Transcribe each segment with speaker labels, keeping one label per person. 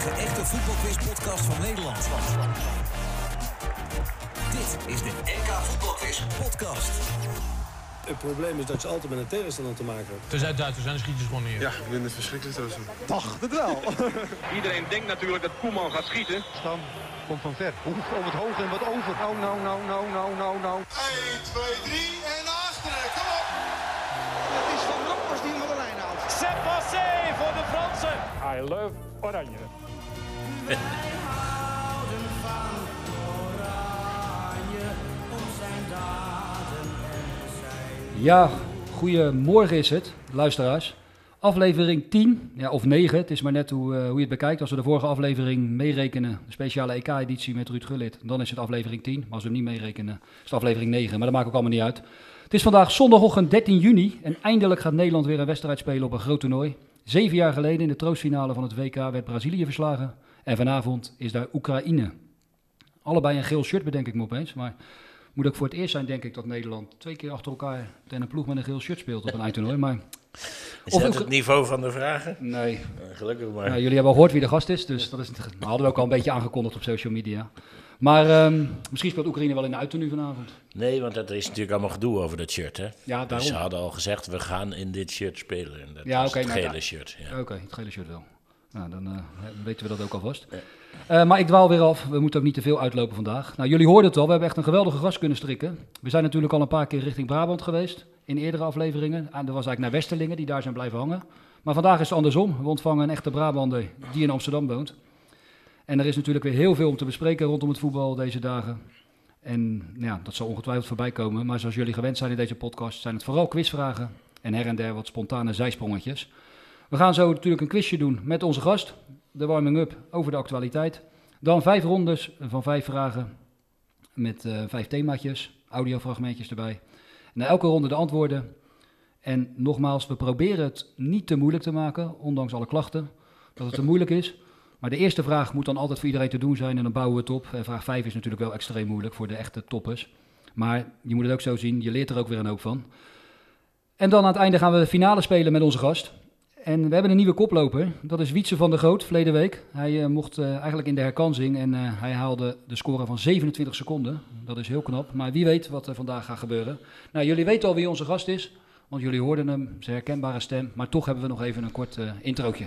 Speaker 1: enige echte voetbalquiz-podcast van Nederland. Dit is de NK Voetbalquiz podcast.
Speaker 2: Het probleem is dat je altijd met een tegenstander te maken hebt.
Speaker 3: Tenzij Duitsers zijn, dan schiet je ze gewoon neer.
Speaker 4: Ja, ik vind het verschrikkelijk zo.
Speaker 5: Dacht het wel.
Speaker 6: Iedereen denkt natuurlijk dat Koeman gaat schieten.
Speaker 5: Stam komt van ver. Oef, om het hoog en wat over. Nou, nou, nou, nou, nou, nou, nou.
Speaker 7: 1, 2, 3 en achteren. Kom op. Het is Van Bronckhorst die hem van de lijn haalt.
Speaker 8: C'est passé voor de Fransen.
Speaker 3: I love Oranje.
Speaker 9: Ja, goedemorgen is het, luisteraars. Aflevering 10, ja, of 9, het is maar net hoe, eh, hoe je het bekijkt. Als we de vorige aflevering meerekenen, de speciale EK-editie met Ruud Gullit, dan is het aflevering 10. Maar als we hem niet meerekenen, is het aflevering 9. Maar dat maakt ook allemaal niet uit. Het is vandaag zondagochtend 13 juni en eindelijk gaat Nederland weer een wedstrijd spelen op een groot toernooi. Zeven jaar geleden in de troostfinale van het WK werd Brazilië verslagen. En vanavond is daar Oekraïne. Allebei een geel shirt bedenk ik me opeens, maar moet ook voor het eerst zijn, denk ik, dat Nederland twee keer achter elkaar tegen een ploeg met een geel shirt speelt op een eindtoernooi. Maar
Speaker 10: Is
Speaker 9: Of
Speaker 10: dat het niveau van de vragen?
Speaker 9: nee,
Speaker 10: Gelukkig maar.
Speaker 9: nou, jullie hebben al gehoord wie de gast is, dus dat is, dat hadden we ook al een beetje aangekondigd op social media. Maar ehm, misschien speelt Oekraïne wel in de uittoernooi vanavond.
Speaker 10: Nee, want er is natuurlijk allemaal gedoe over dat shirt, hè?
Speaker 9: Ja,
Speaker 10: Dus
Speaker 9: daarom.
Speaker 10: ze hadden al gezegd, we gaan in dit shirt spelen. En dat
Speaker 9: Ja,
Speaker 10: het
Speaker 9: nou,
Speaker 10: gele shirt. Ja.
Speaker 9: Oké, het gele shirt wel. Nou, dan eh, weten we dat ook alvast. Eh, maar ik dwaal weer af. We moeten ook niet te veel uitlopen vandaag. Nou, jullie hoorden het al. We hebben echt een geweldige gast kunnen strikken. We zijn natuurlijk al een paar keer richting Brabant geweest. In eerdere afleveringen. En dat was eigenlijk naar Westerlingen, die daar zijn blijven hangen. Maar vandaag is het andersom. We ontvangen een echte Brabander die in Amsterdam woont. En er is natuurlijk weer heel veel om te bespreken rondom het voetbal deze dagen. En ja, dat zal ongetwijfeld voorbij komen. Maar zoals jullie gewend zijn in deze podcast, zijn het vooral quizvragen. En her en der wat spontane zijsprongetjes. We gaan zo natuurlijk een quizje doen met onze gast. De warming-up over de actualiteit. Dan vijf rondes van vijf vragen met eh, vijf themaatjes, audiofragmentjes erbij. Na elke ronde de antwoorden. En nogmaals, we proberen het niet te moeilijk te maken, ondanks alle klachten, dat het te moeilijk is. Maar de eerste vraag moet dan altijd voor iedereen te doen zijn en dan bouwen we het op. En vraag 5 is natuurlijk wel extreem moeilijk voor de echte toppers. Maar je moet het ook zo zien, je leert er ook weer een hoop van. En dan aan het einde gaan we de finale spelen met onze gast. En we hebben een nieuwe koploper. Dat is Wietse van der Groot, verleden week. Hij eh, mocht eh, eigenlijk in de herkansing en eh, hij haalde de score van 27 seconden. Dat is heel knap. Maar wie weet wat er vandaag gaat gebeuren. Nou, jullie weten al wie onze gast is. Want jullie hoorden hem, zijn herkenbare stem. Maar toch hebben we nog even een kort introotje.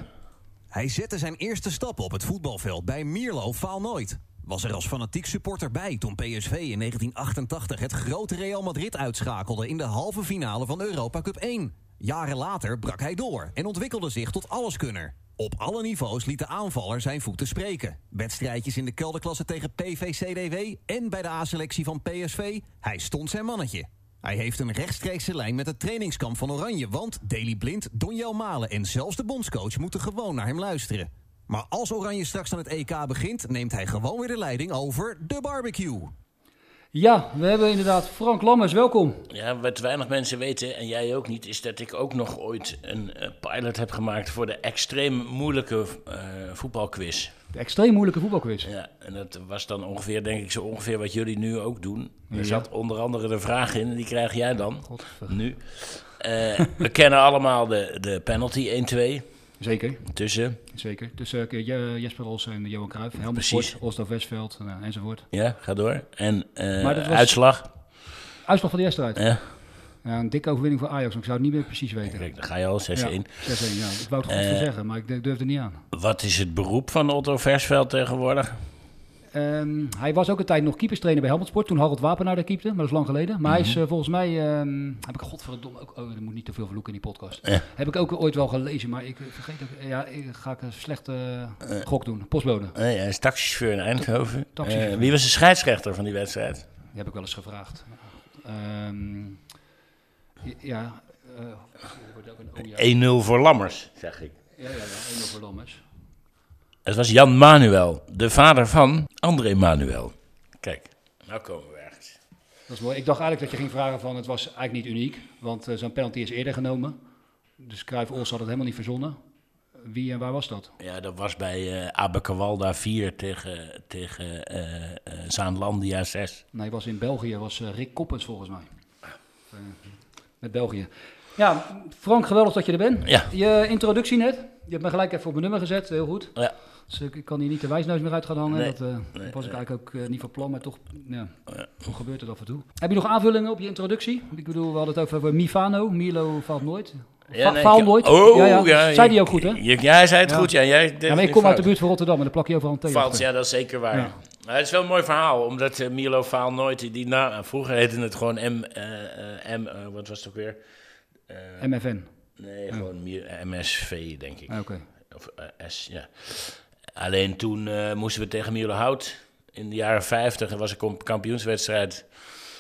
Speaker 1: Hij zette zijn eerste stappen op het voetbalveld bij Mierlo Faal Nooit. Was er als fanatiek supporter bij toen PSV in 1988 het grote Real Madrid uitschakelde in de halve finale van Europa Cup 1. Jaren later brak hij door en ontwikkelde zich tot alleskunner. Op alle niveaus liet de aanvaller zijn voeten spreken. Wedstrijdjes in de kelderklasse tegen PVCDW en bij de A-selectie van PSV. Hij stond zijn mannetje. Hij heeft een rechtstreekse lijn met het trainingskamp van Oranje, want Daley Blind, Donjel Malen en zelfs de bondscoach moeten gewoon naar hem luisteren. Maar als Oranje straks aan het EK begint, neemt hij gewoon weer de leiding over de barbecue.
Speaker 9: Ja, we hebben inderdaad Frank Lammers, welkom.
Speaker 10: Ja, wat weinig mensen weten, en jij ook niet, is dat ik ook nog ooit een eh, pilot heb gemaakt voor de extreem moeilijke eh, voetbalquiz.
Speaker 9: De extreem moeilijke voetbalquiz.
Speaker 10: Ja, en dat was dan ongeveer, denk ik, zo ongeveer wat jullie nu ook doen. Er
Speaker 9: Ja.
Speaker 10: zat onder andere de vraag in, en die krijg jij dan,
Speaker 9: Godver-
Speaker 10: nu. Eh, we kennen allemaal de, de penalty 1-2
Speaker 9: Zeker,
Speaker 10: tussen.
Speaker 9: zeker. Tussen uh, Je- Jesper Ros en Johan Cruijff, Helmut
Speaker 10: Precies.
Speaker 9: Oslo Westveld nou, enzovoort.
Speaker 10: Ja, ga door. En eh,
Speaker 9: Maar dat was-
Speaker 10: uitslag.
Speaker 9: Uitslag van de eerste uit.
Speaker 10: Ja,
Speaker 9: Ja, een dikke overwinning voor Ajax, maar ik zou het niet meer precies weten.
Speaker 10: kijk, dan ga je al 6-1.
Speaker 9: Ja, 6-1, ja. Ik wou het goed
Speaker 10: Eh,
Speaker 9: zeggen, maar ik durfde niet aan.
Speaker 10: Wat is het beroep van Otto Versveld tegenwoordig?
Speaker 9: Ehm, hij was ook een tijd nog keeperstrainer bij Helmut Sport, toen Harold Wapenaar daar keepte, maar dat is lang geleden. Maar hij is
Speaker 10: Mhm.
Speaker 9: eh, volgens mij, ehm, heb ik godverdomme ook, oh, er moet niet te veel vloeken in die podcast. Heb ik ook ooit wel gelezen, maar ik eh, vergeet ook, ja, ik ga ik een slechte eh, gok doen. Postbode,
Speaker 10: Nee, hij is taxichauffeur in Eindhoven. Wie was de scheidsrechter van die wedstrijd?
Speaker 9: die heb ik wel eens gevraagd. Oh ja.
Speaker 10: 1-0 voor Lammers, zeg ik.
Speaker 9: Ja, ja, ja, 1-0 voor Lammers.
Speaker 10: Het was Jan Manuel, de vader van André Manuel. Kijk, nou komen we ergens.
Speaker 9: Dat is mooi. Ik dacht eigenlijk dat je ging vragen van het was eigenlijk niet uniek, want eh, zo'n penalty is eerder genomen. Dus Cruijff Ols had het helemaal niet verzonnen. Wie en waar was dat?
Speaker 10: Ja, dat was bij eh Abekawalda 4 tegen, tegen eh eh, Zaanlandia 6.
Speaker 9: Nee, was in België, was Rick Koppens volgens mij. Met België. Ja, Frank, geweldig dat je er bent.
Speaker 10: Ja.
Speaker 9: Je introductie net, je hebt me gelijk even op mijn nummer gezet, heel goed.
Speaker 10: Ja.
Speaker 9: Dus ik kan hier niet de wijsneus meer uit gaan hangen.
Speaker 10: Nee.
Speaker 9: Dat eh,
Speaker 10: Nee,
Speaker 9: was ik eigenlijk ook eh, niet van plan, maar toch, ja,
Speaker 10: Ja.
Speaker 9: toch gebeurt het af en toe. Heb je nog aanvullingen op je introductie? Ik bedoel, we hadden het over, over Mifano. Milo valt nooit.
Speaker 10: Ja, nee,
Speaker 9: faal nooit.
Speaker 10: Oh,
Speaker 9: ja, ja.
Speaker 10: ja,
Speaker 9: Zei die ook goed, hè?
Speaker 10: ja, hij zei het goed. Ja, jij,
Speaker 9: Ja, maar ik kom uit de buurt van Rotterdam en dan plak je overal een
Speaker 10: Valt,
Speaker 9: achter.
Speaker 10: ja, dat is zeker waar. Maar het is wel een mooi verhaal, omdat eh, Milo Faal nooit die, na, vroeger heette het gewoon M, M wat was het ook weer?
Speaker 9: MFN.
Speaker 10: nee, gewoon MSV denk ik.
Speaker 9: Ah, Oké.
Speaker 10: Of S, ja. Alleen toen eh, moesten we tegen Milo Hout in de jaren 50 en was ik op kampioenswedstrijd.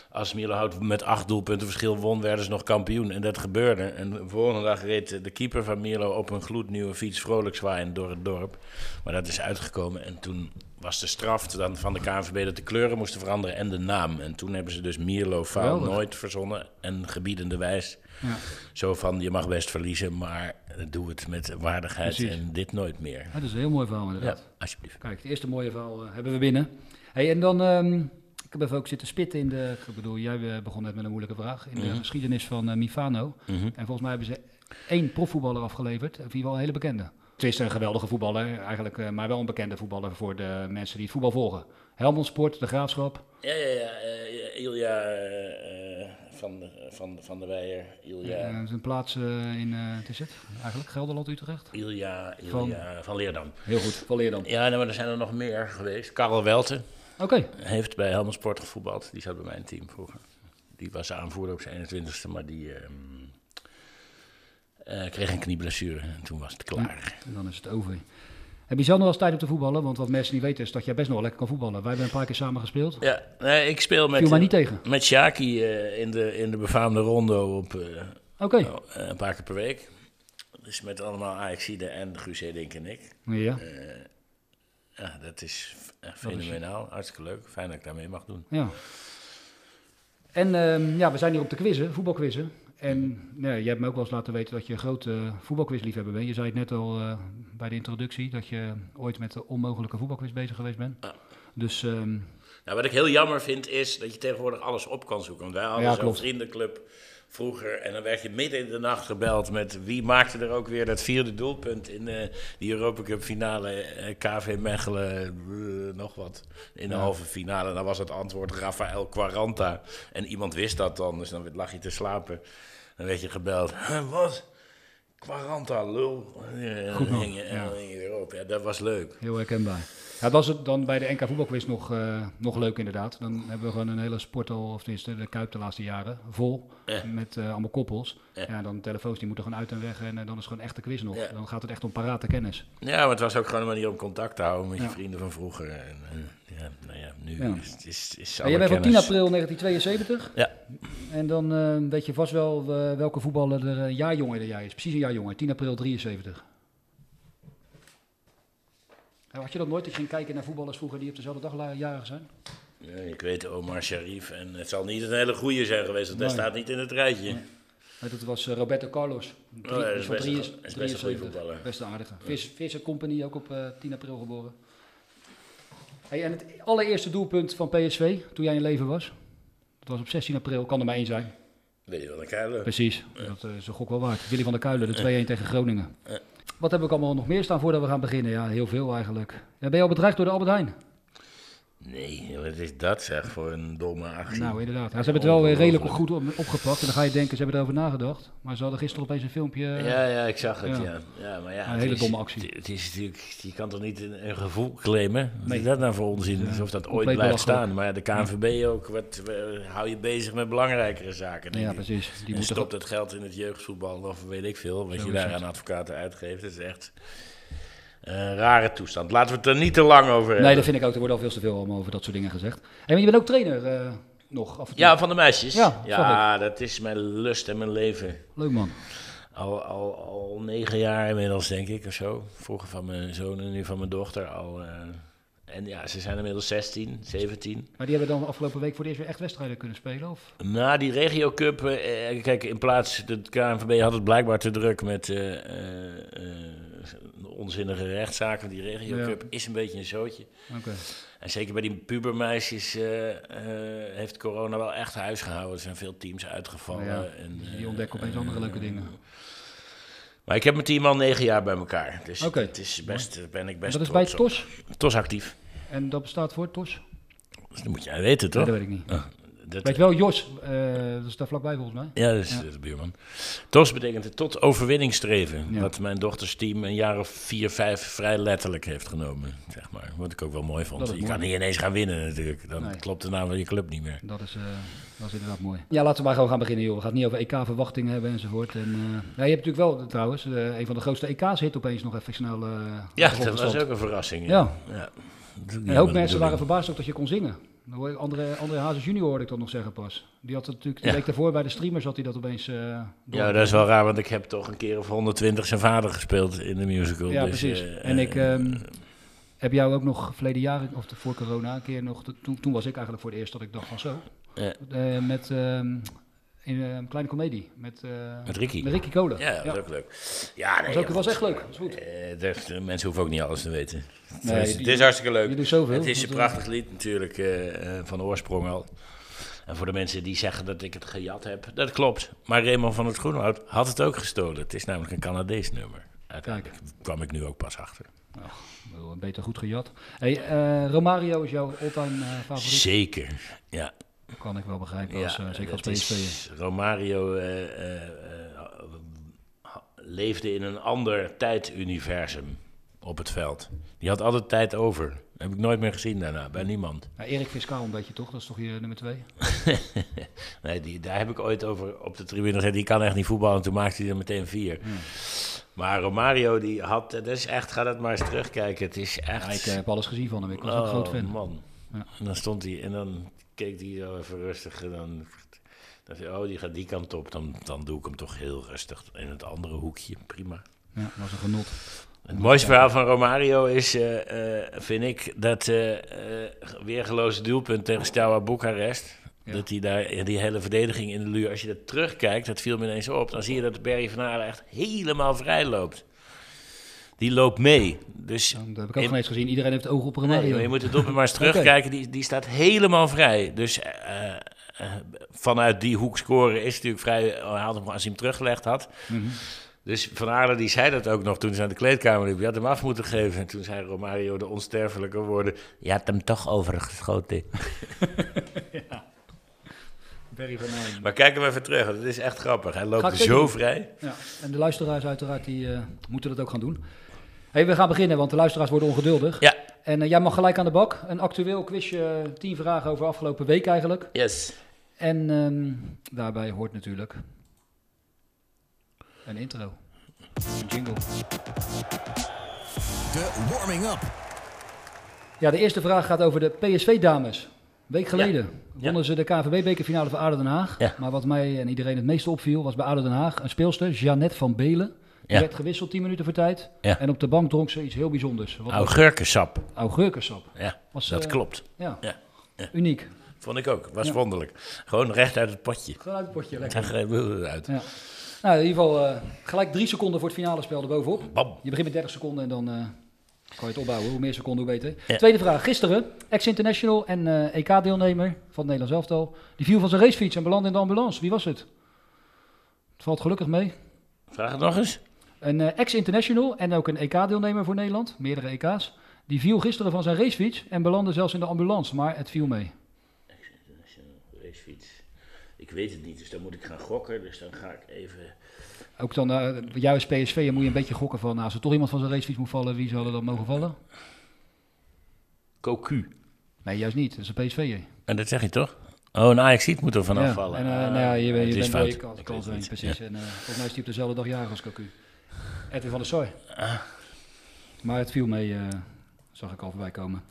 Speaker 10: Als Milo Hout met acht doelpunten verschil won, werden ze nog kampioen. En dat gebeurde. En de volgende dag reed de keeper van Milo op een gloednieuwe fiets vrolijk zwaaiend door het dorp. Maar dat is uitgekomen. En toen was de straf dan van de KNVB dat de kleuren moesten veranderen en de naam. En toen hebben ze dus Mierlo Faal nooit verzonnen en gebiedende wijs.
Speaker 9: Ja.
Speaker 10: Zo van, je mag best verliezen, maar doe het met waardigheid
Speaker 9: Precies.
Speaker 10: en dit nooit meer.
Speaker 9: Ja, dat is een heel mooi verhaal
Speaker 10: Ja,
Speaker 9: inderdaad.
Speaker 10: alsjeblieft.
Speaker 9: Kijk, het eerste mooie verhaal eh, hebben we binnen. Hey, en dan, ehm, ik heb even ook zitten spitten in de, ik bedoel, jij eh, begon net met een moeilijke vraag, in de
Speaker 10: Mhm.
Speaker 9: geschiedenis van eh, Mifano.
Speaker 10: Mhm.
Speaker 9: En volgens mij hebben ze één profvoetballer afgeleverd, of in ieder geval een hele bekende. Het is een geweldige voetballer, eigenlijk, eh, maar wel een bekende voetballer voor de mensen die het voetbal volgen. Helmond Sport, De Graafschap.
Speaker 10: Ja, ja, ja. eh, Ilja van, de- van, van der Weijer. Ilja,
Speaker 9: Eh, zijn plaats eh, in, eh, wat is het, eigenlijk Gelderland, Utrecht.
Speaker 10: Ilja,
Speaker 9: van-
Speaker 10: Ilja van, Leerdam.
Speaker 9: Heel goed, van Leerdam.
Speaker 10: Ja, nee, maar er zijn er nog meer geweest. Karel Welten heeft bij Helmond Sport gevoetbald. Die zat bij mijn team vroeger. Die was aanvoerder op zijn 21ste, maar die ehm, eh, kreeg een knieblessure. En toen was het klaar.
Speaker 9: en dan is het over. Heb je zelf nog wel eens tijd om te voetballen? Want wat mensen niet weten is dat jij best nog wel lekker kan voetballen. Wij hebben een paar keer samen gespeeld.
Speaker 10: Ja, nee, ik speel met,
Speaker 9: mij
Speaker 10: eh,
Speaker 9: niet tegen.
Speaker 10: met Shaki eh, in, de, in de befaamde rondo op
Speaker 9: Oké.
Speaker 10: eh, een paar keer per week. Dus met allemaal Ajaxide en Guus Hiddink en ik.
Speaker 9: Ja.
Speaker 10: Ja, dat is fenomenaal. Hartstikke leuk. Fijn dat ik daarmee mag doen.
Speaker 9: Ja. En ehm, ja, we zijn hier op de quizzen, voetbalquizzen. En nou, je hebt me ook wel eens laten weten dat je een grote eh, voetbalquizliefhebber bent. Je zei het net al eh, bij de introductie dat je ooit met de onmogelijke voetbalquiz bezig geweest bent. Dus ehm,
Speaker 10: Nou, wat ik heel jammer vind is dat je tegenwoordig alles op kan zoeken. Want wij hadden
Speaker 9: Ja,
Speaker 10: zo'n vriendenclub vroeger en dan werd je midden in de nacht gebeld met wie maakte er ook weer dat vierde doelpunt in eh, die Europa Cup finale eh, KV Mechelen, nog wat, in de
Speaker 9: Ja.
Speaker 10: halve finale. Dan was het antwoord Rafael Quaranta en iemand wist dat dan, dus dan lag je te slapen. Dan werd je gebeld, "Huh, wat? Quaranta, lul. En dan
Speaker 9: Goed
Speaker 10: en dan hing je weer op. Ja, dat was leuk.
Speaker 9: heel herkenbaar. Ja, dat was het dan bij de NK voetbalquiz nog, eh, nog leuk inderdaad. Dan hebben we gewoon een hele sportal, of tenminste de Kuip de laatste jaren, vol.
Speaker 10: Ja.
Speaker 9: Met eh, allemaal koppels.
Speaker 10: Ja.
Speaker 9: Ja. dan telefoons die moeten gewoon uit en weg. En eh, dan is het gewoon echt een quiz nog.
Speaker 10: Ja.
Speaker 9: Dan gaat het echt om parate kennis.
Speaker 10: Ja, maar het was ook gewoon een manier om contact te houden met je vrienden van vroeger. En, eh, ja, nou ja, nu is het is, alle
Speaker 9: jij bent van 10
Speaker 10: kennis-
Speaker 9: april 1972.
Speaker 10: Ja.
Speaker 9: En dan eh, weet je vast wel eh, welke voetballer er een jaar jonger dan jij is. Precies een jaar jonger, 10 april 73. Had je dat nooit, dat je ging kijken naar voetballers vroeger die op dezelfde dag jarig zijn?
Speaker 10: Ja, ik weet Omar Sharif en het zal niet een hele goede zijn geweest, want hij
Speaker 9: Nee.
Speaker 10: staat niet in het rijtje.
Speaker 9: Nee. Nee, Dat was eh, Roberto Carlos. Drie-
Speaker 10: Oh, ja, is
Speaker 9: van
Speaker 10: best een- dat is best een goede
Speaker 9: 73.
Speaker 10: voetballer.
Speaker 9: Best een aardige. Vis, Visser Company, ook op eh, 10 april geboren. Hey, en het allereerste doelpunt van PSV, toen jij in leven was, dat was op 16 april, kan er maar één zijn.
Speaker 10: Je wel, een kuilen.
Speaker 9: Precies, dat eh, is een gok wel waard. Willy van der Kuilen, de 2-1 tegen Groningen. Wat heb ik allemaal nog meer staan voordat we gaan beginnen? Ja, heel veel eigenlijk. Ben je al bedreigd door de Albert Heijn?
Speaker 10: Nee, wat is dat zeg, voor een domme actie.
Speaker 9: Nou, inderdaad. Ja, ze hebben het wel weer redelijk goed op- opgepakt. En dan ga je denken, ze hebben erover nagedacht. Maar ze hadden gisteren opeens een filmpje... eh,
Speaker 10: Ja, ja, ik zag het,
Speaker 9: Ja.
Speaker 10: ja. ja. maar ja,
Speaker 9: Een hele
Speaker 10: is-
Speaker 9: domme actie.
Speaker 10: Het, is natuurlijk, je kan toch niet een, een gevoel claimen? Wat
Speaker 9: Nee.
Speaker 10: is dat nou voor onzin? Alsof dat ooit blijft staan. Maar de KNVB ook, wat, hou je bezig met belangrijkere zaken. denk
Speaker 9: ja, precies. Die
Speaker 10: en stopt het geld in het jeugdvoetbal of weet ik veel, wat je daar aan advocaten uitgeeft. Het is echt een rare toestand. Laten we het er niet te lang over hebben.
Speaker 9: Nee, dat vind ik ook. Er wordt al veel te veel over dat soort dingen gezegd. Maar je bent ook trainer eh, nog af en toe.
Speaker 10: Ja, van de meisjes.
Speaker 9: Ja,
Speaker 10: Ja, dat is mijn lust en mijn leven.
Speaker 9: Leuk man.
Speaker 10: Al, al, al negen jaar inmiddels, denk ik, of zo. Vroeger van mijn zoon en nu van mijn dochter al. eh, en ja, ze zijn inmiddels 16, 17.
Speaker 9: Maar die hebben dan afgelopen week voor het eerst weer echt wedstrijden kunnen spelen? Of?
Speaker 10: Na die regio cup, eh, kijk, in plaats, de KNVB had het blijkbaar te druk met eh, onzinnige rechtszaken. Die regio
Speaker 9: Ja.
Speaker 10: is een beetje een zootje. En zeker bij die pubermeisjes eh, eh, heeft corona wel echt huis gehouden. Er zijn veel teams uitgevallen.
Speaker 9: Ja,
Speaker 10: en,
Speaker 9: dus die
Speaker 10: eh,
Speaker 9: ontdekken opeens andere leuke dingen.
Speaker 10: Maar ik heb met die man negen jaar bij elkaar. Dus het is best, ben ik best
Speaker 9: dat is bij. TOS.
Speaker 10: TOS actief.
Speaker 9: En dat bestaat voor TOS?
Speaker 10: Dus dat moet jij weten, toch?
Speaker 9: Nee, dat weet ik niet.
Speaker 10: Ah, dat-
Speaker 9: Weet je wel, Jos, eh, dat is daar vlakbij volgens mij.
Speaker 10: Ja, dat is de buurman. TOS betekent het tot overwinning streven.
Speaker 9: Ja.
Speaker 10: Wat mijn dochters team een jaar of vier, vijf vrij letterlijk heeft genomen. Zeg maar. Wat ik ook wel mooi vond. Je
Speaker 9: mooi.
Speaker 10: kan niet ineens gaan winnen natuurlijk. Dan
Speaker 9: Nee.
Speaker 10: klopt de naam van je club niet meer.
Speaker 9: Dat is, eh, dat is inderdaad mooi. Ja, laten we maar gewoon gaan beginnen, joh. We gaan het niet over EK-verwachtingen hebben enzovoort. En, eh, ja, je hebt natuurlijk wel, trouwens, een van de grootste EK's hit opeens nog even snel.
Speaker 10: Ja, dat was ook een verrassing.
Speaker 9: Ja.
Speaker 10: ja. Ook
Speaker 9: En een
Speaker 10: helemaal
Speaker 9: hoop
Speaker 10: de
Speaker 9: mensen waren verbaasd ook dat je kon zingen. Dan hoor je André, André Hazes junior hoorde ik dat nog zeggen pas. Die had het natuurlijk de
Speaker 10: Ja.
Speaker 9: week daarvoor bij de streamers had hij dat opeens door.
Speaker 10: Ja, dat is wel raar, want ik heb toch een keer of 120 zijn vader gespeeld in de musical.
Speaker 9: Ja,
Speaker 10: dus,
Speaker 9: precies.
Speaker 10: eh,
Speaker 9: en ik
Speaker 10: eh,
Speaker 9: ehm, heb jou ook nog verleden jaar, of voor corona, een keer nog. Toen, toen was ik eigenlijk voor het eerst dat ik dacht van zo.
Speaker 10: Ja.
Speaker 9: Met ehm, in een kleine komedie. Met, eh,
Speaker 10: Met Ricky.
Speaker 9: Met Ricky Kolen.
Speaker 10: Ja, dat was ook leuk. Ja, nee,
Speaker 9: was, ook,
Speaker 10: ja,
Speaker 9: was
Speaker 10: goed.
Speaker 9: echt leuk. Dat is goed.
Speaker 10: Eh, de, de mensen hoeven ook niet alles te weten.
Speaker 9: Nee,
Speaker 10: het, is,
Speaker 9: die-
Speaker 10: het is hartstikke leuk.
Speaker 9: je doet zoveel.
Speaker 10: Het is een prachtig lied natuurlijk, eh, eh, van oorsprong al. En voor de mensen die zeggen dat ik het gejat heb, dat klopt. Maar Raymond van het Groenhout had het ook gestolen. Het is namelijk een Canadees nummer. Uiteindelijk kwam ik nu ook pas achter.
Speaker 9: Wel, Beter goed gejat. Hey, eh, Romario is jouw all-time eh, favoriet?
Speaker 10: Zeker, ja.
Speaker 9: Dat kan ik wel begrijpen, als, eh, zeker als PSV.
Speaker 10: Romario eh, eh, leefde in een ander tijduniversum op het veld. Die had altijd tijd over. Dat heb ik nooit meer gezien daarna, bij niemand.
Speaker 9: Ja, Erik Fiscaal een beetje toch? Dat is toch je nummer twee?
Speaker 10: nee, die, daar heb ik ooit over op de tribune gezegd. Die kan echt niet voetballen. En toen maakte hij er meteen vier. Maar Romario, die had... Dat is echt... Ga dat maar eens terugkijken. Het is echt...
Speaker 9: Ja, ik heb alles gezien van hem. Ik was ook een groot fan.
Speaker 10: Oh, man.
Speaker 9: Ja.
Speaker 10: En dan stond hij... En dan keek hij zo even rustig. En dan... Dan zei hij, oh, die gaat die kant op. Dan, dan doe ik hem toch heel rustig in het andere hoekje. Prima.
Speaker 9: Ja, was een genot.
Speaker 10: Het mooiste verhaal van Romario is, eh, eh, vind ik, dat eh weergeloze doelpunt tegen Steaua Boekarest.
Speaker 9: Ja.
Speaker 10: Dat hij daar in die hele verdediging in de luur, als je dat terugkijkt, dat viel me ineens op, dan zie je dat Barry van Aalen echt helemaal vrij loopt. Die loopt mee. Dus
Speaker 9: Ja, dat heb ik ook geen eens gezien. Iedereen heeft oog op
Speaker 10: Nee,
Speaker 9: Romario.
Speaker 10: maar je moet doelpunt maar eens terugkijken. Die, die staat helemaal vrij. Dus eh, eh, vanuit die hoek scoren is natuurlijk vrij. Hij hem, als hij hem teruggelegd had.
Speaker 9: Mhm.
Speaker 10: Dus Van Aarle die zei dat ook nog toen ze naar de kleedkamer liep. Je had hem af moeten geven. En toen zei Romario de onsterfelijke woorden. Je had hem toch overgeschoten.
Speaker 9: Barry van.
Speaker 10: Maar kijk hem even terug. Het is echt grappig. Hij loopt zo vrij.
Speaker 9: Ja, en de luisteraars uiteraard, die eh, moeten dat ook gaan doen. Hey, we gaan beginnen, want de luisteraars worden ongeduldig.
Speaker 10: Ja.
Speaker 9: En eh, jij mag gelijk aan de bak. Een actueel quizje, eh, tien vragen over afgelopen week eigenlijk.
Speaker 10: Yes.
Speaker 9: En ehm, daarbij hoort natuurlijk een intro. Een jingle.
Speaker 1: De warming-up.
Speaker 9: Ja, de eerste vraag gaat over de PSV-dames. Week geleden
Speaker 10: Ja.
Speaker 9: wonnen ze de KNVB-bekerfinale van ADO Den Haag.
Speaker 10: Ja.
Speaker 9: Maar wat mij en iedereen het meeste opviel, was bij ADO Den Haag een speelster, Jeannette van Belen. Die werd gewisseld 10 minuten voor tijd. En op de bank dronk ze iets heel bijzonders. Wat?
Speaker 10: Augurkensap.
Speaker 9: Augurkensap.
Speaker 10: Ja,
Speaker 9: Was,
Speaker 10: dat
Speaker 9: eh,
Speaker 10: klopt.
Speaker 9: Ja, uniek.
Speaker 10: Vond ik ook. Was wonderlijk. Gewoon recht uit het potje.
Speaker 9: Gewoon uit het potje, lekker.
Speaker 10: er heel uit.
Speaker 9: Ja. Nou, in ieder geval eh, gelijk drie seconden voor het finale spel erbovenop.
Speaker 10: Bam.
Speaker 9: Je begint met 30 seconden en dan eh, kan je het opbouwen. Hoe meer seconden, hoe beter.
Speaker 10: Ja.
Speaker 9: Tweede vraag. Gisteren, ex-international en EK-deelnemer van het Nederlands elftal. Die viel van zijn racefiets en belandde in de ambulance. Wie was het? Het valt gelukkig mee.
Speaker 10: Vraag het nog eens.
Speaker 9: Een eh, ex-international en ook een EK-deelnemer voor Nederland. Meerdere EK's. Die viel gisteren van zijn racefiets en belandde zelfs in de ambulance. Maar het viel mee.
Speaker 10: Racefiets. Ik weet het niet, dus dan moet ik gaan gokken. Dus dan ga ik even...
Speaker 9: Ook dan, eh jij als PSV moet je een beetje gokken van... Nou, als er toch iemand van zijn racefiets moet vallen, wie zal er dan mogen vallen?
Speaker 10: Cocu.
Speaker 9: Nee, juist niet. Dat is een PSV.
Speaker 10: En dat zeg je toch? Oh, een Ajax moet er vanaf
Speaker 9: ja.
Speaker 10: vallen.
Speaker 9: En, eh,
Speaker 10: Ah,
Speaker 9: nou ja, je, je
Speaker 10: is
Speaker 9: bent kans, kans
Speaker 10: niet.
Speaker 9: precies.
Speaker 10: Ja.
Speaker 9: En eh, volgens mij is hij op dezelfde dag jarig als Cocu. Edwin van der Sar.
Speaker 10: Ah.
Speaker 9: Maar het viel mee, eh, zag ik al voorbij komen.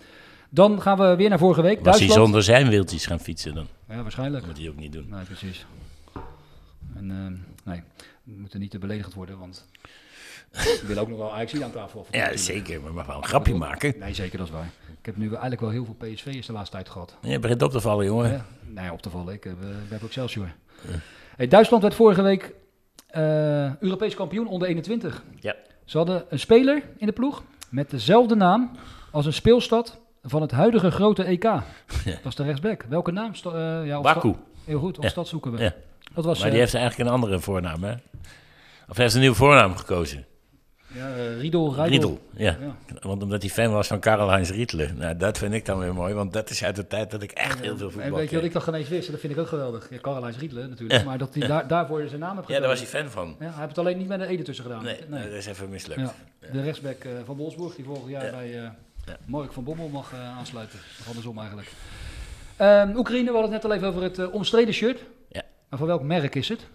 Speaker 9: Dan gaan we weer naar vorige week.
Speaker 10: Was hij zonder zijn wieltjes gaan fietsen dan?
Speaker 9: Ja, waarschijnlijk.
Speaker 10: Dat moet hij ook niet doen.
Speaker 9: Nee, precies. En ehm, nee, we moeten niet te beledigend worden, want we willen ook nog wel Ajax aan tafel.
Speaker 10: Ja, zeker. Maar mag wel een grapje maken.
Speaker 9: Nee, zeker, dat is waar. Ik heb nu eigenlijk wel heel veel PSV'ers de laatste tijd gehad.
Speaker 10: Je begint op te vallen, jongen.
Speaker 9: Ja, nee, op te vallen. Ik heb, eh, ik heb ook Excelsior. Hey, Duitsland werd vorige week eh, Europees kampioen onder 21.
Speaker 10: Ja.
Speaker 9: Ze hadden een speler in de ploeg met dezelfde naam als een speelstad van het huidige grote EK. Dat is de rechtsback. Welke naam? eh, ja,
Speaker 10: Baku.
Speaker 9: Heel goed, op
Speaker 10: Ja.
Speaker 9: stad zoeken we.
Speaker 10: Ja.
Speaker 9: Dat was,
Speaker 10: Maar die
Speaker 9: eh,
Speaker 10: heeft eigenlijk een andere voornaam, hè? Of hij heeft een nieuwe voornaam gekozen.
Speaker 9: Ja, eh, Riedel, Riedel.
Speaker 10: Riedel, ja.
Speaker 9: Ja.
Speaker 10: Want omdat hij fan was van Karl-Heinz Riedle. Nou, dat vind ik dan weer mooi, want dat is uit de tijd dat ik echt heel veel voetbal
Speaker 9: En weet je wat ik nog geen eens wist? Dat vind ik ook geweldig. Ja, Karl-Heinz Riedle natuurlijk.
Speaker 10: Ja.
Speaker 9: Maar dat hij daar, daarvoor zijn naam heeft
Speaker 10: Ja, daar was hij fan van.
Speaker 9: Ja, hij heeft het alleen niet met een Ede tussen gedaan.
Speaker 10: Nee, dat is even mislukt.
Speaker 9: Ja. De rechtsback eh, van Wolfsburg, die vorig jaar
Speaker 10: Ja.
Speaker 9: bij eh
Speaker 10: Ja.
Speaker 9: Mark van Bommel mag eh, aansluiten. Of andersom eigenlijk. Ehm, Oekraïne, we hadden het net al even over het eh, omstreden shirt.
Speaker 10: Ja.
Speaker 9: En van welk merk is het?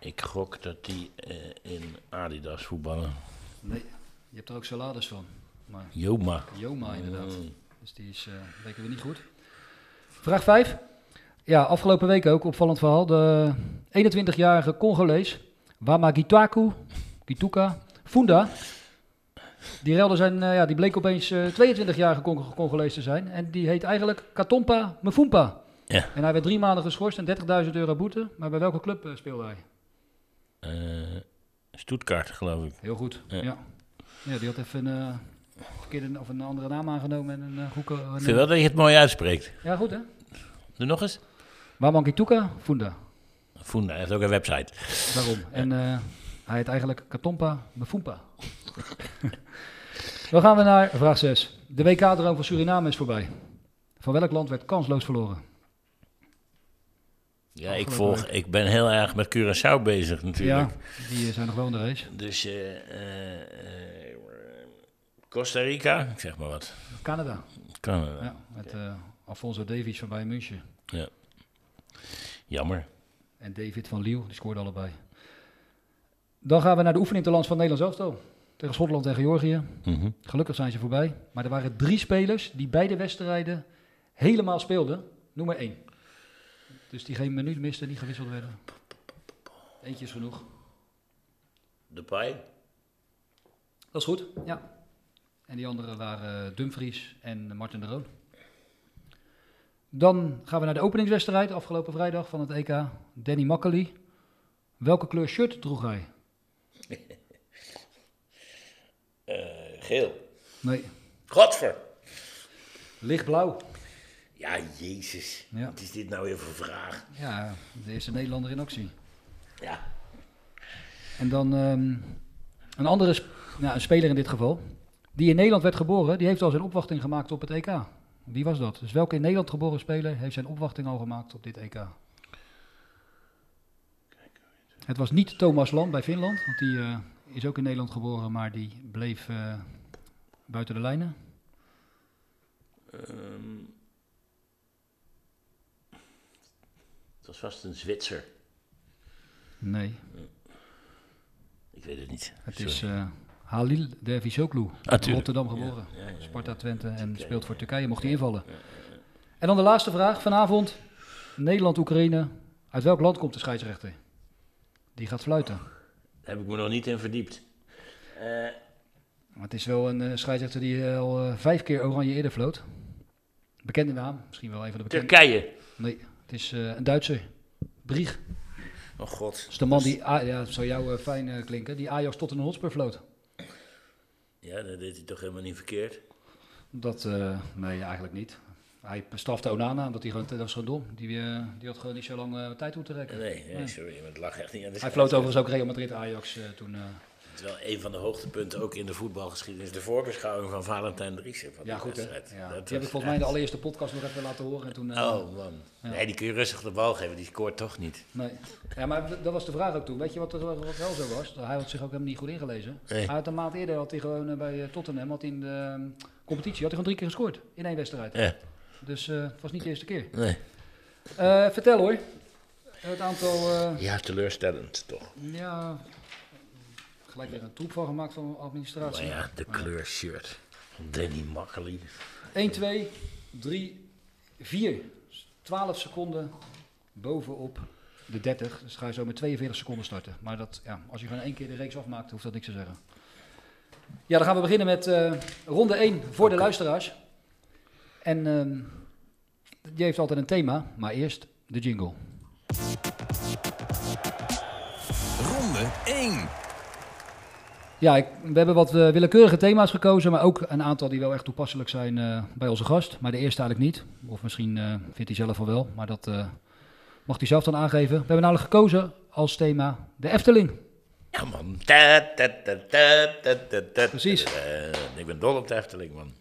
Speaker 10: Ik gok dat die eh, in Adidas voetballen.
Speaker 9: Nee, je hebt er ook salades van. Maar
Speaker 10: Joma.
Speaker 9: Joma inderdaad.
Speaker 10: Mm.
Speaker 9: Dus die is eh weken we niet goed. Vraag 5. Ja, afgelopen week ook, opvallend verhaal. De 21-jarige Congolees, Wama Gitaku, Gituka, Funda. Die relde zijn, eh, ja, die bleek opeens eh 22-jarige Cong- Congolees te zijn. En die heet eigenlijk Katompa Mfumpa.
Speaker 10: Ja.
Speaker 9: En hij werd drie maanden geschorst en 30.000 euro boete. Maar bij welke club speelde hij?
Speaker 10: Eh, Stuttgart, geloof ik.
Speaker 9: Heel goed,
Speaker 10: Ja.
Speaker 9: ja. Ja, die had even een, eh, verkeerde, of een andere naam aangenomen en een goeke...
Speaker 10: Ik vind wel dat je het mooi uitspreekt.
Speaker 9: Ja, goed hè?
Speaker 10: Doe nog eens.
Speaker 9: Wama Gituka, Funda.
Speaker 10: Funda heeft ook een website.
Speaker 9: Daarom. En eh, hij heet eigenlijk Katompa Mfumpa. Dan gaan we naar vraag 6. De WK-droom van Suriname is voorbij. Van welk land werd kansloos verloren?
Speaker 10: Ja, ik, volg, ik ben heel erg met Curaçao bezig natuurlijk.
Speaker 9: Ja, die eh, zijn nog wel in de race.
Speaker 10: Dus eh, Costa Rica, ik zeg maar wat.
Speaker 9: Canada.
Speaker 10: Canada.
Speaker 9: Ja, met Alfonso Davies van Bayern München.
Speaker 10: Jammer.
Speaker 9: En David van Liel, die scoorde allebei. Dan gaan we naar de oefening te land van Nederlands elftal. Tegen Schotland en Georgië.
Speaker 10: Mhm.
Speaker 9: Gelukkig zijn ze voorbij. Maar er waren drie spelers die beide wedstrijden helemaal speelden. Noem maar één. Dus die geen minuut misten, niet gewisseld werden. Eentje is genoeg.
Speaker 10: De Pai.
Speaker 9: Dat is goed, ja. En die anderen waren Dumfries en Martin de Roon. Dan gaan we naar de openingswedstrijd afgelopen vrijdag van het EK. Danny Makkely. Welke kleur shirt droeg hij?
Speaker 10: Eh, geel.
Speaker 9: Nee,
Speaker 10: Godver.
Speaker 9: lichtblauw.
Speaker 10: Ja, jezus.
Speaker 9: Ja.
Speaker 10: Wat is dit nou weer voor vraag?
Speaker 9: Ja, de eerste Nederlander in actie.
Speaker 10: Ja.
Speaker 9: En dan ehm, een andere sp- ja, een speler in dit geval. Die in Nederland werd geboren, die heeft al zijn opwachting gemaakt op het EK. Wie was dat? Dus welke in Nederland geboren speler heeft zijn opwachting al gemaakt op dit EK? Het was niet Thomas Land bij Finland, want die eh, is ook in Nederland geboren, maar die bleef eh, buiten de lijnen.
Speaker 10: Ehm, het was vast een Zwitser.
Speaker 9: Nee,
Speaker 10: Ik weet het niet.
Speaker 9: het
Speaker 10: Sorry.
Speaker 9: is eh, Halil Dervisoglu,
Speaker 10: tuurlijk.
Speaker 9: Rotterdam geboren.
Speaker 10: Ja, ja, ja.
Speaker 9: Sparta Twente en
Speaker 10: Turkije.
Speaker 9: speelt voor Turkije, mocht hij invallen. En dan de laatste vraag vanavond. Nederland-Oekraïne. Uit welk land komt de scheidsrechter? Die gaat fluiten.
Speaker 10: Daar heb ik me nog niet in verdiept. Eh,
Speaker 9: Maar het is wel een eh, scheidsrechter die eh, al eh, vijf keer oranje eerder floot. Bekende naam, misschien wel een van de bekende.
Speaker 10: Turkije.
Speaker 9: Nee, het is eh, een Duitser. Brieg.
Speaker 10: Oh god.
Speaker 9: Dat is de man die, ja, het zou jou eh, fijn eh, klinken, die Ajax tot een Hotspur floot.
Speaker 10: Ja, dat deed hij toch helemaal niet verkeerd.
Speaker 9: Dat, nee, eigenlijk niet. Hij strafte Onana, omdat hij gewoon, dat was gewoon dom. Die, die had gewoon niet zo lang tijd moeten rekken.
Speaker 10: Nee, sorry, maar het lag echt niet aan de
Speaker 9: Hij floot overigens ook Real Madrid Ajax eh, toen.
Speaker 10: Het wel een van de hoogtepunten ook in de voetbalgeschiedenis. De voorbeschouwing van Valentijn Driessen. Van
Speaker 9: ja, goed hè.
Speaker 10: wedstrijd.
Speaker 9: Ja.
Speaker 10: Dat
Speaker 9: Die heb ik volgens mij de allereerste podcast nog even laten horen. En toen, eh,
Speaker 10: Oh man. Nee, die kun je rustig de bal geven. Die scoort toch niet.
Speaker 9: nee. Ja, maar dat was de vraag ook toen. Weet je wat, er, wat wel zo was? Hij had zich ook helemaal niet goed ingelezen.
Speaker 10: Nee.
Speaker 9: Hij had een maand eerder had hij gewoon eh, bij eh, Tottenham, had in de ehm, competitie, had hij gewoon drie keer gescoord in één wedstrijd.
Speaker 10: Ja.
Speaker 9: Dus het was niet de eerste keer.
Speaker 10: Nee.
Speaker 9: Vertel hoor. Het aantal, eh,
Speaker 10: Ja, teleurstellend toch.
Speaker 9: ja, gelijk weer een troep van gemaakt van administratie.
Speaker 10: Maar ja, de kleur shirt. van Danny Makkely.
Speaker 9: 1, 2, 3, 4. 12 seconden bovenop de 30. Dus ga je zo met 42 seconden starten. Maar dat, ja, als je gewoon één keer de reeks afmaakt, hoeft dat niks te zeggen. Ja, dan gaan we beginnen met eh, ronde 1 voor de luisteraars. En ehm, die heeft altijd een thema, maar eerst de jingle.
Speaker 1: Ronde 1.
Speaker 9: Ja, ik, we hebben wat eh, willekeurige thema's gekozen, maar ook een aantal die wel echt toepasselijk zijn eh, bij onze gast. Maar de eerste eigenlijk niet. Of misschien eh, vindt hij zelf al wel, maar dat, Mag hij zelf dan aangeven. We hebben namelijk gekozen als thema de Efteling.
Speaker 10: Ja, man. Ta, ta, ta.
Speaker 9: Precies.
Speaker 10: Ik ben dol op de Efteling, man.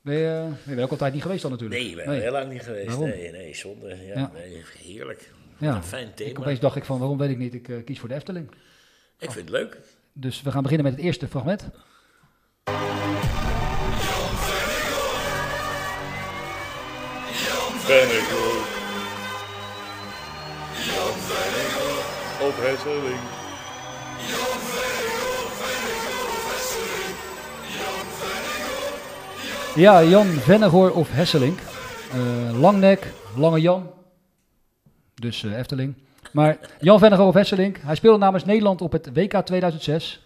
Speaker 9: Ben je, ben je ook altijd niet geweest dan natuurlijk?
Speaker 10: Nee, ik ben heel lang niet geweest.
Speaker 9: Waarom?
Speaker 10: Nee, nee, zonde. Ja,
Speaker 9: Ja.
Speaker 10: Nee, heerlijk.
Speaker 9: Ja.
Speaker 10: Een fijn
Speaker 9: Ik
Speaker 10: thema.
Speaker 9: opeens dacht ik van, waarom weet ik niet? Ik kies voor de Efteling.
Speaker 10: Ik vind het leuk.
Speaker 9: Dus we gaan beginnen met het eerste fragment.
Speaker 10: Vennegoor. Op Hesseling.
Speaker 9: Ja, Jan Vennegoor of Hesselink. Eh, Langnek, Lange Jan. Dus eh, Efteling. Maar Jan Vennegoor of Hesselink, hij speelde namens Nederland op het WK 2006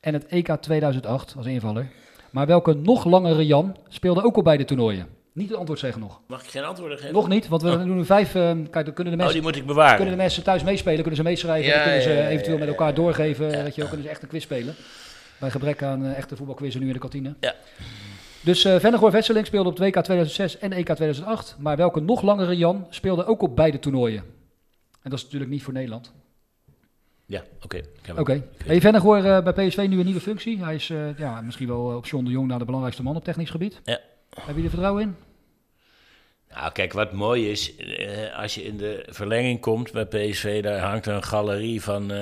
Speaker 9: en het EK 2008 als invaller. Maar welke nog langere Jan speelde ook op beide toernooien? Niet het antwoord zeggen nog.
Speaker 10: Mag ik geen antwoorden geven?
Speaker 9: Nog niet, want we doen nu vijf. eh, kijk, dan kunnen de
Speaker 10: Oh,
Speaker 9: mensen,
Speaker 10: die moet ik bewaren.
Speaker 9: kunnen de mensen thuis meespelen, kunnen ze meeschrijven,
Speaker 10: Ja,
Speaker 9: dan kunnen ze
Speaker 10: ja,
Speaker 9: eventueel
Speaker 10: ja,
Speaker 9: met elkaar doorgeven. weet je, kunnen ze echt een quiz spelen. Bij gebrek aan eh, echte voetbalquizzen nu in de kantine.
Speaker 10: Ja.
Speaker 9: Dus eh Vennegoor Wesseling speelde op het WK 2006 en EK 2008. Maar welke nog langere Jan speelde ook op beide toernooien? En dat is natuurlijk niet voor Nederland.
Speaker 10: Ja, oké. hem.
Speaker 9: Oké. Hey, Vennegoor eh, bij PSV nu een nieuwe functie. Hij is eh, ja, misschien wel eh, op John de Jong naar de belangrijkste man op technisch gebied.
Speaker 10: Ja.
Speaker 9: Heb je er vertrouwen in?
Speaker 10: Nou, kijk, wat mooi is, als je in de verlenging komt bij PSV, daar hangt een galerie van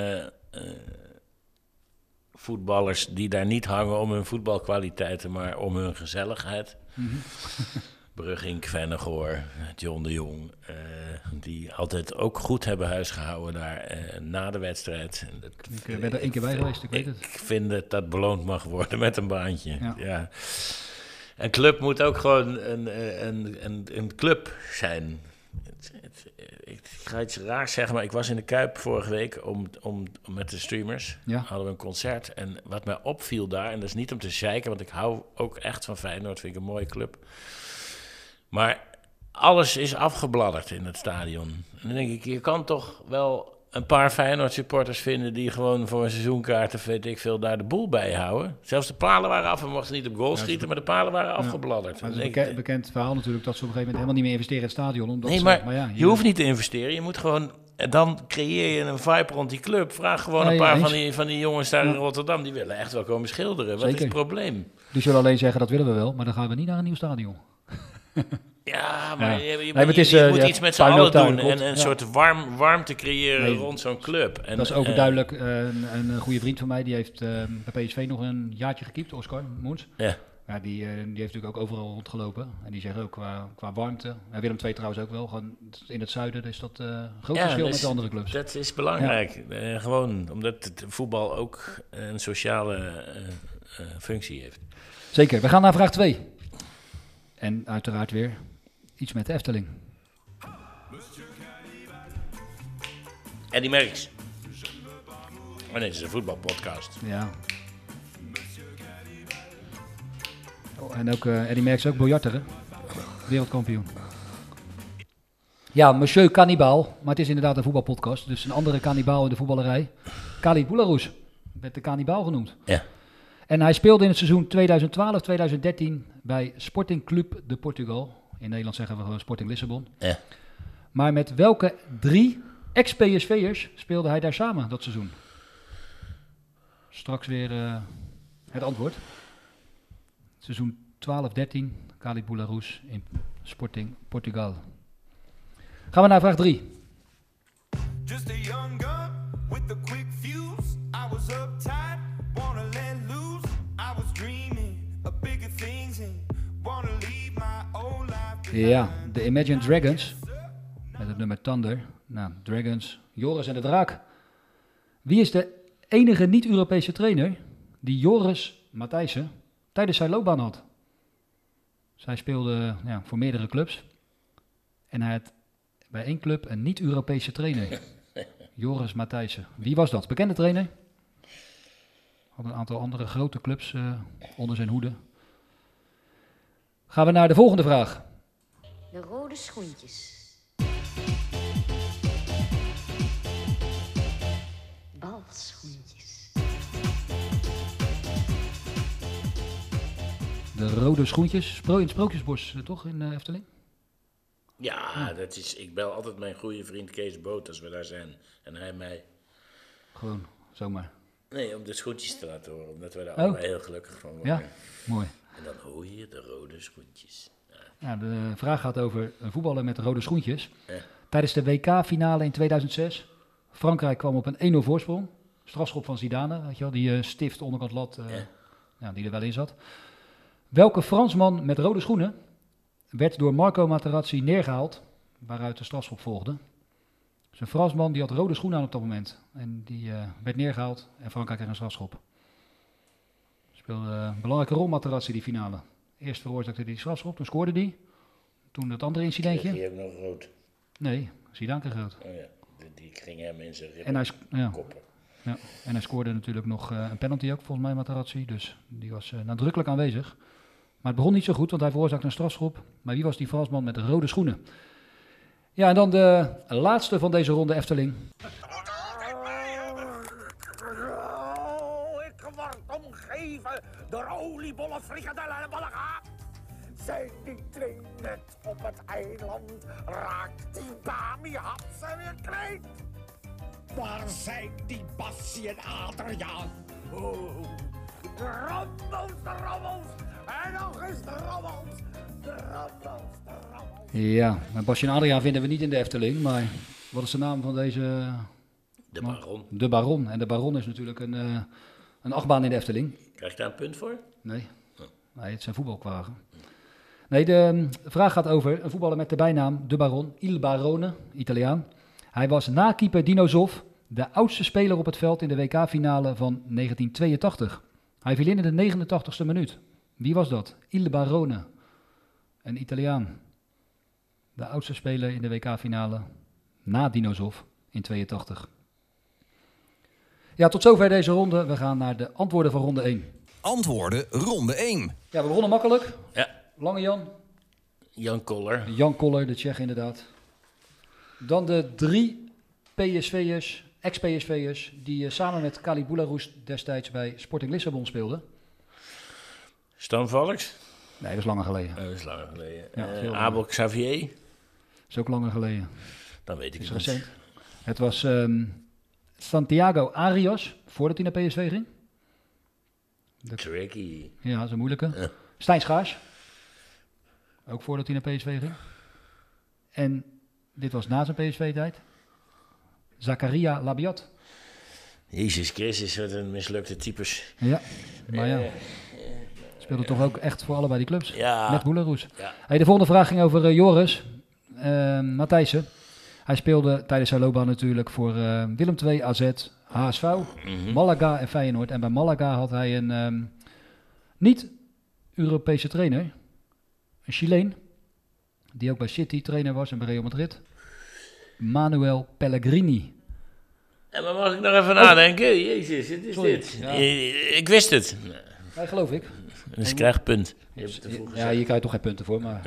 Speaker 10: voetballers die daar niet hangen om hun voetbalkwaliteiten, maar om hun gezelligheid. Brugging, Vennegoor, John de Jong, eh, die altijd ook goed hebben huisgehouden daar eh, na de wedstrijd. Dat-
Speaker 9: Ik ben er één keer bij geweest, ik weet het.
Speaker 10: ik vind dat dat beloond mag worden met een baantje.
Speaker 9: Ja.
Speaker 10: Ja. Een club moet ook gewoon een, eh, een, een, een club zijn. Het- het- Ik ga iets raars zeggen, maar ik was in de Kuip vorige week om, om, om met de streamers.
Speaker 9: Ja.
Speaker 10: Hadden we een concert. En wat mij opviel daar, en dat is niet om te zeiken, want ik hou ook echt van Feyenoord, vind ik een mooie club. Maar alles is afgebladderd in het stadion. En dan denk ik, je kan toch wel een paar Feyenoord supporters vinden die gewoon voor een seizoenkaart of weet ik veel daar de boel bij houden. Zelfs de palen waren af, we mochten niet op goal schieten, maar de palen waren afgebladderd.
Speaker 9: Maar het is een beke- bekend verhaal natuurlijk dat ze op een gegeven moment helemaal niet meer investeren in het stadion. Omdat
Speaker 10: nee,
Speaker 9: ze-
Speaker 10: maar,
Speaker 9: ja,
Speaker 10: je hoeft niet te investeren. Je moet gewoon, en dan creëer je een vibe rond die club. Vraag gewoon
Speaker 9: Nee,
Speaker 10: een paar van die, van die jongens daar
Speaker 9: Ja.
Speaker 10: in Rotterdam, die willen echt wel komen schilderen. Wat is het probleem?
Speaker 9: Die zullen alleen zeggen dat willen we wel, maar dan gaan we niet naar een nieuw stadion.
Speaker 10: Ja, maar
Speaker 9: Ja.
Speaker 10: je, je,
Speaker 9: Nee, maar het
Speaker 10: je-
Speaker 9: is,
Speaker 10: je
Speaker 9: eh,
Speaker 10: moet
Speaker 9: ja,
Speaker 10: iets met z'n allen doen en een
Speaker 9: Ja.
Speaker 10: soort warm, warmte creëren
Speaker 9: Nee,
Speaker 10: rond zo'n club. En,
Speaker 9: dat is
Speaker 10: eh,
Speaker 9: overduidelijk. Eh, een, een goede vriend van mij, die heeft eh, bij PSV nog een jaartje gekiept, Oscar Moens.
Speaker 10: Ja.
Speaker 9: Ja, die, eh, die heeft natuurlijk ook overal rondgelopen. En die zeggen ook qua, qua warmte, en Willem II trouwens ook wel, gewoon in het zuiden is dat eh, een groot
Speaker 10: Ja,
Speaker 9: verschil
Speaker 10: dus
Speaker 9: met de andere clubs.
Speaker 10: Dat is belangrijk. Eh, gewoon omdat het voetbal ook een sociale eh, eh, functie heeft.
Speaker 9: Zeker, we gaan naar vraag 2. En uiteraard weer iets met de Efteling.
Speaker 10: Eddie Merckx. Oh nee, het is een voetbalpodcast.
Speaker 9: Ja. Oh, en ook eh Eddie Merckx ook biljarter, hè? Wereldkampioen. Ja, Monsieur Cannibal, maar het is inderdaad een voetbalpodcast. Dus een andere kannibaal in de voetballerij. Khalid Boularus, werd de kannibaal genoemd.
Speaker 10: Ja.
Speaker 9: En hij speelde in het seizoen 2012-2013 bij Sporting Club de Portugal. In Nederland zeggen we gewoon Sporting Lissabon.
Speaker 10: Ja.
Speaker 9: Maar met welke drie ex-PSV'ers speelde hij daar samen dat seizoen? Straks weer eh, het antwoord. Seizoen 12-13, Cali Boularus in Sporting Portugal. Gaan we naar vraag 3.
Speaker 4: Just a young gun with a quick fuse. I was uptight, wanna let loose. I was dreaming of bigger things and wanna leave my old life.
Speaker 9: Ja, de Imagine Dragons. Met het nummer Thunder. Nou, Dragons, Joris en de Draak. Wie is de enige niet-Europese trainer die Joris Matthijssen tijdens zijn loopbaan had? Zij speelde ja, voor meerdere clubs. En hij had bij één club een niet-Europese trainer. Joris Matthijssen. Wie was dat? Bekende trainer? Had een aantal andere grote clubs eh, onder zijn hoede. Gaan we naar de volgende vraag.
Speaker 11: De rode schoentjes. Balschoentjes.
Speaker 9: De rode schoentjes. Spro in het Sprookjesbos, eh, toch, in eh, Efteling?
Speaker 10: Ja, dat is, ik bel altijd mijn goede vriend Kees Boot als we daar zijn. En hij mij.
Speaker 9: Gewoon, zomaar.
Speaker 10: Nee, om de schoentjes te laten horen, omdat wij daar
Speaker 9: Oh.
Speaker 10: allebei heel gelukkig van worden.
Speaker 9: Ja, mooi.
Speaker 10: En dan hoor je de rode schoentjes.
Speaker 9: Ja, de vraag gaat over een voetballer met rode schoentjes.
Speaker 10: Ja.
Speaker 9: Tijdens de WK-finale in 2006. Frankrijk kwam op een 1-0 voorsprong. Strafschop van Zidane, weet je wel, die eh, stift onderkant lat, eh,
Speaker 10: Ja.
Speaker 9: die er wel in zat. Welke Fransman met rode schoenen werd door Marco Materazzi neergehaald, waaruit de strafschop volgde? Een Fransman die had rode schoenen aan op dat moment. En die eh, werd neergehaald en Frankrijk kreeg een strafschop. Speelde een belangrijke rol Materazzi die finale. Eerst veroorzaakte hij die strafschop, toen scoorde hij. Toen dat andere incidentje.
Speaker 10: Die heeft nog rood.
Speaker 9: Nee, Zidane kreeg rood.
Speaker 10: Oh ja, die, die ging hem in zijn
Speaker 9: En
Speaker 10: ribben
Speaker 9: hij, ja,
Speaker 10: koppen.
Speaker 9: ja. en hij scoorde natuurlijk nog eh, een penalty ook, volgens mij Materazzi. Dus die was eh, nadrukkelijk aanwezig. Maar het begon niet zo goed, want hij veroorzaakte een strafschop. Maar wie was die Fransman met de rode schoenen? Ja, en dan de laatste van deze ronde Efteling.
Speaker 12: Ik word omgeven door oliebollen, frikadellen en ballega. Zijn die twee net op het eiland? Raakt die Bami Hapse weer kwijt? Waar zijn die Bassie en Adriaan? Oh, rommels, rommels. En nog eens de. De de.
Speaker 9: Ja, Basje en Adriaan vinden we niet in de Efteling. Maar wat is de naam van deze...
Speaker 10: De baron.
Speaker 9: De Baron. En de Baron is natuurlijk een, eh, een achtbaan in de Efteling.
Speaker 10: Krijg je daar een punt voor?
Speaker 9: Nee. Nee, het zijn voetbalkwagen. Nee, de eh, vraag gaat over een voetballer met de bijnaam De Baron, Il Barone, Italiaan. Hij was na keeper Dino Zoff de oudste speler op het veld in de WK-finale van 1982. Hij viel in in de 89ste minuut. Wie was dat? Il Barone, een Italiaan. De oudste speler in de WK-finale na Dino Zoff in 82. Ja, tot zover deze ronde. We gaan naar de antwoorden van ronde 1.
Speaker 1: Antwoorden ronde 1.
Speaker 9: Ja, we begonnen makkelijk.
Speaker 10: Ja.
Speaker 9: Lange Jan.
Speaker 10: Jan Koller.
Speaker 9: Jan Koller, de Tsjech inderdaad. Dan de drie PSV'ers, ex-PSV'ers, die eh, samen met Kali Boularus destijds bij Sporting Lissabon speelden.
Speaker 10: Stan Valks?
Speaker 9: Nee, dat is langer geleden.
Speaker 10: Oh, dat is langer geleden.
Speaker 9: Ja,
Speaker 10: Eh. Abel Xavier?
Speaker 9: Dat is ook langer geleden.
Speaker 10: Dan weet ik het niet.
Speaker 9: recent. Het was ehm, Santiago Arias, voordat hij naar PSV ging.
Speaker 10: Tricky.
Speaker 9: Ja, dat is een moeilijke.
Speaker 10: Ja.
Speaker 9: Stijn Schaars. Ook voordat hij naar PSV ging. En dit was na zijn PSV-tijd. Zakaria Labiat.
Speaker 10: Jezus Christus, wat een mislukte types.
Speaker 9: Ja, maar ja.
Speaker 10: Eh,
Speaker 9: Speelde toch ook echt voor allebei die clubs.
Speaker 10: Ja.
Speaker 9: Met Boeleroes.
Speaker 10: Ja.
Speaker 9: Hey, de volgende vraag ging over eh, Joris uh, Matthijssen. Hij speelde tijdens zijn loopbaan natuurlijk voor eh, Willem II, AZ, HSV,
Speaker 10: Mhm.
Speaker 9: Malaga en Feyenoord. En bij Malaga had hij een ehm, niet-Europese trainer, een Chileen, die ook bij City trainer was en bij Real Madrid. Manuel Pellegrini.
Speaker 10: En maar mag ik nog even nadenken? Jezus, wat is
Speaker 9: Sorry.
Speaker 10: dit?
Speaker 9: Ja.
Speaker 10: Ik wist het.
Speaker 9: Nee, geloof ik.
Speaker 10: Dus ik krijg een punt. Je hebt het te vroeg
Speaker 9: Ja,
Speaker 10: gezegd.
Speaker 9: hier krijg je toch geen punten voor, maar...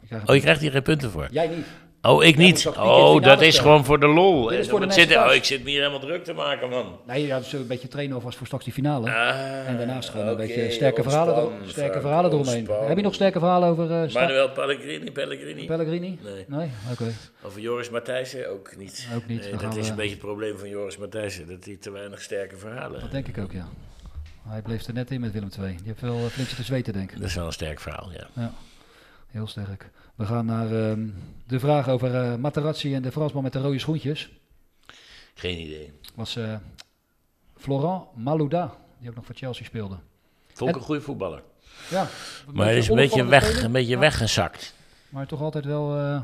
Speaker 9: je krijgt
Speaker 10: Oh, je krijgt hier geen punten voor?
Speaker 9: Jij niet.
Speaker 10: Oh, ik niet? Oh, dat is gewoon voor de lol.
Speaker 9: Dit is
Speaker 10: Eh,
Speaker 9: voor de
Speaker 10: zit, oh, ik zit me hier helemaal druk te maken, man.
Speaker 9: Nee, ja, dus een beetje trainen alvast voor straks die finale.
Speaker 10: Ah,
Speaker 9: en daarnaast gewoon een beetje sterke verhalen, er, sterke verhalen eromheen. Heb je nog sterke verhalen over... eh,
Speaker 10: Manuel Pellegrini, Pellegrini?
Speaker 9: Pellegrini?
Speaker 10: Nee.
Speaker 9: Nee? Oké.
Speaker 10: Over Joris Matthijssen ook niet.
Speaker 9: Ook niet,
Speaker 10: Nee, dat is een beetje het probleem van Joris Matthijssen. Dat hij te weinig sterke verhalen
Speaker 9: Dat denk ik ook, ja. Hij bleef er net in met Willem II. Die heeft wel een flintje te zweten, denk ik.
Speaker 10: Dat is wel een sterk verhaal, ja.
Speaker 9: Ja, heel sterk. We gaan naar ehm, de vraag over eh Materazzi en de Fransman met de rode schoentjes.
Speaker 10: Geen idee.
Speaker 9: Was eh, Florent Malouda, die ook nog voor Chelsea speelde.
Speaker 10: Vond ik
Speaker 9: En-
Speaker 10: een goede voetballer.
Speaker 9: Ja.
Speaker 10: Maar hij is een beetje, weg, een beetje
Speaker 9: Ja.
Speaker 10: weggezakt.
Speaker 9: Maar toch altijd wel eh,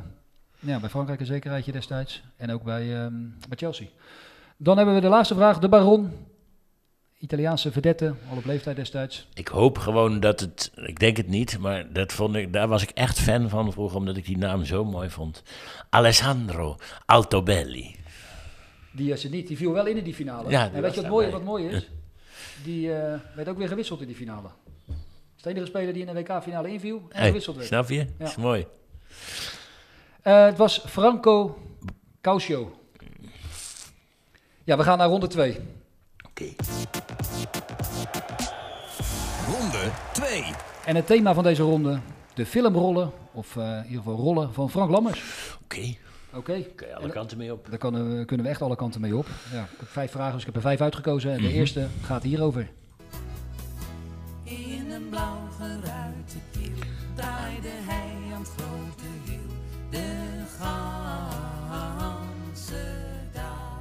Speaker 9: ja, bij Frankrijk een zekerheidje destijds. En ook bij, ehm, bij Chelsea. Dan hebben we de laatste vraag. De Baron. Italiaanse vedette, al op leeftijd destijds.
Speaker 10: Ik hoop gewoon dat het, ik denk het niet, maar dat vond ik, daar was ik echt fan van vroeger, omdat ik die naam zo mooi vond. Alessandro Altobelli.
Speaker 9: Die is er niet. Die viel wel in in die finale.
Speaker 10: Ja, die
Speaker 9: en weet je wat mooi, wat mooi is? Die eh, werd ook weer gewisseld in die finale. Het is de enige speler die in de WK-finale inviel en
Speaker 10: Hey,
Speaker 9: gewisseld werd.
Speaker 10: snap je?
Speaker 9: Ja.
Speaker 10: Dat is mooi.
Speaker 9: Eh, het was Franco Causio. Ja, we gaan naar ronde 2.
Speaker 10: Oké.
Speaker 1: Ronde 2.
Speaker 9: En het thema van deze ronde, de filmrollen, of eh, in ieder geval rollen van Frank Lammers.
Speaker 10: Oké.
Speaker 9: Oké.
Speaker 10: Kan je alle kanten mee op.
Speaker 9: Daar kan, eh, kunnen we echt alle kanten mee op. Ja, ik heb vijf vragen, dus ik heb er vijf uitgekozen. En de
Speaker 10: Mhm.
Speaker 9: eerste gaat hierover.
Speaker 13: In een blauw geruite keel draaide hij aan het grote wiel de ganse dag.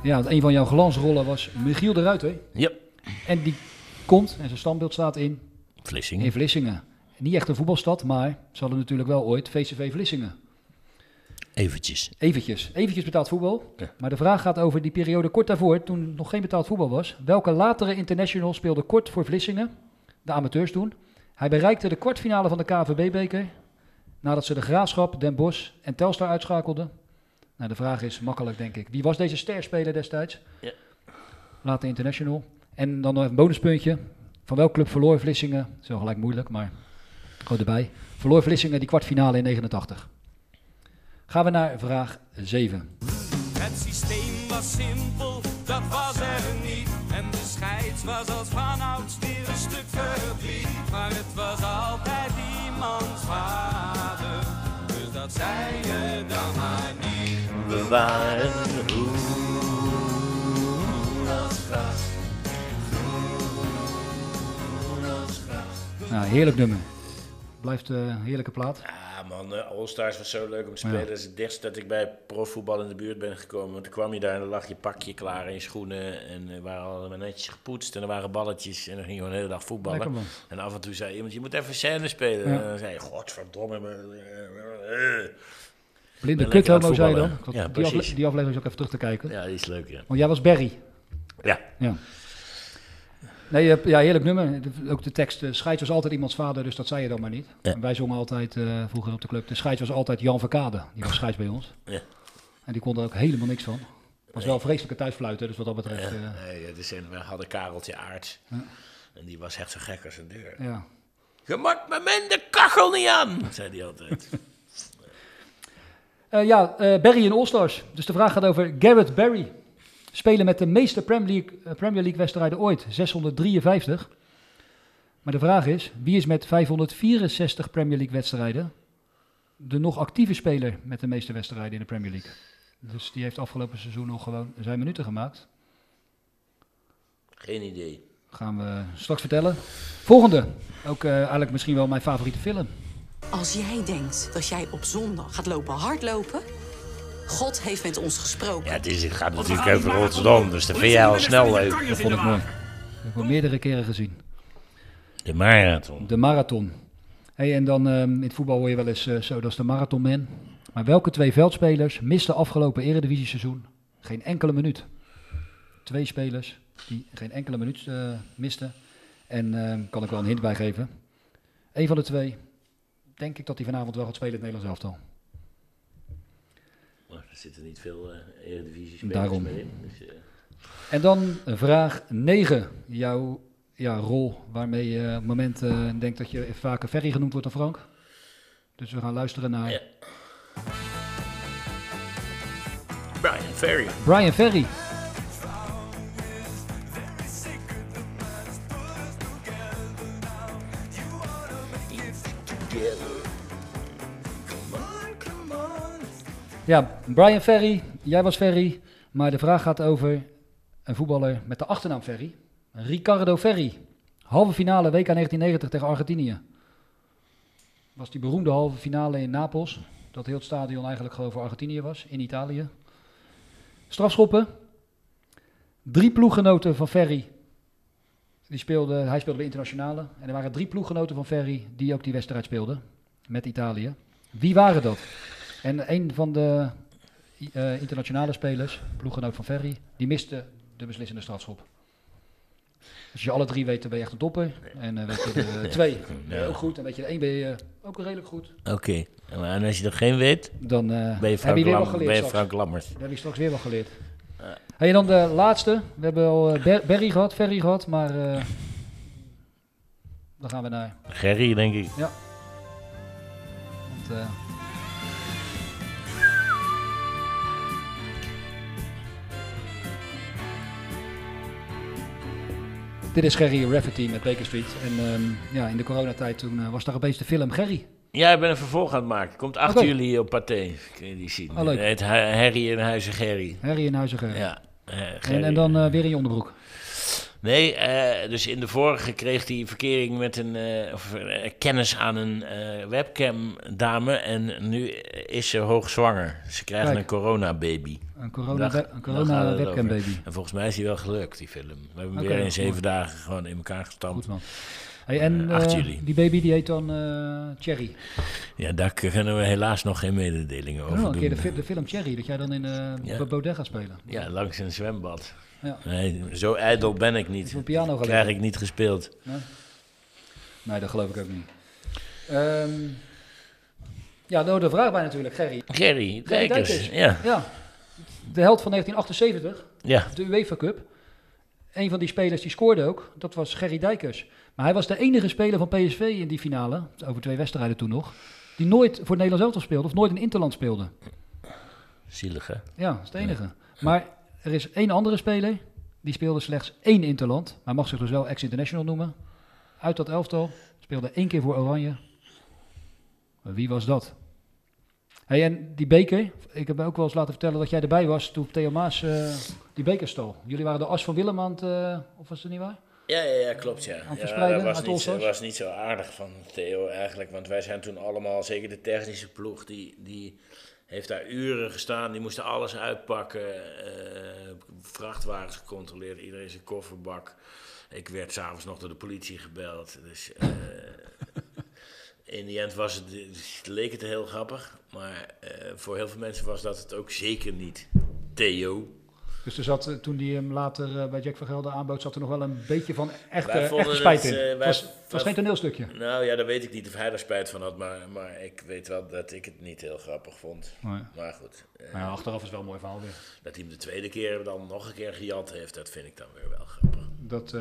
Speaker 9: Ja, want een van jouw glansrollen was Michiel de Ruiter.
Speaker 10: Ja.
Speaker 9: En die komt, en zijn standbeeld staat in...
Speaker 10: Vlissingen.
Speaker 9: In Vlissingen. Niet echt een voetbalstad, maar ze hadden natuurlijk wel ooit VCV Vlissingen.
Speaker 10: Eventjes.
Speaker 9: Eventjes. Eventjes betaald voetbal. Maar de vraag gaat over die periode kort daarvoor, toen nog geen betaald voetbal was. Welke latere international speelde kort voor Vlissingen, de amateurs toen? Hij bereikte de kwartfinale van de KVB-beker, nadat ze de Graafschap, Den Bosch en Telstar uitschakelden. Nou, de vraag is makkelijk, denk ik. Wie was deze sterspeler destijds?
Speaker 10: Ja.
Speaker 9: Later international. En dan nog even een bonuspuntje. Van welke club verloor Vlissingen? Dat is wel gelijk moeilijk, maar gewoon erbij. Verloor Vlissingen die kwartfinale in 89. Gaan we naar vraag 7.
Speaker 13: Het systeem was simpel, dat was er niet. En de scheids was als vanouds weer een stuk verdriet. Maar het was altijd iemands vader. Dus dat zei je dan maar
Speaker 10: waren groen
Speaker 13: als gras.
Speaker 9: Nou, heerlijk nummer. Blijft eh, een heerlijke plaat.
Speaker 10: Ja man, eh, All-Stars was zo leuk om te
Speaker 9: Ja.
Speaker 10: spelen. Dat is het dichtst dat ik bij profvoetbal in de buurt ben gekomen. Want dan kwam je daar en dan lag je pakje klaar in je schoenen. En er waren allemaal netjes gepoetst en er waren balletjes. En dan ging je gewoon de hele dag voetballen. En af en toe zei iemand, je moet even scène spelen.
Speaker 9: Ja.
Speaker 10: En dan zei je, godverdomme. Eh, eh."
Speaker 9: Blinde kuthomo zei je dan.
Speaker 10: voetballen.
Speaker 9: Ik had
Speaker 10: Ja,
Speaker 9: die, afle- die aflevering is ook even terug te kijken.
Speaker 10: Ja, die is leuk, ja.
Speaker 9: Want jij was Barry.
Speaker 10: Ja.
Speaker 9: Ja. Nee, ja, heerlijk nummer. Ook de tekst, de scheids was altijd iemands vader, dus dat zei je dan maar niet.
Speaker 10: Ja.
Speaker 9: En wij zongen altijd, eh, vroeger op de club, de scheids was altijd Jan Verkade. Die was scheids bij ons.
Speaker 10: Ja.
Speaker 9: En die kon er ook helemaal niks van. Was wel vreselijke thuisfluiten, dus wat dat betreft...
Speaker 10: Ja,
Speaker 9: eh,
Speaker 10: nee, we hadden Kareltje Aarts.
Speaker 9: Ja.
Speaker 10: En die was echt zo gek als een deur.
Speaker 9: ja.
Speaker 10: Je maakt me men de kachel niet aan, zei hij altijd.
Speaker 9: Eh, ja, eh, Barry in All-Stars. Dus de vraag gaat over Garrett Barry. Spelen met de meeste Premier League, eh, Premier League wedstrijden ooit, 653. Maar de vraag is, wie is met 564 Premier League wedstrijden de nog actieve speler met de meeste wedstrijden in de Premier League? Dus die heeft afgelopen seizoen nog gewoon zijn minuten gemaakt.
Speaker 10: Geen idee.
Speaker 9: Gaan we straks vertellen. Volgende, ook eigenlijk misschien wel mijn favoriete film.
Speaker 14: Als jij denkt dat jij op zondag gaat lopen hardlopen, God heeft met ons gesproken.
Speaker 10: Ja, het, is, het gaat natuurlijk over Rotterdam, dus dat vind jij al snel leuk.
Speaker 9: Dat vond ik mooi. Dat heb ik al meerdere keren gezien.
Speaker 10: De marathon.
Speaker 9: De marathon. Hey, en dan ehm, in het voetbal hoor je wel eens eh, zo, dat is de marathonman. Maar welke twee veldspelers misten afgelopen eredivisie-seizoen geen enkele minuut? Twee spelers die geen enkele minuut eh, misten. En ehm, kan ik wel een hint bij geven. Eén van de twee, denk ik dat hij vanavond wel gaat spelen in het Nederlands elftal.
Speaker 10: Maar er zitten niet veel eh eredivisie
Speaker 9: Daarom.
Speaker 10: meer in. Dus, eh,
Speaker 9: En dan vraag 9. Jouw ja, rol waarmee je op het moment eh, denkt dat je vaker Ferry genoemd wordt dan Frank. Dus we gaan luisteren naar
Speaker 10: Brian Ferry.
Speaker 9: Brian Ferry. Ja, Brian Ferry, jij was Ferry, maar de vraag gaat over een voetballer met de achternaam Ferry. Ricardo Ferry. Halve finale WK 1990 tegen Argentinië. Was die beroemde halve finale in Napels. Dat heel het stadion eigenlijk gewoon voor Argentinië was, in Italië. Strafschoppen. Drie ploeggenoten van Ferry. Die speelden, hij speelde bij Internationale. En er waren drie ploeggenoten van Ferry die ook die wedstrijd speelden. Met Italië. Wie waren dat? En een van de eh, internationale spelers, ploeggenoot van Ferry, die miste de beslissende strafschop. Als je alle drie weet, dan ben je echt een topper. En eh, weet je de twee, ben je ook goed. En weet je de één, ben je eh, ook redelijk goed.
Speaker 10: Oké. En als je er geen weet,
Speaker 9: Dan
Speaker 10: ben je
Speaker 9: heb
Speaker 10: Frank,
Speaker 9: je weer geleerd
Speaker 10: ben je. Frank Lammers.
Speaker 9: Dat heb je straks weer wel geleerd. Hey, en dan de laatste. We hebben al Ber- Berry gehad, Ferry gehad, maar dan gaan we naar.
Speaker 10: Gerry, denk ik.
Speaker 9: Ja. Want, Dit is Gerry Rafferty met Baker Street. En ehm, ja, in de coronatijd toen eh, was daar opeens de film Gerry.
Speaker 10: Ja, ik ben een vervolg aan het maken. Komt 8
Speaker 9: Oké.
Speaker 10: juli op Pathé. Kun je die zien.
Speaker 9: Oh, leuk.
Speaker 10: Het heet Harry in Huizen Gerry.
Speaker 9: Harry in Huizen Gerry.
Speaker 10: Ja. eh,
Speaker 9: En,
Speaker 10: Gerry.
Speaker 9: en dan eh, weer in je onderbroek.
Speaker 10: Nee, eh, dus in de vorige kreeg hij verkering met een eh, of, eh, kennis aan een webcam-dame. En nu is ze hoogzwanger. Ze krijgen
Speaker 9: Kijk.
Speaker 10: een corona-baby.
Speaker 9: Een corona-
Speaker 10: Daar-
Speaker 9: een
Speaker 10: daar
Speaker 9: corona
Speaker 10: gaat het
Speaker 9: webcam-baby.
Speaker 10: over. En volgens mij is hij wel gelukt, die film. We hebben weer in
Speaker 9: goed.
Speaker 10: zeven dagen gewoon in elkaar gestampt.
Speaker 9: Goed man. Hey, en
Speaker 10: 8 juli.
Speaker 9: die baby die heet dan Cherry.
Speaker 10: Ja, daar kunnen we helaas nog geen mededelingen
Speaker 9: Oh,
Speaker 10: over
Speaker 9: een
Speaker 10: doen.
Speaker 9: keer de, fi- de film Cherry, dat jij dan in
Speaker 10: Ja.
Speaker 9: Baudet gaat spelen.
Speaker 10: Ja, langs een zwembad.
Speaker 9: Ja.
Speaker 10: Nee, zo ijdel ben ik niet.
Speaker 9: Een piano
Speaker 10: Krijg ik niet gespeeld.
Speaker 9: Nee? nee, dat geloof ik ook niet. Ehm, ja, nou, de vraag bij natuurlijk, Gerry.
Speaker 10: Gerry Dijkers, ja.
Speaker 9: ja. De held van 1978,
Speaker 10: Ja.
Speaker 9: de UEFA Cup. Een van die spelers die scoorde ook, dat was Gerry Dijkers. Maar hij was de enige speler van PSV in die finale, over twee wedstrijden toen nog, die nooit voor het Nederlands elftal speelde of nooit in Interland speelde.
Speaker 10: Zielig, hè?
Speaker 9: Ja, dat is het enige. Maar er is één andere speler, die speelde slechts één Interland, maar mag zich dus wel ex-international noemen. Uit dat elftal, speelde één keer voor Oranje. Maar Wie was dat? Hey, en die beker, ik heb ook wel eens laten vertellen dat jij erbij was toen Theo Maas eh, die beker stal. Jullie waren de as van Willem aan het, eh, of was het niet waar?
Speaker 10: Ja, ja, ja, klopt, ja. ja dat was niet, zo, was niet zo aardig van Theo eigenlijk, want wij zijn toen allemaal, zeker de technische ploeg, die, die heeft daar uren gestaan, die moesten alles uitpakken, eh, vrachtwagens gecontroleerd, iedereen zijn kofferbak. Ik werd s'avonds nog door de politie gebeld, dus... eh, In die end was het, leek het heel grappig, maar eh, voor heel veel mensen was dat het ook zeker niet. Theo,
Speaker 9: Dus er zat, eh, toen die hem later eh, bij Jack van Gelder aanbood, zat er nog wel een beetje van echte, echte spijt
Speaker 10: het,
Speaker 9: in.
Speaker 10: eh,
Speaker 9: het
Speaker 10: wij-
Speaker 9: was, het was
Speaker 10: wij-
Speaker 9: geen toneelstukje.
Speaker 10: Nou ja, dat weet ik niet of hij er spijt van had, maar, maar ik weet wel dat ik het niet heel grappig vond.
Speaker 9: Nee.
Speaker 10: Maar goed.
Speaker 9: Maar ja, achteraf is wel een mooi verhaal weer.
Speaker 10: Dat hij hem de tweede keer dan nog een keer gejat heeft, dat vind ik dan weer wel grappig.
Speaker 9: Dat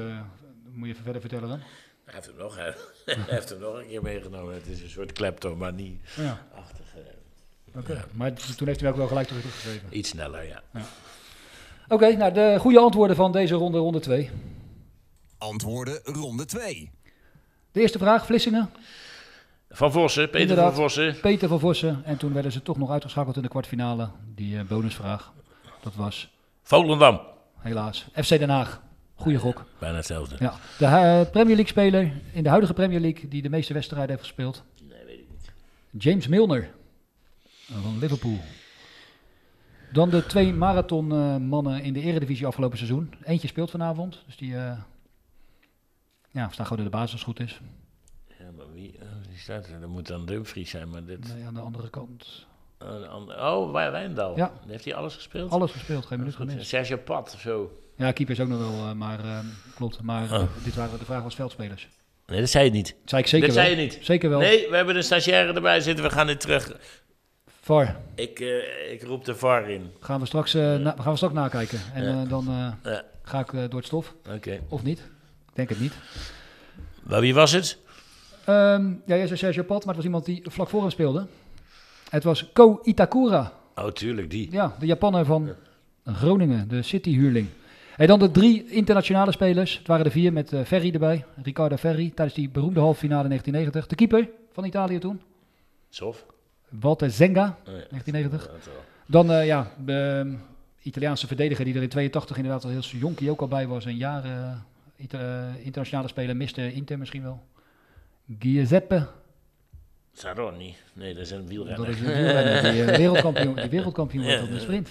Speaker 9: moet je even verder vertellen dan.
Speaker 10: Hij heeft hem nog, hij, hij heeft hem nog een keer meegenomen. Het is een soort kleptomanie.
Speaker 9: Ja.
Speaker 10: Achtig, eh,
Speaker 9: Oké,
Speaker 10: ja.
Speaker 9: maar toen heeft hij ook wel gelijk teruggegeven.
Speaker 10: Iets sneller, ja.
Speaker 9: Oké, nou de goede antwoorden van deze ronde, ronde 2.
Speaker 1: Antwoorden ronde 2.
Speaker 9: De eerste vraag, Vlissingen.
Speaker 10: Van Vossen, Peter
Speaker 9: Inderdaad,
Speaker 10: van Vossen.
Speaker 9: Peter van Vossen. En toen werden ze toch nog uitgeschakeld in de kwartfinale. Die eh, bonusvraag, dat was
Speaker 10: Volendam.
Speaker 9: helaas FC Den Haag. Goeie gok.
Speaker 10: Bijna hetzelfde.
Speaker 9: Ja, de eh, Premier League speler in de huidige Premier League die de meeste wedstrijden heeft gespeeld.
Speaker 10: Nee, weet ik niet.
Speaker 9: James Milner van Liverpool. Dan de twee marathonmannen in de eredivisie afgelopen seizoen. Eentje speelt vanavond, dus die eh, ja, staan gewoon in de basis als het goed is.
Speaker 10: Ja, maar wie, oh, wie staat er? Dat moet dan Dumfries zijn, maar dit...
Speaker 9: Nee, aan de andere kant.
Speaker 10: Oh, oh, Wij- Wijndal.
Speaker 9: Ja.
Speaker 10: Heeft hij alles gespeeld?
Speaker 9: Alles gespeeld, geen minuut gemist.
Speaker 10: Sergio Pat of zo.
Speaker 9: Ja, keeper is ook nog wel, eh, maar eh, klopt. Maar eh,
Speaker 10: Oh.
Speaker 9: dit waren, de vraag was veldspelers.
Speaker 10: Nee, dat zei je niet.
Speaker 9: zei ik zeker
Speaker 10: dat
Speaker 9: wel.
Speaker 10: zei je niet.
Speaker 9: Zeker wel.
Speaker 10: Nee, we hebben een stagiaire erbij zitten. We gaan dit terug.
Speaker 9: VAR.
Speaker 10: Ik, eh, ik roep de VAR in.
Speaker 9: Gaan we straks, eh, na- gaan we straks nakijken. En
Speaker 10: Ja.
Speaker 9: eh, dan ga ik door het stof.
Speaker 10: Oké.
Speaker 9: Of niet. Ik denk het niet.
Speaker 10: Maar wie was het?
Speaker 9: Ehm, ja, jij zei Sergio Pat, maar het was iemand die vlak voor hem speelde. Het was Ko Itakura.
Speaker 10: Oh, tuurlijk, die.
Speaker 9: Ja, de Japanner van Groningen, de City-huurling. En dan de drie internationale spelers. Het waren er vier met Ferry erbij. Riccardo Ferri tijdens die beroemde halve finale in 1990. De keeper van Italië toen.
Speaker 10: Sof.
Speaker 9: Walter Zenga,
Speaker 10: Oh ja.
Speaker 9: 1990.
Speaker 10: Ja, dat wel.
Speaker 9: Dan eh, ja, de ehm, Italiaanse verdediger die er in 82 inderdaad al heel jonkie ook al bij was. Een jaar eh, eh, internationale speler, miste Inter misschien wel. Giuseppe,
Speaker 10: Saroni. Nee, dat is een wielrenner.
Speaker 9: dat is een wielrenner die wereldkampioen, die wereldkampioen wordt op de sprint.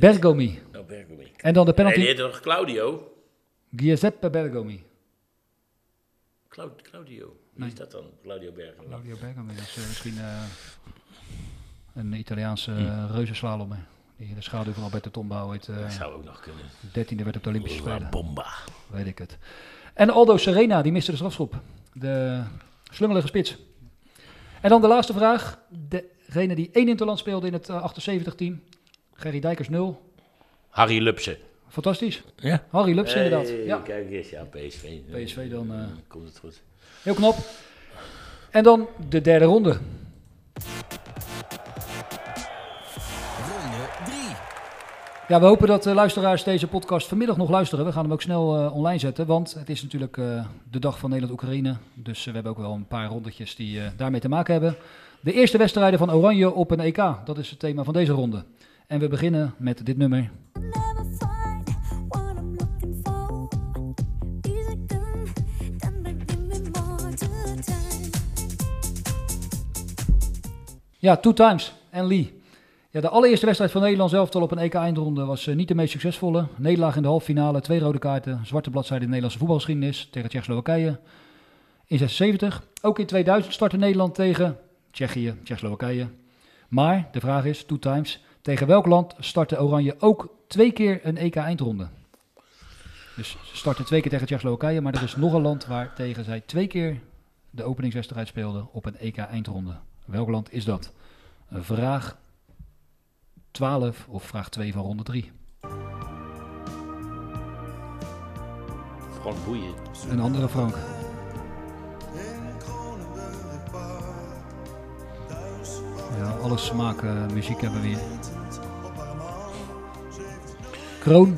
Speaker 9: Bergomi.
Speaker 10: Oh, Bergomi.
Speaker 9: En dan de
Speaker 10: Nee,
Speaker 9: penalty.
Speaker 10: heette nog Claudio.
Speaker 9: Giuseppe Bergomi.
Speaker 10: Clau- Claudio. Wie
Speaker 9: Nee.
Speaker 10: is dat dan? Claudio Bergomi.
Speaker 9: Claudio Bergomi, dat is eh, misschien eh, een Italiaanse uh. Die de schaduw van Alberto Tomba ooit eh
Speaker 10: Dat zou ook nog kunnen.
Speaker 9: 13e werd op de Olympische
Speaker 10: La
Speaker 9: Spelen.
Speaker 10: Bomba.
Speaker 9: Weet ik het. En Aldo Serena, die miste de strafschop. De slungelige spits. En dan de laatste vraag. Degene die één interland speelde in het 78-team. Gerry Dijkers 0.
Speaker 10: Harry Lupsen.
Speaker 9: Fantastisch.
Speaker 10: Ja.
Speaker 9: Harry Lupsen
Speaker 10: Hey,
Speaker 9: inderdaad. Ja.
Speaker 10: Kijk eens, ja, PSV.
Speaker 9: PSV dan, eh,
Speaker 10: Komt het goed.
Speaker 9: Heel knap. En dan de derde ronde.
Speaker 1: Ronde 3.
Speaker 9: Ja, we hopen dat de luisteraars deze podcast vanmiddag nog luisteren. We gaan hem ook snel eh, online zetten, want het is natuurlijk eh, de dag van Nederland-Oekraïne. Dus eh, we hebben ook wel een paar rondetjes die eh, daarmee te maken hebben. De eerste wedstrijden van Oranje op een EK, dat is het thema van deze ronde. En we beginnen met dit nummer. Ja, two times. En Lee. Ja, de allereerste wedstrijd van Nederland zelf al op een EK-eindronde was eh, niet de meest succesvolle. Nederlaag in de halve finale, twee rode kaarten, zwarte bladzijde in de Nederlandse voetbalgeschiedenis tegen Tsjechoslowakije. In 76. Ook in 2000 startte Nederland tegen Tsjechië, Tsjechoslowakije. Maar de vraag is, two times, tegen welk land startte Oranje ook twee keer een EK-eindronde? Dus ze starten twee keer tegen Tsjechoslowakije, maar er is nog een land waar tegen zij twee keer de openingswedstrijd speelden op een EK-eindronde. Welk land is dat? Vraag 12 of vraag 2 van ronde 3.
Speaker 10: Frank Boeien.
Speaker 9: Een andere Frank. Ja, alle smaken muziek hebben we hier. Kroon,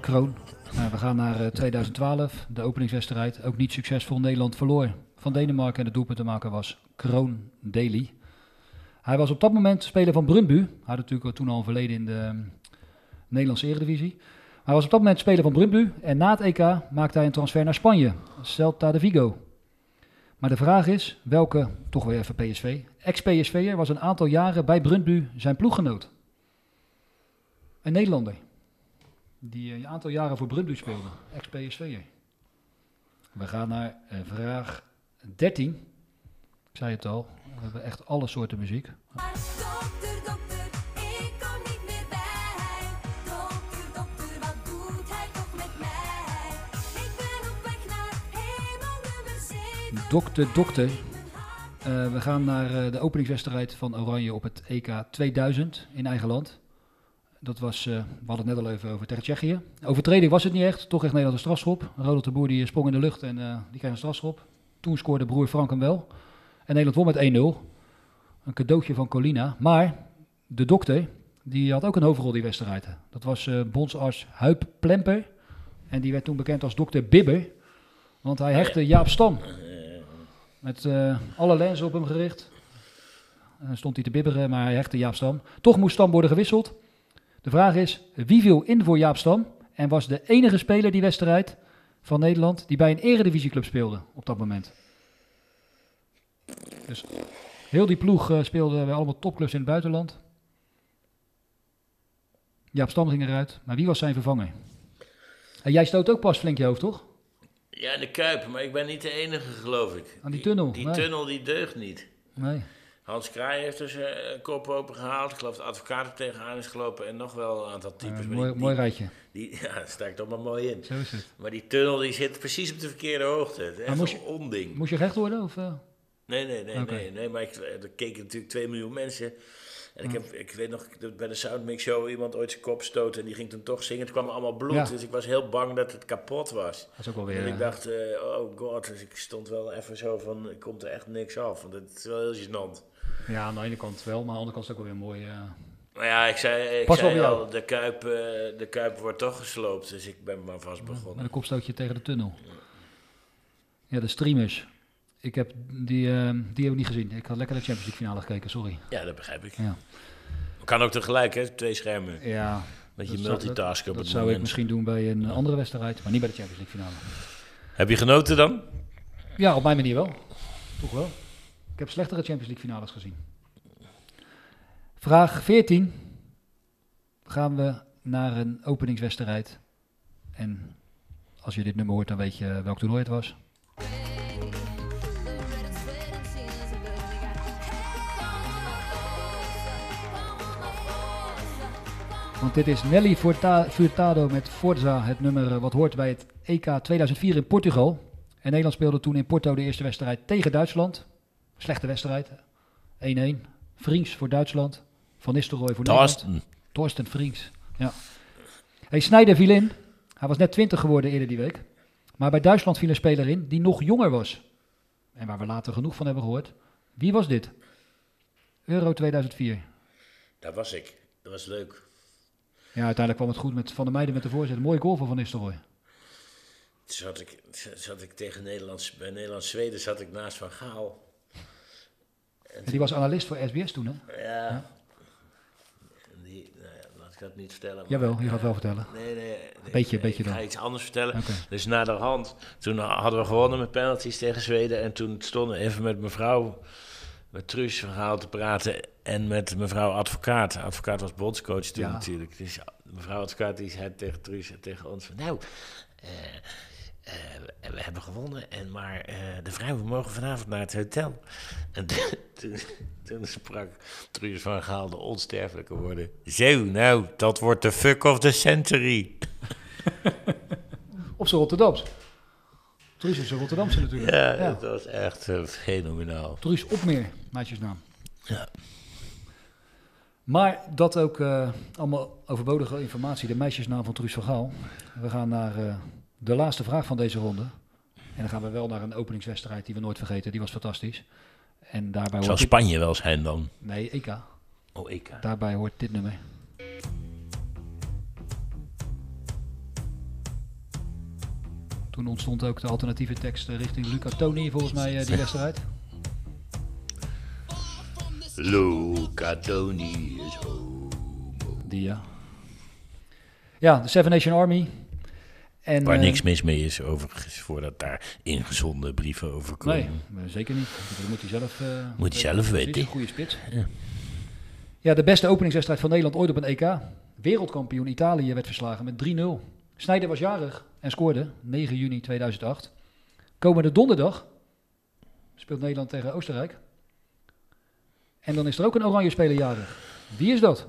Speaker 9: Kroon. Nou, we gaan naar eh, 2012, de openingswedstrijd. Ook niet succesvol, Nederland verloor van Denemarken en de doelpuntenmaker was Kroon Daly. Hij was op dat moment speler van Brøndby. Hij had natuurlijk toen al een verleden in de ehm, Nederlandse Eredivisie. Hij was op dat moment speler van Brøndby en na het EK maakte hij een transfer naar Spanje, Celta de Vigo. Maar de vraag is, welke, toch weer even PSV, ex-PSV'er was een aantal jaren bij Brøndby zijn ploeggenoot? Een Nederlander, die eh, een aantal jaren voor Brøndby speelde, ex-PSV'er. We gaan naar eh, vraag 13. Ik zei het al, we hebben echt alle soorten muziek. Dokter, dokter. Eh, we gaan naar eh, de openingswedstrijd van Oranje op het EK 2000 in eigen land. Dat was, eh, we hadden het net al even over tegen Tsjechië. Overtreding was het niet echt, toch echt Nederland een strafschop. Ronald de Boer die sprong in de lucht en die kreeg een strafschop. Toen scoorde broer Frank hem wel. En Nederland won met 1-0. Een cadeautje van Colina. Maar de dokter, die had ook een hoofdrol die wedstrijd. Dat was eh bondsarts Huip Plemper. En die werd toen bekend als dokter Bibber. Want hij hechtte Jaap Stam. Met eh, alle lenzen op hem gericht. En stond hij te bibberen, maar hij hechtte Jaap Stam. Toch moest Stam worden gewisseld. De vraag is, wie viel in voor Jaap Stam? En was de enige speler die wedstrijd van Nederland die bij een eredivisieclub speelde op dat moment. Dus heel die ploeg eh, speelde bij allemaal topclubs in het buitenland. Jaap Stam ging eruit, maar wie was zijn vervanger? En jij stoot ook pas flink je hoofd, toch?
Speaker 10: Ja, de Kuip, maar ik ben niet de enige, geloof ik.
Speaker 9: Aan die tunnel,
Speaker 10: Die,
Speaker 9: nee.
Speaker 10: tunnel die deugt niet.
Speaker 9: Nee.
Speaker 10: Hans Kraai heeft dus eh, een kop open gehaald. Ik geloof de advocaat er tegenaan is gelopen en nog wel een aantal types.
Speaker 9: Eh, mooi-
Speaker 10: die-
Speaker 9: mooi rijtje.
Speaker 10: Die, ja, dat sta ik toch maar mooi in.
Speaker 9: Zo is het.
Speaker 10: Maar die tunnel die zit precies op de verkeerde hoogte. Het is echt
Speaker 9: moest
Speaker 10: een onding.
Speaker 9: Moest je recht worden? Of, eh?
Speaker 10: Nee, nee, nee, nee, nee. Maar ik, er keken natuurlijk 2 miljoen mensen. En ik, heb, ik weet nog bij de Soundmix Show iemand ooit zijn kop stootte en die ging toen toch zingen. Het kwam allemaal bloed,
Speaker 9: Ja.
Speaker 10: dus ik was heel bang dat het kapot was.
Speaker 9: Dat is ook wel weer,
Speaker 10: En ik
Speaker 9: eh,
Speaker 10: dacht, eh, oh god, dus ik stond wel even zo van, komt er echt niks af. Want het is wel heel gênant.
Speaker 9: Ja, aan de ene kant wel, maar aan de andere kant is het ook wel weer mooi. eh.
Speaker 10: Maar ja, ik zei, ik
Speaker 9: Pas
Speaker 10: zei al, de kuip, eh, de kuip wordt toch gesloopt. Dus ik ben maar vast begonnen.
Speaker 9: Met een kopstootje tegen de tunnel. Ja, de streamers. Ik heb die, eh, die heb ik niet gezien. Ik had lekker de Champions League finale gekeken, sorry.
Speaker 10: Ja, dat begrijp ik.
Speaker 9: Ja.
Speaker 10: Kan ook tegelijk, hè? Twee schermen.
Speaker 9: Ja.
Speaker 10: Beetje
Speaker 9: dat zou-
Speaker 10: multitasken op
Speaker 9: Dat
Speaker 10: het
Speaker 9: zou ik misschien doen bij een andere wedstrijd, maar niet bij de Champions League finale.
Speaker 10: Heb je genoten dan?
Speaker 9: Ja, op mijn manier wel. Toch wel. Ik heb slechtere Champions League finales gezien. Vraag 14. Gaan we naar een openingswedstrijd. En als je dit nummer hoort, dan weet je welk toernooi het was. Want dit is Nelly Furta- Furtado met Forza, het nummer eh, wat hoort bij het EK 2004 in Portugal. En Nederland speelde toen in Porto de eerste wedstrijd tegen Duitsland. Slechte wedstrijd. 1-1. Vriends voor Duitsland. Van Nistelrooy voor
Speaker 10: Torsten.
Speaker 9: Nederland. Torsten Vriends. Ja. Hey, Sneijder viel in. Hij was net 20 geworden eerder die week. Maar bij Duitsland viel een speler in die nog jonger was. En waar we later genoeg van hebben gehoord. Wie was dit? Euro 2004.
Speaker 10: Daar was ik. Dat was leuk.
Speaker 9: Ja, uiteindelijk kwam het goed met Van der Meijden met de voorzet. Mooie goal van Van Nistelrooy.
Speaker 10: Zat ik, zat ik tegen Nederlands, bij Nederlands-Zweden zat ik naast Van Gaal.
Speaker 9: En die was analist voor SBS toen, hè?
Speaker 10: Ja.
Speaker 9: Ja.
Speaker 10: Die, nou ja, laat ik dat niet vertellen. maar-
Speaker 9: Jawel, je gaat wel vertellen.
Speaker 10: Nee, nee. nee,
Speaker 9: Beetje,
Speaker 10: ik,
Speaker 9: beetje
Speaker 10: ik
Speaker 9: dan.
Speaker 10: ga iets anders vertellen. Dus na de hand, toen hadden we gewonnen met penalties tegen Zweden. En toen stonden even met mevrouw, met Truus verhaal te praten. En met mevrouw advocaat. Advocaat was bondscoach toen
Speaker 9: Ja.
Speaker 10: natuurlijk. Dus mevrouw advocaat die zei tegen Truus en tegen ons van... Nou, eh, eh, we hebben gewonnen, en maar eh, de vrouwen mogen vanavond naar het hotel. En toen, toen sprak Truus van Gaal de onsterfelijke woorden. Zo, nou, dat wordt de fuck of the century.
Speaker 9: Op zijn Rotterdams. Truus is een Rotterdamse natuurlijk.
Speaker 10: Ja, dat was echt fenomenaal.
Speaker 9: Truus Opmeer, meisjesnaam.
Speaker 10: Ja.
Speaker 9: Maar dat ook eh, allemaal overbodige informatie, de meisjesnaam van Truus van Gaal. We gaan naar eh, de laatste vraag van deze ronde. En dan gaan we wel naar een openingswedstrijd die we nooit vergeten. Die was fantastisch. En daarbij
Speaker 10: Zou
Speaker 9: dit-
Speaker 10: Spanje wel zijn dan?
Speaker 9: Nee, EK.
Speaker 10: Oh, EK.
Speaker 9: Daarbij hoort dit nummer. Toen ontstond ook de alternatieve tekst eh, richting Luca Toni, volgens mij, die wedstrijd.
Speaker 10: Luca Toni is
Speaker 9: Die, ja. Ja, de Seven Nation Army. En,
Speaker 10: Waar
Speaker 9: eh,
Speaker 10: niks mis mee is, overigens, voordat daar ingezonden brieven over komen.
Speaker 9: Nee, zeker niet. Dat moet hij zelf, eh,
Speaker 10: Moet hij zelf
Speaker 9: precies,
Speaker 10: weten.
Speaker 9: Een goede spits.
Speaker 10: Ja.
Speaker 9: Ja, de beste openingswedstrijd van Nederland ooit op een EK. Wereldkampioen Italië werd verslagen met 3-0. Snijder was jarig en scoorde 9 juni 2008. Komende donderdag speelt Nederland tegen Oostenrijk. En dan is er ook een oranje speler jarig. Wie is dat?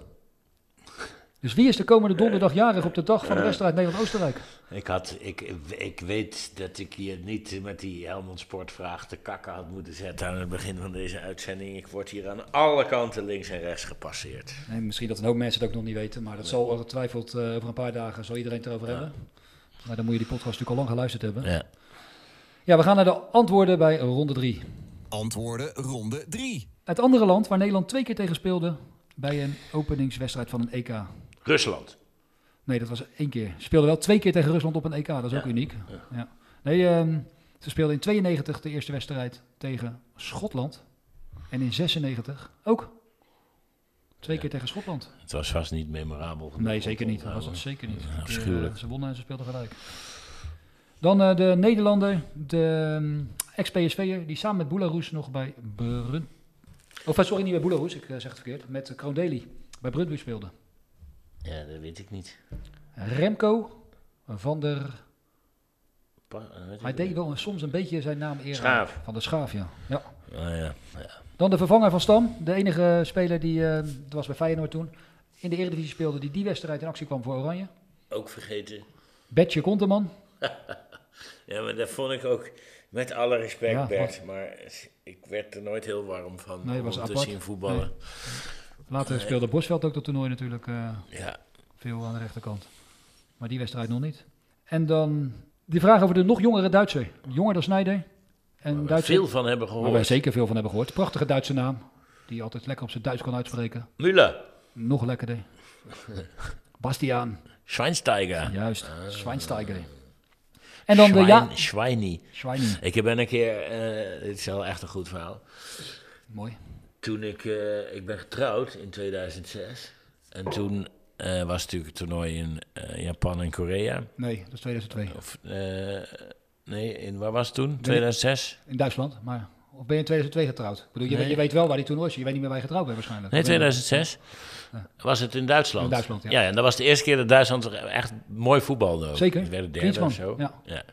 Speaker 9: Dus wie is de komende donderdag jarig op de dag van de wedstrijd Nederland-Oostenrijk?
Speaker 10: Ik, had, ik, ik weet dat ik hier niet met die Helmond Sportvraag te kakken had moeten zetten aan het begin van deze uitzending. Ik word hier aan alle kanten links en rechts gepasseerd.
Speaker 9: Nee, misschien dat een hoop mensen het ook nog niet weten, maar dat zal ongetwijfeld eh, over een paar dagen zal iedereen het erover hebben. Maar dan moet je die podcast natuurlijk al lang geluisterd hebben.
Speaker 10: Ja.
Speaker 9: Ja, we gaan naar de antwoorden bij ronde 3.
Speaker 1: Antwoorden ronde 3.
Speaker 9: Het andere land waar Nederland twee keer tegen speelde bij een openingswedstrijd van een EK.
Speaker 10: Rusland.
Speaker 9: Nee, dat was één keer. Ze speelden wel twee keer tegen Rusland op een EK, dat is ook uniek. Ja. Nee, ehm, ze speelden in 92 de eerste wedstrijd tegen Schotland. En in 96 ook. Twee keer tegen Schotland.
Speaker 10: Het was vast niet memorabel.
Speaker 9: Nee, zeker niet. Dat was het zeker niet. Eh,
Speaker 10: Afschuwelijk.
Speaker 9: ze wonnen en ze speelden gelijk. Dan eh, de Nederlander, de um, ex-PSV'er, die samen met Boularoes nog bij Brun... Of eh, sorry, niet bij Boularoes, ik eh, zeg het verkeerd. Met uh, Kroondeli bij Brunby speelde.
Speaker 10: Ja, dat weet ik niet.
Speaker 9: Remco van der...
Speaker 10: Pa- eh,
Speaker 9: Hij deed wel soms een beetje zijn naam eer
Speaker 10: Schaaf.
Speaker 9: aan. Van de Schaaf, ja. ja.
Speaker 10: Ah, ja, ja.
Speaker 9: Dan de vervanger van Stam. De enige speler die, eh, dat was bij Feyenoord toen, in de Eredivisie speelde, die die wedstrijd in actie kwam voor Oranje.
Speaker 10: Ook vergeten.
Speaker 9: Betje Konteman.
Speaker 10: Ja, maar dat vond ik ook, met alle respect
Speaker 9: Ja,
Speaker 10: Bert, maar ik werd er nooit heel warm van
Speaker 9: Nee,
Speaker 10: om te zien voetballen.
Speaker 9: Later
Speaker 10: Nee.
Speaker 9: speelde Bosveld ook dat toernooi natuurlijk eh,
Speaker 10: Ja.
Speaker 9: veel aan de rechterkant. Maar die wedstrijd nog niet. En dan die vraag over de nog jongere Duitser. Jonger dan Snijder. En Duitser,
Speaker 10: veel van hebben gehoord.
Speaker 9: Waar wij zeker veel van hebben gehoord. Prachtige Duitse naam. Die altijd lekker op zijn Duits kon uitspreken.
Speaker 10: Müller.
Speaker 9: Nog lekkerder. Bastiaan.
Speaker 10: Schweinsteiger.
Speaker 9: Juist, Schweinsteiger. En dan de ja...
Speaker 10: Schweini.
Speaker 9: Schweini.
Speaker 10: Ik ben een keer, eh, dit is wel echt een goed verhaal.
Speaker 9: Mooi.
Speaker 10: Toen ik, eh, ik ben getrouwd in 2006. En toen eh, was natuurlijk het toernooi in Japan en Korea.
Speaker 9: Nee, dat is 2002.
Speaker 10: Of, nee, in, waar was het toen? 2006?
Speaker 9: In Duitsland, maar... Of ben je in 2002 getrouwd? Ik bedoel, je,
Speaker 10: Nee.
Speaker 9: weet, je weet wel waar die toen was. Je weet niet meer waar je getrouwd bent waarschijnlijk.
Speaker 10: Nee,
Speaker 9: Of ben je-
Speaker 10: 2006. Was het in Duitsland?
Speaker 9: In Duitsland, ja.
Speaker 10: Ja, en dat was de eerste keer dat Duitsland echt mooi voetbalde. ook.
Speaker 9: Zeker.
Speaker 10: Die werden derde of zo.
Speaker 9: ja.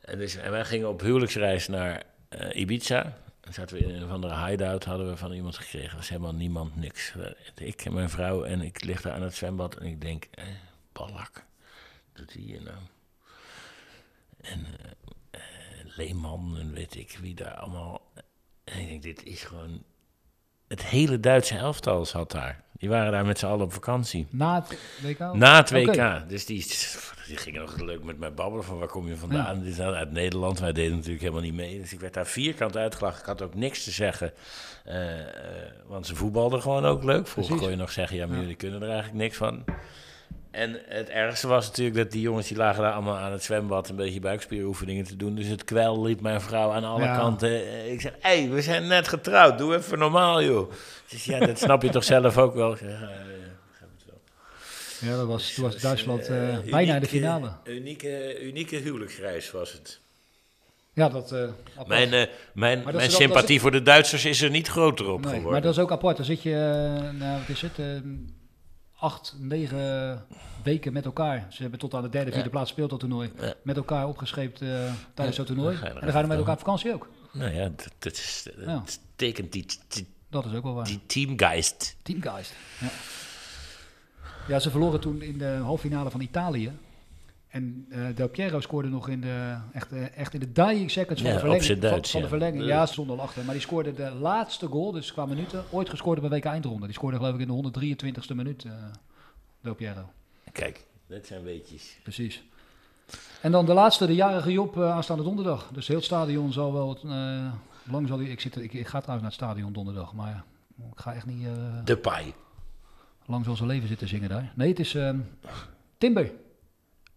Speaker 10: En, dus, en wij gingen op huwelijksreis naar eh, Ibiza. Dan zaten we in een of andere hideout, hadden we van iemand gekregen. Er was helemaal niemand, niks. Ik en mijn vrouw en ik lig daar aan het zwembad en ik denk, eh, ballak, doet hij hier nou? En eh, eh, Leeman en weet ik wie daar allemaal. En ik denk, dit is gewoon... Het hele Duitse elftal zat daar. Die waren daar met z'n allen op vakantie.
Speaker 9: Na het WK?
Speaker 10: Na het WK. Dus die, die gingen nog leuk met mij babbelen van waar kom je vandaan. Die zijn uit Nederland. Wij deden natuurlijk helemaal niet mee. Dus ik werd daar vierkant uitgelachen. Ik had ook niks te zeggen. eh, eh, want ze voetbalden gewoon ook leuk. Vroeger kon je nog zeggen, ja, maar
Speaker 9: Ja.
Speaker 10: jullie kunnen er eigenlijk niks van. En het ergste was natuurlijk dat die jongens die lagen daar allemaal aan het zwembad een beetje buikspieroefeningen te doen. Dus het kwel liep mijn vrouw aan alle
Speaker 9: Ja.
Speaker 10: kanten. Eh, Ik zeg, hé, hey, we zijn net getrouwd, doe even normaal joh. Zegt, ja, dat snap je toch zelf ook wel. Zeg, ja,
Speaker 9: dat was, toen was Duitsland
Speaker 10: Eh,
Speaker 9: eh, bijna in de finale.
Speaker 10: Unieke, unieke huwelijksreis was het.
Speaker 9: Ja, dat...
Speaker 10: Mijn, mijn,
Speaker 9: dat
Speaker 10: mijn
Speaker 9: dat
Speaker 10: sympathie voor de Duitsers is er niet groter op
Speaker 9: Nee,
Speaker 10: geworden.
Speaker 9: maar dat is ook apart. Dan zit je, nou, wat is het, acht, negen weken met elkaar. Ze hebben tot aan de derde, vierde
Speaker 10: Ja.
Speaker 9: plaats speelt dat toernooi.
Speaker 10: Ja.
Speaker 9: Met elkaar opgescheept eh, tijdens dat toernooi. En dan ga je
Speaker 10: even
Speaker 9: met elkaar op vakantie ook.
Speaker 10: Nou ja, dat, dat, is, dat
Speaker 9: Ja.
Speaker 10: tekent die, die,
Speaker 9: Dat is ook wel waar.
Speaker 10: die teamgeist.
Speaker 9: Teamgeist. Ja. ja, ze verloren toen in de halffinale van Italië. En eh, Del Piero scoorde nog in de, echt, eh, echt in de dying seconds van
Speaker 10: Ja,
Speaker 9: de verlenging. van,
Speaker 10: Duits,
Speaker 9: van de
Speaker 10: ja.
Speaker 9: verlenging.
Speaker 10: Ja.
Speaker 9: Al achter. Maar die scoorde de laatste goal, dus qua minuten, ooit gescoord op een WK eindronde. Die scoorde geloof ik in de 123ste minuut, eh Del Piero.
Speaker 10: Kijk, dat zijn weetjes.
Speaker 9: Precies. En dan de laatste, de jarige Job, aanstaande donderdag. Dus heel het stadion zal wel... eh, lang zal hij, ik, zit, ik, ik ga trouwens naar het stadion donderdag, maar ik ga echt niet... eh,
Speaker 10: De paai.
Speaker 9: lang zal zijn leven zitten zingen daar. Nee, het is ehm, Timber.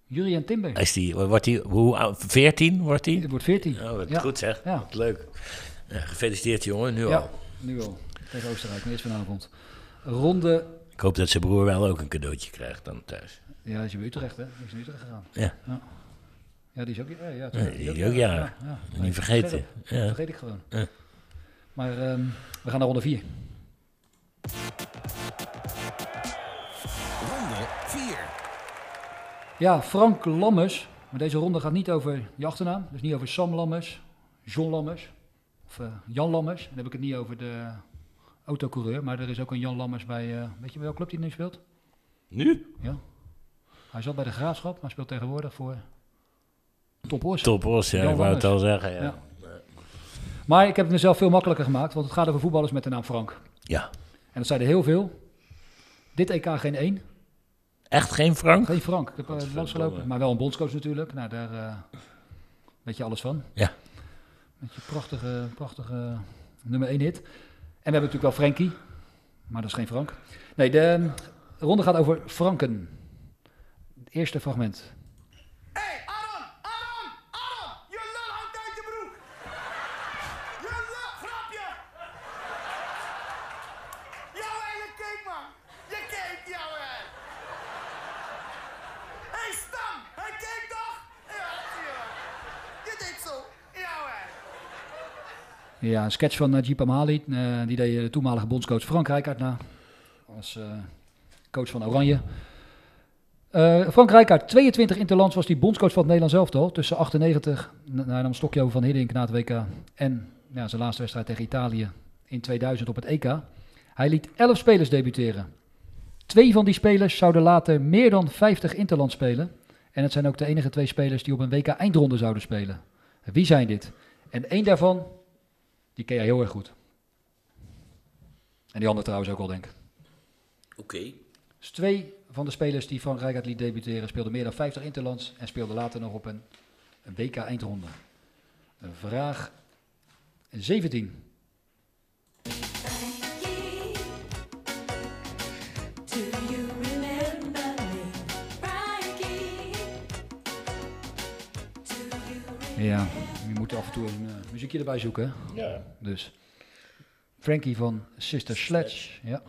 Speaker 9: Julian Timber.
Speaker 10: Is die, wordt die, hoe, oud? 14 wordt hij?
Speaker 9: Het wordt 14.
Speaker 10: Oh, wat
Speaker 9: Ja.
Speaker 10: goed zeg.
Speaker 9: Ja.
Speaker 10: Wat leuk. Ja, gefeliciteerd jongen, nu
Speaker 9: Ja,
Speaker 10: al.
Speaker 9: nu al. Tegen Oostenrijk, maar eerst vanavond. Ronde...
Speaker 10: Ik hoop dat zijn broer wel ook een cadeautje krijgt dan thuis.
Speaker 9: Ja, is in Utrecht, hè? Die is in Utrecht gegaan.
Speaker 10: Ja.
Speaker 9: Ja, ja die is ook... Ja, ja,
Speaker 10: Ja, die is ook jarig. Niet vergeten. Ja.
Speaker 9: vergeet ik gewoon.
Speaker 10: Ja.
Speaker 9: Maar ehm, we gaan naar ronde 4.
Speaker 1: Ronde 4.
Speaker 9: Ja, Frank Lammers. Maar deze ronde gaat niet over je achternaam. Dus niet over Sam Lammers, John Lammers of eh, Jan Lammers. Dan heb ik het niet over de autocoureur. Maar er is ook een Jan Lammers bij... eh, weet je welke club die nu speelt?
Speaker 10: Nu?
Speaker 9: Ja. Hij zat bij de Graafschap, maar speelt tegenwoordig voor Top Os.
Speaker 10: Top Os, ja,
Speaker 9: Jan
Speaker 10: ik wou het al zeggen. Ja.
Speaker 9: Maar ik heb het mezelf veel makkelijker gemaakt, want het gaat over voetballers met de naam Frank.
Speaker 10: Ja.
Speaker 9: En dat er heel veel. Dit EK geen één.
Speaker 10: Echt geen Frank?
Speaker 9: Geen Frank. Ik heb uh, langsgelopen. Maar wel een bondscoach natuurlijk. Nou, daar eh, weet je alles van.
Speaker 10: Ja.
Speaker 9: Met je prachtige, prachtige nummer 1 hit. En we hebben natuurlijk wel Frankie. Maar dat is geen Frank. Nee, de ronde gaat over Franken. Het eerste fragment.
Speaker 12: Hey, Aaron, Aaron, Aaron, je lul hangt uit je broek. Je lul, grapje. Jouw je keek man, je keek jouw Hey Stam, hij keek toch? Ja, ja. Je deed zo, jouw
Speaker 9: Ja, een sketch van Najib Amali. eh, die deed de toenmalige bondscoach Frank Rijkaard na. Als eh, coach van Oranje. Eh, Frank Rijkaard, 22 interlands was die bondscoach van het Nederlands elftal. Tussen 98, n- nou, dan een stokje over van Hiddink na het WK. En ja, zijn laatste wedstrijd tegen Italië in 2000 op het EK. Hij liet 11 spelers debuteren. Twee van die spelers zouden later meer dan 50 interlands spelen. En het zijn ook de enige twee spelers die op een WK eindronde zouden spelen. Wie zijn dit? En één daarvan, die ken jij heel erg goed. En die andere trouwens ook wel, denk ik.
Speaker 10: Oké.
Speaker 9: Dus twee van de spelers die Frank Rijkaard liet debuteren speelden meer dan 50 interlands en speelden later nog op een, een WK eindronde. Vraag 17. Ja, moet af en toe een eh, muziekje erbij zoeken.
Speaker 10: Ja.
Speaker 9: Dus Frankie van Sister Sledge. Ja.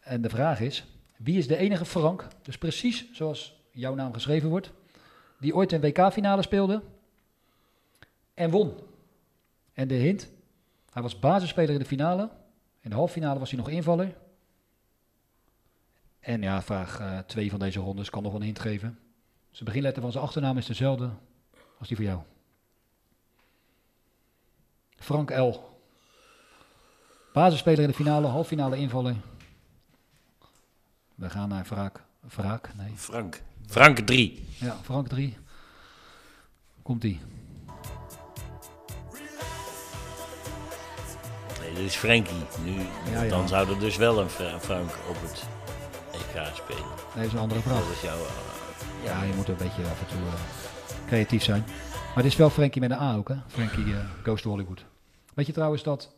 Speaker 9: En de vraag is, wie is de enige Frank, dus precies zoals jouw naam geschreven wordt, die ooit een WK-finale speelde en won? En de hint, hij was basisspeler in de finale. In de halffinale was hij nog invaller. En ja, vraag 2 van deze rondes kan nog wel een hint geven. Zijn beginletter van zijn achternaam is dezelfde als die voor jou. Frank L. Basisspeler in de finale, halffinale invaller. We gaan naar wraak. Wraak, nee.
Speaker 10: Frank. Frank 3.
Speaker 9: Ja, Frank 3. Komt-ie.
Speaker 10: Nee, dit is Frankie. Nu,
Speaker 9: Ja, ja.
Speaker 10: Dan zou er dus wel een Fra- Frank op het EK spelen.
Speaker 9: Nee, dat is een andere vraag.
Speaker 10: Dat is jouw... eh,
Speaker 9: Ja, je moet een beetje af en toe eh, creatief zijn. Maar het is wel Frankie met een A ook, hè? Frankie eh, Goes to Hollywood. Weet je trouwens dat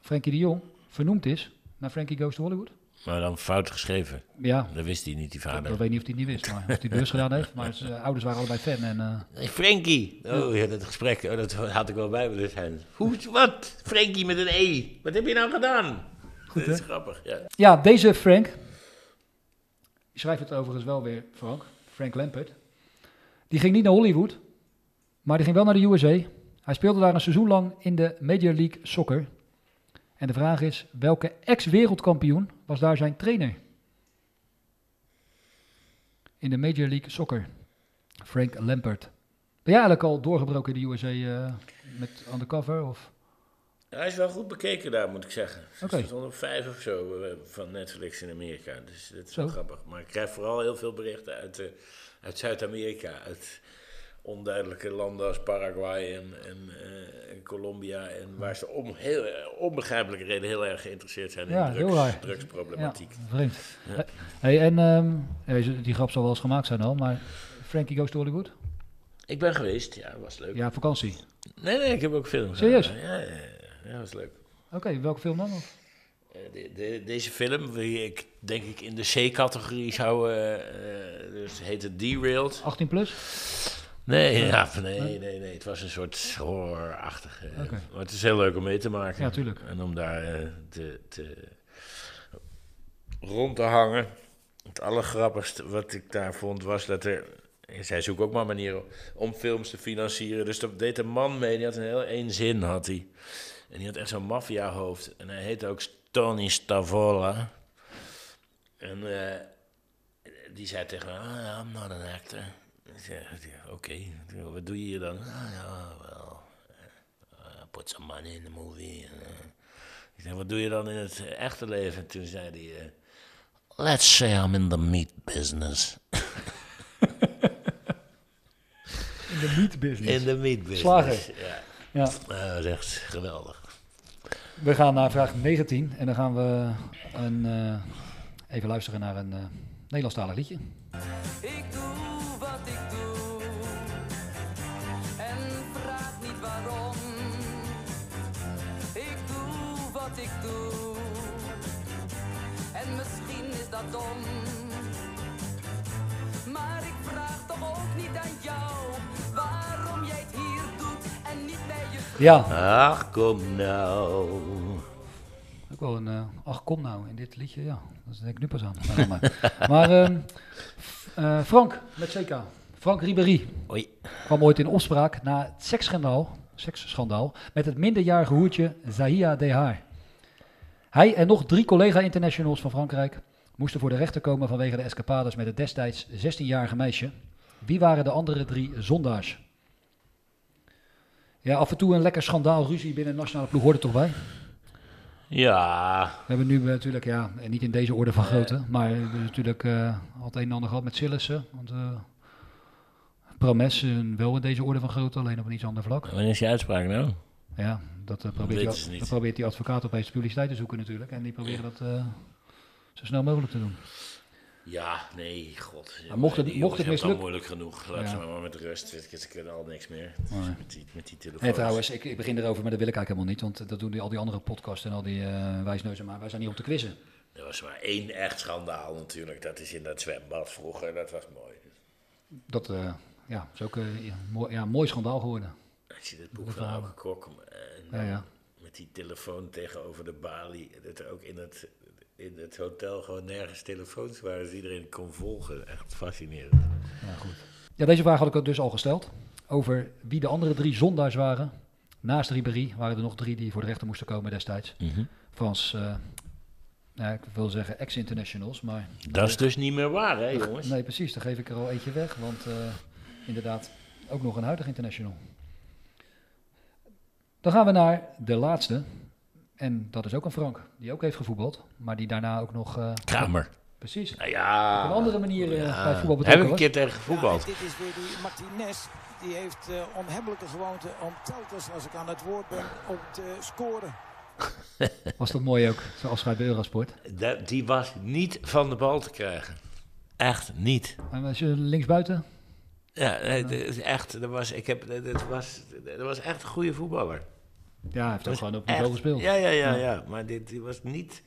Speaker 9: Frankie de Jong vernoemd is naar Frankie Goes to Hollywood?
Speaker 10: Maar dan fout geschreven.
Speaker 9: Ja.
Speaker 10: Dat wist hij niet, die vader.
Speaker 9: Ik weet niet of hij het niet wist, maar of hij bewust gedaan heeft. Maar zijn ouders waren allebei fan. En, eh,
Speaker 10: Hey, Frankie. Oh ja, dat gesprek, oh, dat had ik wel bij me. Dus hij, Hoe, wat? Frankie met een E. Wat heb je nou gedaan?
Speaker 9: Goed,
Speaker 10: dat is
Speaker 9: hè?
Speaker 10: grappig, ja.
Speaker 9: Ja, deze Frank. Die schrijft het overigens wel weer, Frank. Frank Lampert. Die ging niet naar Hollywood, maar die ging wel naar de USA. Hij speelde daar een seizoen lang in de Major League Soccer. En de vraag is, welke ex-wereldkampioen was daar zijn trainer? In de Major League Soccer. Frank Lampert. Ben jij eigenlijk al doorgebroken in de USA eh, met undercover? Of?
Speaker 10: Hij is wel goed bekeken daar, moet ik zeggen. Ze stond op vijf of zo eh, van Netflix in Amerika. Dus dat is wel grappig. Maar ik krijg vooral heel veel berichten uit, eh, uit Zuid-Amerika. Uit onduidelijke landen als Paraguay en, en, eh, en Colombia. En waar ze om heel, onbegrijpelijke reden heel erg geïnteresseerd zijn
Speaker 9: Ja,
Speaker 10: in drugs, drugsproblematiek.
Speaker 9: Ja, vreemd.
Speaker 10: Ja.
Speaker 9: Hey, en ehm, die grap zal wel eens gemaakt zijn al, maar Frankie Goes to Hollywood?
Speaker 10: Ik ben geweest, ja, was leuk.
Speaker 9: Ja, vakantie.
Speaker 10: Nee, nee, ik heb ook film
Speaker 9: Serieus?
Speaker 10: Ja, ja, ja, ja, was leuk.
Speaker 9: Oké, welke film dan? Of?
Speaker 10: Eh, de- de- deze film, die ik denk ik in de C-categorie zou, eh, dus heet het Derailed.
Speaker 9: 18 plus?
Speaker 10: Nee,
Speaker 9: Ja.
Speaker 10: nee,
Speaker 9: Nee?
Speaker 10: nee, het was een soort horrorachtige. Maar het is heel leuk om mee te maken.
Speaker 9: Ja, tuurlijk.
Speaker 10: En om daar eh, te, te rond te hangen. Het allergrappigste wat ik daar vond was dat er. Zij zoeken ook maar manieren om films te financieren. Dus dat deed een man mee, die had een heel één zin, had hij. En die had echt zo'n maffiahoofd. En hij heette ook Tony Stavola. En eh, die zei tegen me, ah, I'm not an actor. Ik zei, oké, wat doe je hier dan? Ah, ja, wel, eh, put some money in the movie. En, eh, ik zei, wat doe je dan in het eh, echte leven? Toen zei hij, eh, let's say I'm in the meat business.
Speaker 9: In de meat business.
Speaker 10: In de meat business.
Speaker 9: Slager.
Speaker 10: Ja.
Speaker 9: Ja.
Speaker 10: Dat is echt geweldig.
Speaker 9: We gaan naar vraag 19 en dan gaan we een, eh, even luisteren naar een eh Nederlandstalig liedje.
Speaker 13: Ik doe wat ik doe en vraag niet waarom. Ik doe wat ik doe en misschien is dat dom. Maar ik vraag toch ook niet aan jou waarom jij het hier doet en niet bij je vriend.
Speaker 9: Ja.
Speaker 10: Ach, kom nou.
Speaker 9: Ook wel een, eh, ach kom nou, in dit liedje, ja. Dat denk ik nu pas aan. Maar, maar, maar eh, Frank, met CK. Frank Ribéry.
Speaker 10: Oei.
Speaker 9: Kwam ooit in opspraak na het seksschandaal, seksschandaal met het minderjarige hoertje Zahia Dehar. Hij en nog drie collega-internationals van Frankrijk moesten voor de rechter komen vanwege de escapades met het destijds 16-jarige meisje. Wie waren de andere drie zondaars? Ja, af en toe een lekker schandaal, ruzie binnen de nationale ploeg hoort er toch bij?
Speaker 10: Ja.
Speaker 9: We hebben nu natuurlijk, ja, niet in deze orde van grootte, maar we hebben natuurlijk eh, al het een en ander gehad met Sillissen. Want eh Promes eh, wel in deze orde van grootte, alleen op een iets ander vlak.
Speaker 10: Wanneer is je uitspraak nou?
Speaker 9: Ja, dat, eh, probeert, die, dat probeert die advocaat opeens publiciteit te zoeken natuurlijk. En die proberen dat eh, zo snel mogelijk te doen.
Speaker 10: Ja, nee, god.
Speaker 9: Maar mocht het-
Speaker 10: Die
Speaker 9: mocht het
Speaker 10: hebben al
Speaker 9: mislukken-
Speaker 10: moeilijk genoeg. Laat
Speaker 9: Ja.
Speaker 10: ze maar met rust. Ze- kunnen al niks meer.
Speaker 9: Nee.
Speaker 10: Met, die, met die telefoon.
Speaker 9: En trouwens, ik, ik begin erover, maar dat wil ik eigenlijk helemaal niet. Want dat doen die, al die andere podcasts en al die eh wijsneuzen. Maar wij zijn hier om te quizzen.
Speaker 10: Er was maar één echt schandaal natuurlijk. Dat is in dat zwembad vroeger. Dat was mooi.
Speaker 9: Dat eh, ja, is ook ja, mooi, ja, een mooi schandaal geworden.
Speaker 10: Als je het boek
Speaker 9: Dat
Speaker 10: van
Speaker 9: verhaal.
Speaker 10: Auke Kok en
Speaker 9: Ja,
Speaker 10: dan
Speaker 9: ja.
Speaker 10: met die telefoon tegenover de balie. Dat er ook in het, in het hotel gewoon nergens telefoons waren. Dus iedereen kon volgen. Echt fascinerend.
Speaker 9: Ja, goed. Ja, deze vraag had ik ook dus al gesteld. Over wie de andere drie zondaars waren. Naast Ribéry waren er nog drie die voor de rechter moesten komen destijds.
Speaker 10: Mhm.
Speaker 9: Frans, eh, nou, ik wil zeggen ex-internationals, maar...
Speaker 10: Dat is dus niet meer waar, hè, jongens?
Speaker 9: Nee, precies. Dan geef ik er al eentje weg, want eh, inderdaad ook nog een huidig international. Dan gaan we naar de laatste. En dat is ook een Frank, die ook heeft gevoetbald, maar die daarna ook nog... eh,
Speaker 10: Kramer.
Speaker 9: Precies.
Speaker 10: Nou ja.
Speaker 9: Op een andere manier eh,
Speaker 10: Ja.
Speaker 9: bij voetbal
Speaker 10: Heb
Speaker 9: betrokken
Speaker 10: ik een keer tegen gevoetbald.
Speaker 15: dit is weer die Martinez. Die heeft eh onhebbelijke gewoonte om telkens, als ik aan het woord ben, om te scoren.
Speaker 9: Was dat mooi ook, zo'n afscheid bij Eurosport.
Speaker 10: Dat, die was niet van de bal te krijgen. Echt niet.
Speaker 9: En was je linksbuiten?
Speaker 10: Ja, nee, echt. Dat was, ik heb, dat, was, dat was echt een goede voetballer.
Speaker 9: Ja, hij heeft ook gewoon op niveau gespeeld.
Speaker 10: Ja, ja, ja,
Speaker 9: Ja.
Speaker 10: Maar dit, was niet.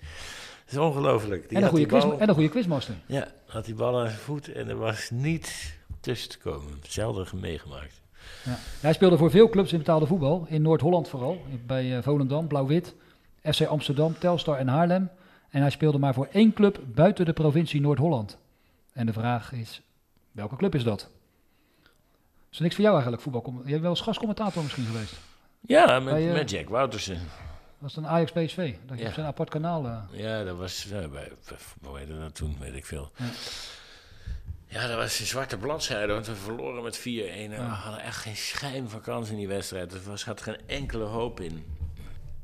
Speaker 10: Dat is ongelooflijk. Die
Speaker 9: En een, goede quiz, en een goede quizmaster.
Speaker 10: Ja, had die bal aan zijn voet en er was niet tussen te komen. Zelden meegemaakt.
Speaker 9: Ja. Hij speelde voor veel clubs in betaalde voetbal. In Noord-Holland vooral. Bij eh, Volendam, Blauw-Wit, FC Amsterdam, Telstar en Haarlem. En hij speelde maar voor één club buiten de provincie Noord-Holland. En de vraag is, welke club is dat? Is er niks voor jou eigenlijk, voetbal? Je bent wel eens gastcommentator misschien geweest.
Speaker 10: Ja, met,
Speaker 9: Bij, eh,
Speaker 10: met Jack Woutersen.
Speaker 9: Was het een Ajax PSV? Dat je op zijn apart kanaal... eh,
Speaker 10: Ja, dat was, ja, bij, hoe heette dat toen, weet ik veel.
Speaker 9: Ja.
Speaker 10: Dat was een zwarte bladzijde, want we verloren met 4-1. En we hadden echt geen schijn van kans in die wedstrijd. Er was, had geen enkele hoop in.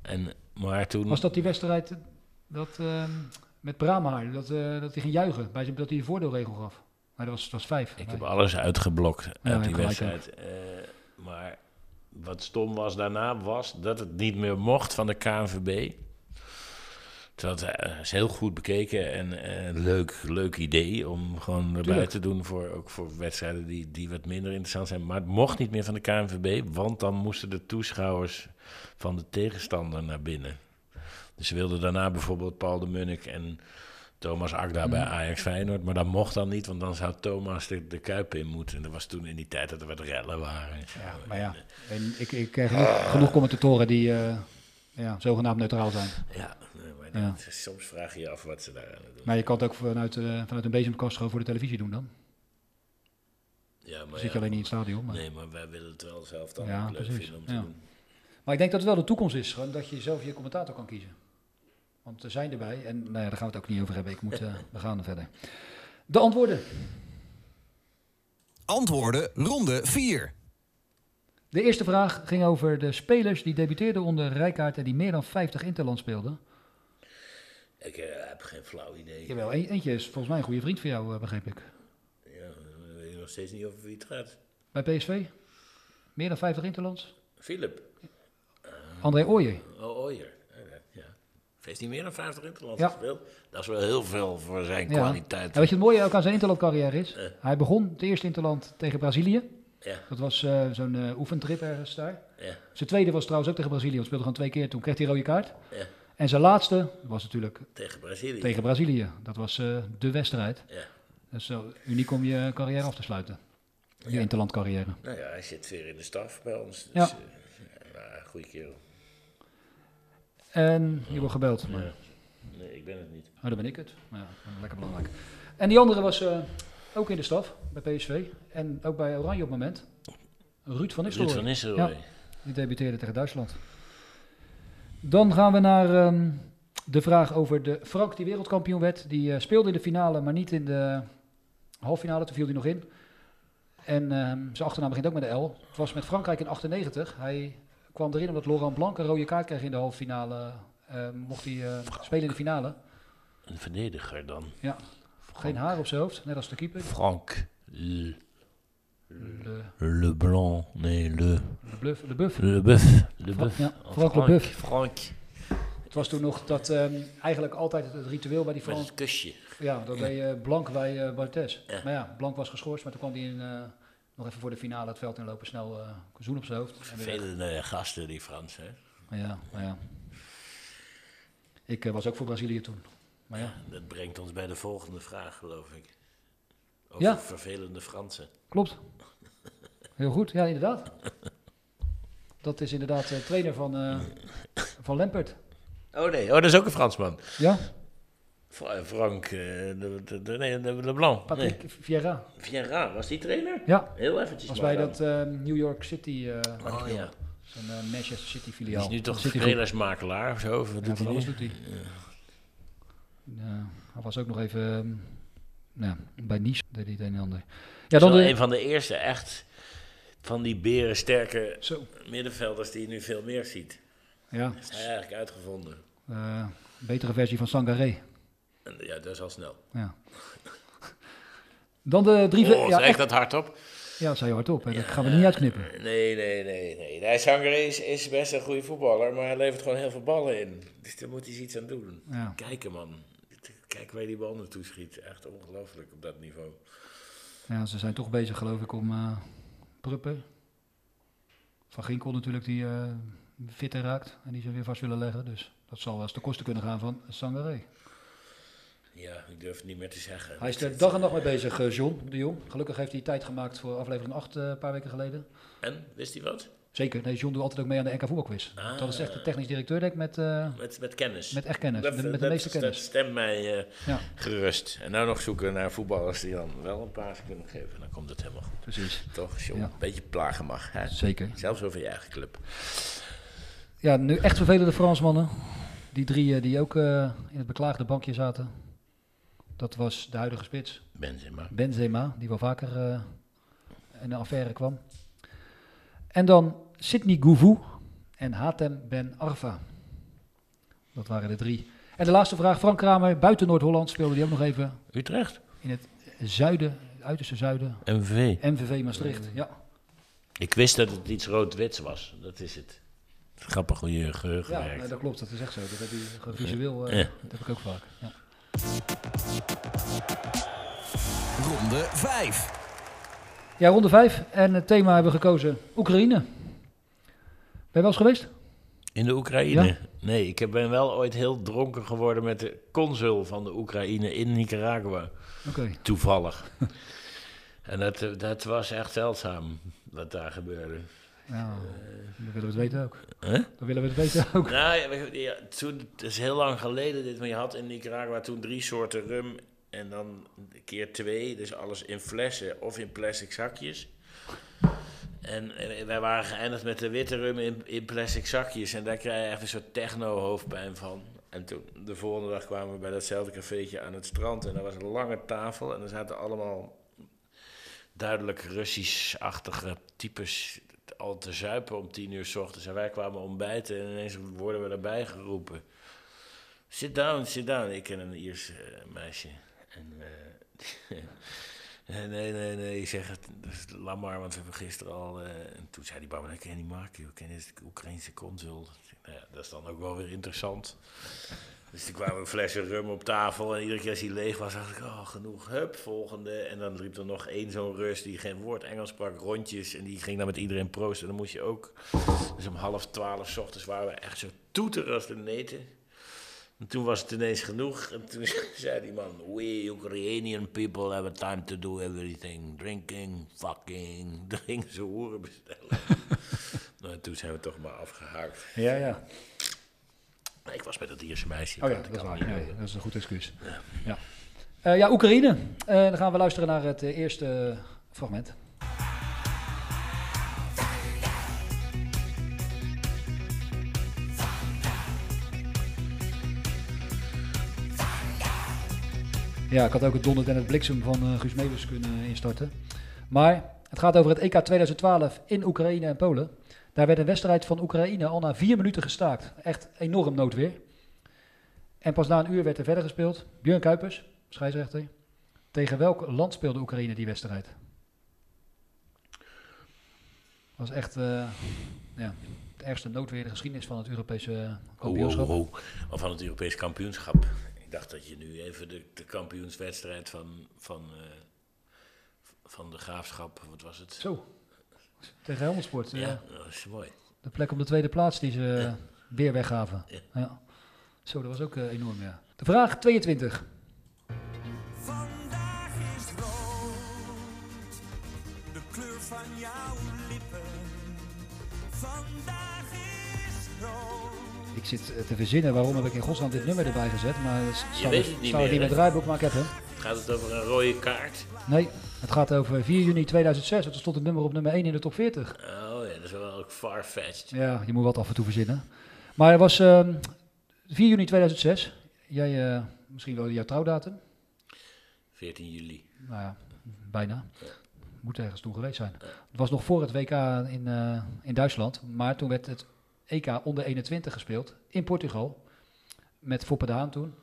Speaker 10: En, maar toen...
Speaker 9: Was dat die wedstrijd dat, ehm, met Brahmaar, dat, eh, dat hij ging juichen, bij zijn, dat hij de voordeelregel gaf? Maar dat was, dat was vijf.
Speaker 10: Ik heb alles uitgeblokt uit die wedstrijd. Eh, maar wat stom was daarna, was dat het niet meer mocht van de KNVB. Het eh, is heel goed bekeken en eh, een leuk, leuk idee om gewoon erbij
Speaker 9: Tuurlijk.
Speaker 10: te doen voor, ook voor wedstrijden die, die wat minder interessant zijn. Maar het mocht niet meer van de KNVB, want dan moesten de toeschouwers van de tegenstander naar binnen. Dus ze wilden daarna bijvoorbeeld Paul de Munnik en Thomas Akda bij
Speaker 9: Mhm.
Speaker 10: Ajax Feyenoord. Maar dat mocht dan niet, want dan zou Thomas de, de Kuip in moeten. En dat was toen in die tijd dat er wat rellen waren.
Speaker 9: Ja, maar ja, en ik, ik ken genoeg, genoeg commentatoren die eh, ja, zogenaamd neutraal zijn.
Speaker 10: Ja, maar
Speaker 9: Ja.
Speaker 10: soms vraag je je af wat ze daar aan doen.
Speaker 9: Maar je kan het ook vanuit, eh, vanuit een bezemkast gewoon voor de televisie doen dan.
Speaker 10: Ja, maar
Speaker 9: Dan zit je alleen niet in het stadion. Maar...
Speaker 10: Nee, maar wij willen het wel zelf dan leuk
Speaker 9: precies,
Speaker 10: vinden om te
Speaker 9: ja.
Speaker 10: doen.
Speaker 9: Maar ik denk dat het wel de toekomst is, gewoon dat je zelf je commentator kan kiezen. Want er zijn erbij, en nou ja, daar gaan we het ook niet over hebben. Ik moet, eh, we gaan er verder. De antwoorden.
Speaker 1: Antwoorden ronde 4.
Speaker 9: De eerste vraag ging over de spelers die debuteerden onder Rijkaard en die meer dan 50 interland speelden.
Speaker 10: Ik eh, heb geen flauw idee.
Speaker 9: Jawel, een- eentje is volgens mij een goede vriend van jou, eh, begreep ik.
Speaker 10: Ja, dan weet je nog steeds niet over wie het gaat.
Speaker 9: Bij PSV? Meer dan 50 interlands?
Speaker 10: Philip.
Speaker 9: André Ooyer.
Speaker 10: Oh, Ooyer. Heeft hij meer dan 50 interlands
Speaker 9: Ja.
Speaker 10: gespeeld? Dat is wel heel veel voor zijn
Speaker 9: Ja.
Speaker 10: kwaliteit.
Speaker 9: En weet je het mooie ook aan zijn interlandcarrière is?
Speaker 10: Eh.
Speaker 9: Hij begon het eerste interland tegen Brazilië.
Speaker 10: Ja.
Speaker 9: Dat was eh, zo'n eh, oefentrip ergens daar.
Speaker 10: Ja.
Speaker 9: Zijn tweede was trouwens ook tegen Brazilië, want speelde gewoon twee keer. Toen kreeg hij rode kaart.
Speaker 10: Ja.
Speaker 9: En zijn laatste was natuurlijk
Speaker 10: Tegen Brazilië.
Speaker 9: tegen Brazilië. Dat was de wedstrijd.
Speaker 10: Ja.
Speaker 9: Dat is zo uniek om je carrière af te sluiten. Je interlandcarrière.
Speaker 10: Nou ja, hij zit weer in de staf bij ons. Dus,
Speaker 9: Ja.
Speaker 10: ja, goede kerel.
Speaker 9: En je wordt gebeld. Maar...
Speaker 10: Nee, ik ben het niet.
Speaker 9: Oh, dan ben ik het. Nou Ja, lekker belangrijk. En die andere was eh, ook in de staf bij PSV. En ook bij Oranje op het moment. Ruud van Nistelrooy.
Speaker 10: Ruud van Nistelrooy.
Speaker 9: Ja, die debuteerde tegen Duitsland. Dan gaan we naar ehm, de vraag over de Frank die wereldkampioen werd. Die eh, speelde in de finale, maar niet in de halffinale. Toen viel hij nog in. En ehm, zijn achternaam begint ook met de L. Het was met Frankrijk in 98. Hij kwam erin omdat Laurent Blanc een rode kaart kreeg in de halve finale. Eh, mocht hij eh, spelen in de finale.
Speaker 10: Een verdediger dan.
Speaker 9: Ja, geen haar op zijn hoofd, net als de keeper.
Speaker 10: Frank Le,
Speaker 9: Le,
Speaker 10: Le Blanc. Nee, Le...
Speaker 9: Le Bluff. Le Buff.
Speaker 10: Le Buff. Le Buff.
Speaker 9: ja, Frank
Speaker 10: Frank.
Speaker 9: Leboeuf.
Speaker 10: Frank.
Speaker 9: Het was toen nog dat ehm, eigenlijk altijd het, het ritueel bij die
Speaker 10: Met
Speaker 9: Frans.
Speaker 10: het kusje.
Speaker 9: Ja, dat deed eh, Blank bij eh Bartes.
Speaker 10: Ja.
Speaker 9: Maar ja, Blank was geschorst, maar toen kwam hij in, nog even voor de finale het veld inlopen, snel eh zoen op zijn hoofd.
Speaker 10: Vervelende gasten, die Fransen. hè.
Speaker 9: Ja, maar ja. Ik eh, was ook voor Brazilië toen. Maar ja,
Speaker 10: Dat brengt ons bij de volgende vraag, geloof ik. Over
Speaker 9: Ja.
Speaker 10: vervelende Fransen.
Speaker 9: klopt. Heel goed, ja, inderdaad. Dat is inderdaad de trainer van, eh van Lampert.
Speaker 10: Oh nee, oh, dat is ook een Fransman.
Speaker 9: Ja,
Speaker 10: Frank uh, de, de, de, nee, de, de Blanc.
Speaker 9: Patrick
Speaker 10: Nee.
Speaker 9: Vieira.
Speaker 10: Vieira, was die trainer?
Speaker 9: Ja,
Speaker 10: Heel eventjes
Speaker 9: bij
Speaker 10: dan.
Speaker 9: dat eh, New York City. eh
Speaker 10: Oh,
Speaker 9: hij
Speaker 10: ja.
Speaker 9: eh, Manchester City
Speaker 10: Die
Speaker 9: filiaal.
Speaker 10: is nu toch spelersmakelaar of zo? Of wat
Speaker 9: Ja,
Speaker 10: doet
Speaker 9: van
Speaker 10: hij
Speaker 9: alles doet hij. Ja, hij was ook nog even ehm, nou, bij Nice, deed hij het een en ander. Ja, dan de,
Speaker 10: een van de eerste echt van die berensterke
Speaker 9: Zo.
Speaker 10: middenvelders die je nu veel meer ziet.
Speaker 9: ja,
Speaker 10: Dat is hij eigenlijk uitgevonden.
Speaker 9: eh, betere versie van Sangaré.
Speaker 10: En ja, dat is al snel.
Speaker 9: Ja. Dan de drie...
Speaker 10: Oh,
Speaker 9: ja,
Speaker 10: zeg
Speaker 9: echt,
Speaker 10: dat hardop?
Speaker 9: ja, dat zei je hardop. hè. Dat gaan we niet uitknippen.
Speaker 10: Nee, nee, nee, nee. nee Sanger is, is best een goede voetballer, maar hij levert gewoon heel veel ballen in. Dus daar moet hij iets aan doen.
Speaker 9: Ja.
Speaker 10: Kijken, man. Kijk waar die bal naartoe schiet. Echt ongelooflijk op dat niveau.
Speaker 9: Ja, ze zijn toch bezig, geloof ik, om eh Pruppen. Van Ginkel natuurlijk, die eh fitter raakt. En die ze weer vast willen leggen. Dus dat zal wel eens de kosten kunnen gaan van Sangaré.
Speaker 10: Ja, ik durf het niet meer te zeggen.
Speaker 9: Hij is er dag en nacht mee bezig, eh, John de Jong. Gelukkig heeft hij tijd gemaakt voor aflevering 8 eh, een paar weken geleden.
Speaker 10: En, wist hij wat?
Speaker 9: Zeker, nee, John doet altijd ook mee aan de NK voetbalquiz.
Speaker 10: Ah.
Speaker 9: Dat is echt de technisch directeur, denk ik, met, eh,
Speaker 10: Met, met kennis.
Speaker 9: met echt kennis.
Speaker 10: Dat,
Speaker 9: met, met de meeste kennis.
Speaker 10: Dat stemt mij
Speaker 9: Ja.
Speaker 10: gerust. En nou nog zoeken naar voetballers die dan wel een paas kunnen geven. Dan komt het helemaal goed.
Speaker 9: Precies.
Speaker 10: Toch, John?
Speaker 9: Ja.
Speaker 10: Een beetje plagen mag. Hè?
Speaker 9: Zeker.
Speaker 10: Zelfs over je eigen club.
Speaker 9: Ja, nu echt vervelende Fransmannen. Die drie die ook in het beklaagde bankje zaten. Dat was de huidige spits.
Speaker 10: Benzema.
Speaker 9: Benzema, die wel vaker eh, in de affaire kwam. En dan Sidney Gouvou en Hatem Ben Arfa. Dat waren de drie. En de laatste vraag, Frank Kramer, buiten Noord-Holland speelde die ook nog even.
Speaker 10: Utrecht?
Speaker 9: In het zuiden, het uiterste zuiden.
Speaker 10: MVV.
Speaker 9: MVV Maastricht, ja.
Speaker 10: Ik wist dat het iets rood-wits was. Dat is het. Grappig hoe je geheugen
Speaker 9: Ja, nee, dat klopt, dat is echt zo. Dat heb je visueel, eh,
Speaker 10: Ja.
Speaker 9: dat heb ik ook vaak. Ja.
Speaker 1: Ronde 5.
Speaker 9: Ja, ronde 5. En het thema hebben we gekozen Oekraïne. Ben je wel eens geweest?
Speaker 10: In de Oekraïne?
Speaker 9: Ja.
Speaker 10: Nee, ik heb- ben wel ooit heel dronken geworden met de consul van de Oekraïne in Nicaragua.
Speaker 9: Oké.
Speaker 10: Toevallig. en dat, dat was echt zeldzaam, wat daar gebeurde.
Speaker 9: Ja, dan willen we het weten ook.
Speaker 10: Huh?
Speaker 9: Dan willen we het weten ook.
Speaker 10: Nou, ja, toen, het is heel lang geleden dit, maar je had in Nicaragua toen drie soorten rum en dan keer twee, dus alles in flessen of in plastic zakjes. En, wij waren geëindigd met de witte rum in, in plastic zakjes en daar krijg je echt een soort techno-hoofdpijn van. En toen, de volgende dag kwamen we bij datzelfde cafeetje aan het strand en daar was een lange tafel en er zaten allemaal duidelijk Russisch-achtige types al te zuipen om tien uur s ochtends. En wij kwamen ontbijten en ineens worden we erbij geroepen. Sit down, sit down. Ik ken een Iers eh, meisje. En, eh, nee, nee, nee, ik zeg het, is laat maar, want we hebben gisteren al... eh, en toen zei die barman, ik ken die joh. ik ken de Oekraïnse consul. Nou ja, dat is dan ook wel weer interessant. Dus toen kwamen flessen rum op tafel en iedere keer als die leeg was, dacht ik, oh, genoeg, hup, volgende. En dan liep er nog één zo'n Rus die geen woord Engels sprak, rondjes. En die ging dan met iedereen proosten. En dan moest je ook, dus om half twaalf ochtends waren we echt zo toeter als de neten. En toen was het ineens genoeg. En toen zei die man, we Ukrainian people have a time to do everything. Drinking, fucking, drinken ze hoeren bestellen. nou, toen zijn we toch maar afgehaakt.
Speaker 9: Ja, ja.
Speaker 10: Nee, ik was met dat Ierse meisje.
Speaker 9: Oh ja, dat is waar. Nee, dat is een goed excuus. Ja, Eh, ja Oekraïne. Eh, dan gaan we luisteren naar het eh, eerste fragment. Ja, ik had ook het donder en het bliksem van eh Guus Meeuwis kunnen instarten. Maar het gaat over het EK 2012 in Oekraïne en Polen. Daar werd een wedstrijd van Oekraïne al na vier minuten gestaakt. Echt enorm noodweer. En pas na een uur werd er verder gespeeld. Björn Kuipers, scheidsrechter. Tegen welk land speelde Oekraïne die wedstrijd? was echt eh, ja, het ergste noodweer in de geschiedenis van het Europese kampioenschap.
Speaker 10: Oh, oh, oh. Of van het Europees kampioenschap. Ik dacht dat je nu even de, de kampioenswedstrijd van, van, eh, van de graafschap, wat was het?
Speaker 9: Zo, tegen Helmond Sport. eh,
Speaker 10: Ja, dat is mooi.
Speaker 9: De plek op de tweede plaats die ze weer weggaven.
Speaker 10: Ja.
Speaker 9: Ja. Zo, dat was ook eh, enorm, ja. De vraag 22.
Speaker 13: Vandaag is rood, de kleur van jouw lippen. Vandaag is rood.
Speaker 9: Ik zit eh, te verzinnen waarom heb ik in godsnaam dit nummer erbij gezet. Maar het staat,
Speaker 10: weet het niet
Speaker 9: er
Speaker 10: meer,
Speaker 9: niet met draaiboek, maar ik heb hem.
Speaker 10: Gaat het over een rode kaart?
Speaker 9: Nee, het gaat over 4 juni 2006. Het stond het nummer op nummer 1 in de top 40.
Speaker 10: Oh ja, dat is wel ook far-fetched.
Speaker 9: Ja, je moet wat af en toe verzinnen. Maar het was ehm 4 juni 2006. Jij, eh, misschien wel jouw trouwdatum.
Speaker 10: 14 juli.
Speaker 9: Nou ja, bijna. Moet ergens toen geweest zijn. Het was nog voor het WK in, eh, in Duitsland. Maar toen werd het EK onder 21 gespeeld in Portugal. Met Foppe de Haan toen.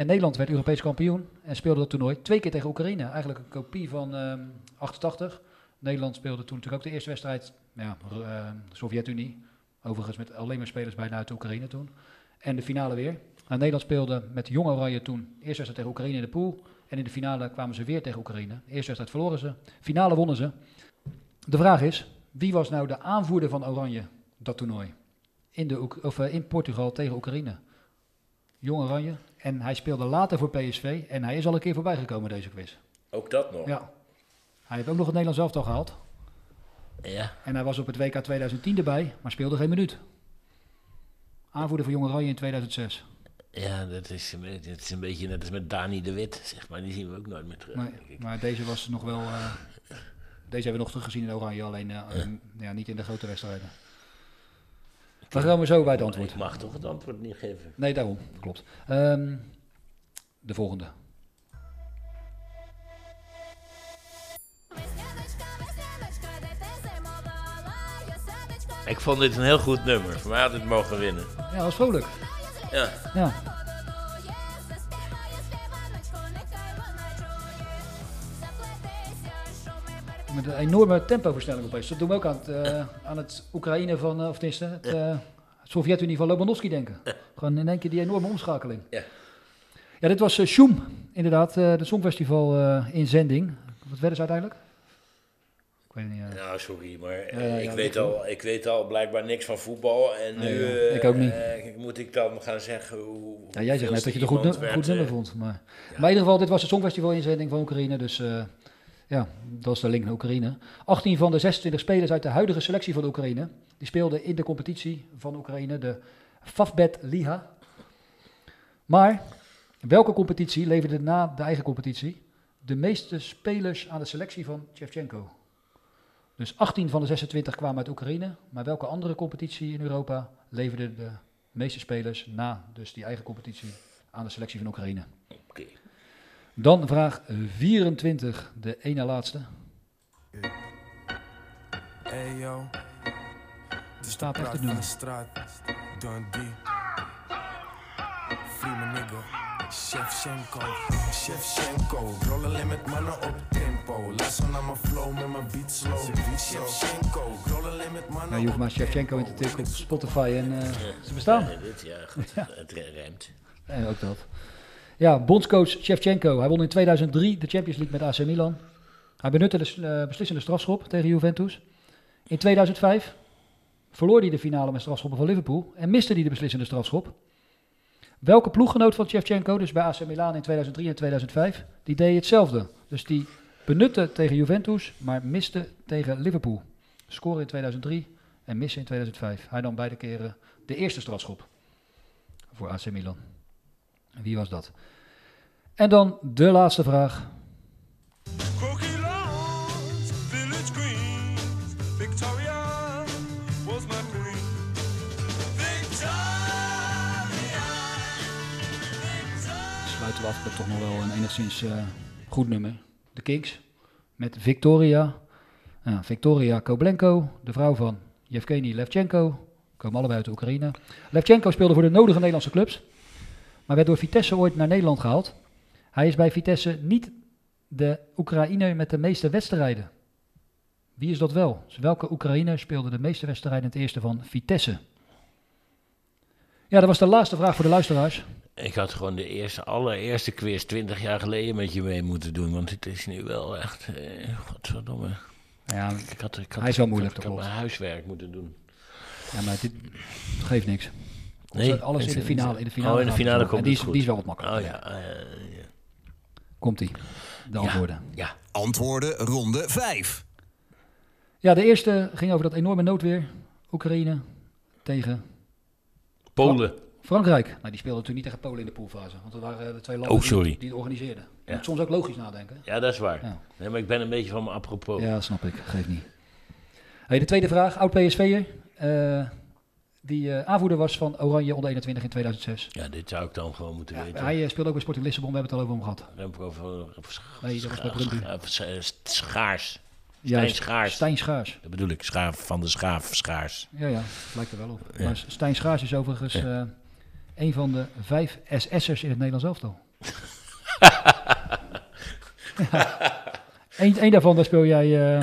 Speaker 9: En Nederland werd Europees kampioen en speelde dat toernooi twee keer tegen Oekraïne. Eigenlijk een kopie van ehm 88. Nederland speelde toen natuurlijk ook de eerste wedstrijd. Ja, eh, Sovjet-Unie. Overigens met alleen maar spelers bijna uit Oekraïne toen. En de finale weer. Nou, Nederland speelde met Jong Oranje toen. Eerste wedstrijd tegen Oekraïne in de pool. En in de finale kwamen ze weer tegen Oekraïne. Eerste wedstrijd verloren ze. Finale wonnen ze. De vraag is, wie was nou de aanvoerder van Oranje dat toernooi? In, de, of, eh, in Portugal tegen Oekraïne. Jong Oranje En hij speelde later voor PSV. En hij is al een keer voorbij gekomen deze quiz.
Speaker 10: Ook dat nog.
Speaker 9: Ja. Hij heeft ook nog het Nederlands elftal gehaald.
Speaker 10: Ja.
Speaker 9: En hij was op het WK 2010 erbij, maar speelde geen minuut. Aanvoerder van Jong Oranje in 2006.
Speaker 10: Ja, dat is, een beetje- dat is een beetje net als met Dani de Wit, zeg maar. Die zien we ook nooit meer terug.
Speaker 9: Nee, maar deze was nog wel... eh, deze hebben we nog teruggezien in Oranje, alleen eh, ja, niet in de grote wedstrijden. Dan gaan we zo bij het antwoord.
Speaker 10: Ik mag toch het antwoord niet geven.
Speaker 9: Nee, daarom. Klopt. Ehm, de volgende.
Speaker 10: Ik vond dit een heel goed nummer. Voor mij had het mogen winnen.
Speaker 9: Ja, dat was vrolijk.
Speaker 10: Ja.
Speaker 9: Ja. Met een enorme tempoversnelling opeens. Dat doen we ook aan het, eh, aan het Oekraïne van, eh, of tenminste, het uh, Sovjet-Unie van Lobanovsky denken. Gewoon in één keer die enorme omschakeling.
Speaker 10: Ja.
Speaker 9: Ja, dit was uh, Shoem, inderdaad, uh, de Songfestival uh, inzending. Wat werden ze uiteindelijk? Ik weet het niet.
Speaker 10: Nou, sorry, maar
Speaker 9: Ja, ja,
Speaker 10: ik, weet al, ik weet al blijkbaar niks van voetbal. En
Speaker 9: Nee,
Speaker 10: nu eh,
Speaker 9: Ik ook niet.
Speaker 10: eh, moet ik dan gaan zeggen hoe.
Speaker 9: Ja, jij zegt net dat je het een goed, goed nummer
Speaker 10: eh,
Speaker 9: vond. Maar, maar in ieder geval, dit was de Songfestival inzending van Oekraïne. Dus eh, ja, dat is de link naar Oekraïne. 18 van de 26 spelers uit de huidige selectie van Oekraïne. Die speelden in de competitie van Oekraïne, de Favbet Liga. Maar welke competitie leverde na de eigen competitie de meeste spelers aan de selectie van Shevchenko? Dus 18 van de 26 kwamen uit Oekraïne. Maar welke andere competitie in Europa leverde de meeste spelers na dus die eigen competitie aan de selectie van Oekraïne? Dan vraag 24, de ene laatste.
Speaker 16: Hey yo,
Speaker 9: Er staat echt
Speaker 16: de
Speaker 9: nummer.
Speaker 16: straat, Dundee. Free my nigga, Shevchenko, Shevchenko. Roll alleen met mannen op tempo. Luister naar mijn flow met mijn beat slow. Shevchenko, roll alleen met mannen
Speaker 9: Nou, je hoeft maar Shevchenko in te tikken op Spotify en eh, ze bestaan.
Speaker 10: Ja, dit, ja, goed, het rijmt.
Speaker 9: En ook dat. Ja, bondscoach Shevchenko. Hij won in 2003 de Champions League met AC Milan. Hij benutte de eh, beslissende strafschop tegen Juventus. In 2005 verloor hij de finale met strafschoppen van Liverpool en miste hij de beslissende strafschop. Welke ploeggenoot van Shevchenko, dus bij AC Milan in 2003 en 2005, die deed hetzelfde. Dus die benutte tegen Juventus, maar miste tegen Liverpool. Scoren in 2003 en missen in 2005. Hij nam beide keren de eerste strafschop voor AC Milan. Wie was dat? En dan de laatste vraag. Sluiten we af met toch nog wel een enigszins eh, goed nummer. De Kings met Victoria. Victoria Koblenko, de vrouw van Yevgeny Levchenko. Komen allebei uit de Oekraïne. Levchenko speelde voor de nodige Nederlandse clubs. Maar werd door Vitesse ooit naar Nederland gehaald. Hij is bij Vitesse niet de Oekraïner met de meeste wedstrijden. Wie is dat wel? Dus welke Oekraïner speelde de meeste wedstrijden in het eerste van Vitesse? Ja, dat was de laatste vraag voor de luisteraars.
Speaker 10: Ik had gewoon de eerste, allereerste quiz 20 jaar geleden met je mee moeten doen. Want het is nu wel echt. Eh, godverdomme.
Speaker 9: Ja,
Speaker 10: ik had, ik had,
Speaker 9: hij is wel moeilijk,
Speaker 10: Ik had
Speaker 9: klopt.
Speaker 10: mijn huiswerk moeten doen.
Speaker 9: Ja, maar dit geeft niks.
Speaker 10: Nee,
Speaker 9: alles in de finale. In de finale,
Speaker 10: Oh, in de finale komt
Speaker 9: en die is,
Speaker 10: goed.
Speaker 9: die is wel wat makkelijker.
Speaker 10: Oh ja, eh, ja.
Speaker 9: Komt-ie. De antwoorden.
Speaker 10: Ja.
Speaker 1: Antwoorden ronde 5.
Speaker 9: Ja, de eerste ging over dat enorme noodweer. Oekraïne tegen
Speaker 10: Polen.
Speaker 9: Fra- Frankrijk. Nou, die speelden natuurlijk niet tegen Polen in de poolfase. Want dat waren eh, de twee landen
Speaker 10: Oh, sorry.
Speaker 9: Die, die het organiseerden. Je
Speaker 10: Ja.
Speaker 9: moet soms ook logisch nadenken.
Speaker 10: Ja, dat is waar.
Speaker 9: Ja.
Speaker 10: Nee, maar ik ben een beetje van me apropos.
Speaker 9: Ja, snap ik. Geeft niet. Hey, de tweede vraag. Oud PSV'er. eh die eh, aanvoerder was van Oranje onder 21 in 2006.
Speaker 10: Ja, dit zou ik dan gewoon moeten weten.
Speaker 9: Hij eh, speelde ook bij Sporting Lissabon. We hebben het al over hem gehad.
Speaker 10: Remco van
Speaker 9: Nee, dat was bij Brøndby.
Speaker 10: Schaars. Stijn Schaars.
Speaker 9: Stijn Schaars.
Speaker 10: Dat bedoel ik, Schaaf van de Schaaf Schaars.
Speaker 9: Ja, ja, lijkt er wel op.
Speaker 10: Ja.
Speaker 9: Maar Stijn Schaars is overigens
Speaker 10: Ja.
Speaker 9: eh, een van de vijf SS'ers in het Nederlands elftal. Eén daarvan, daar speel jij eh,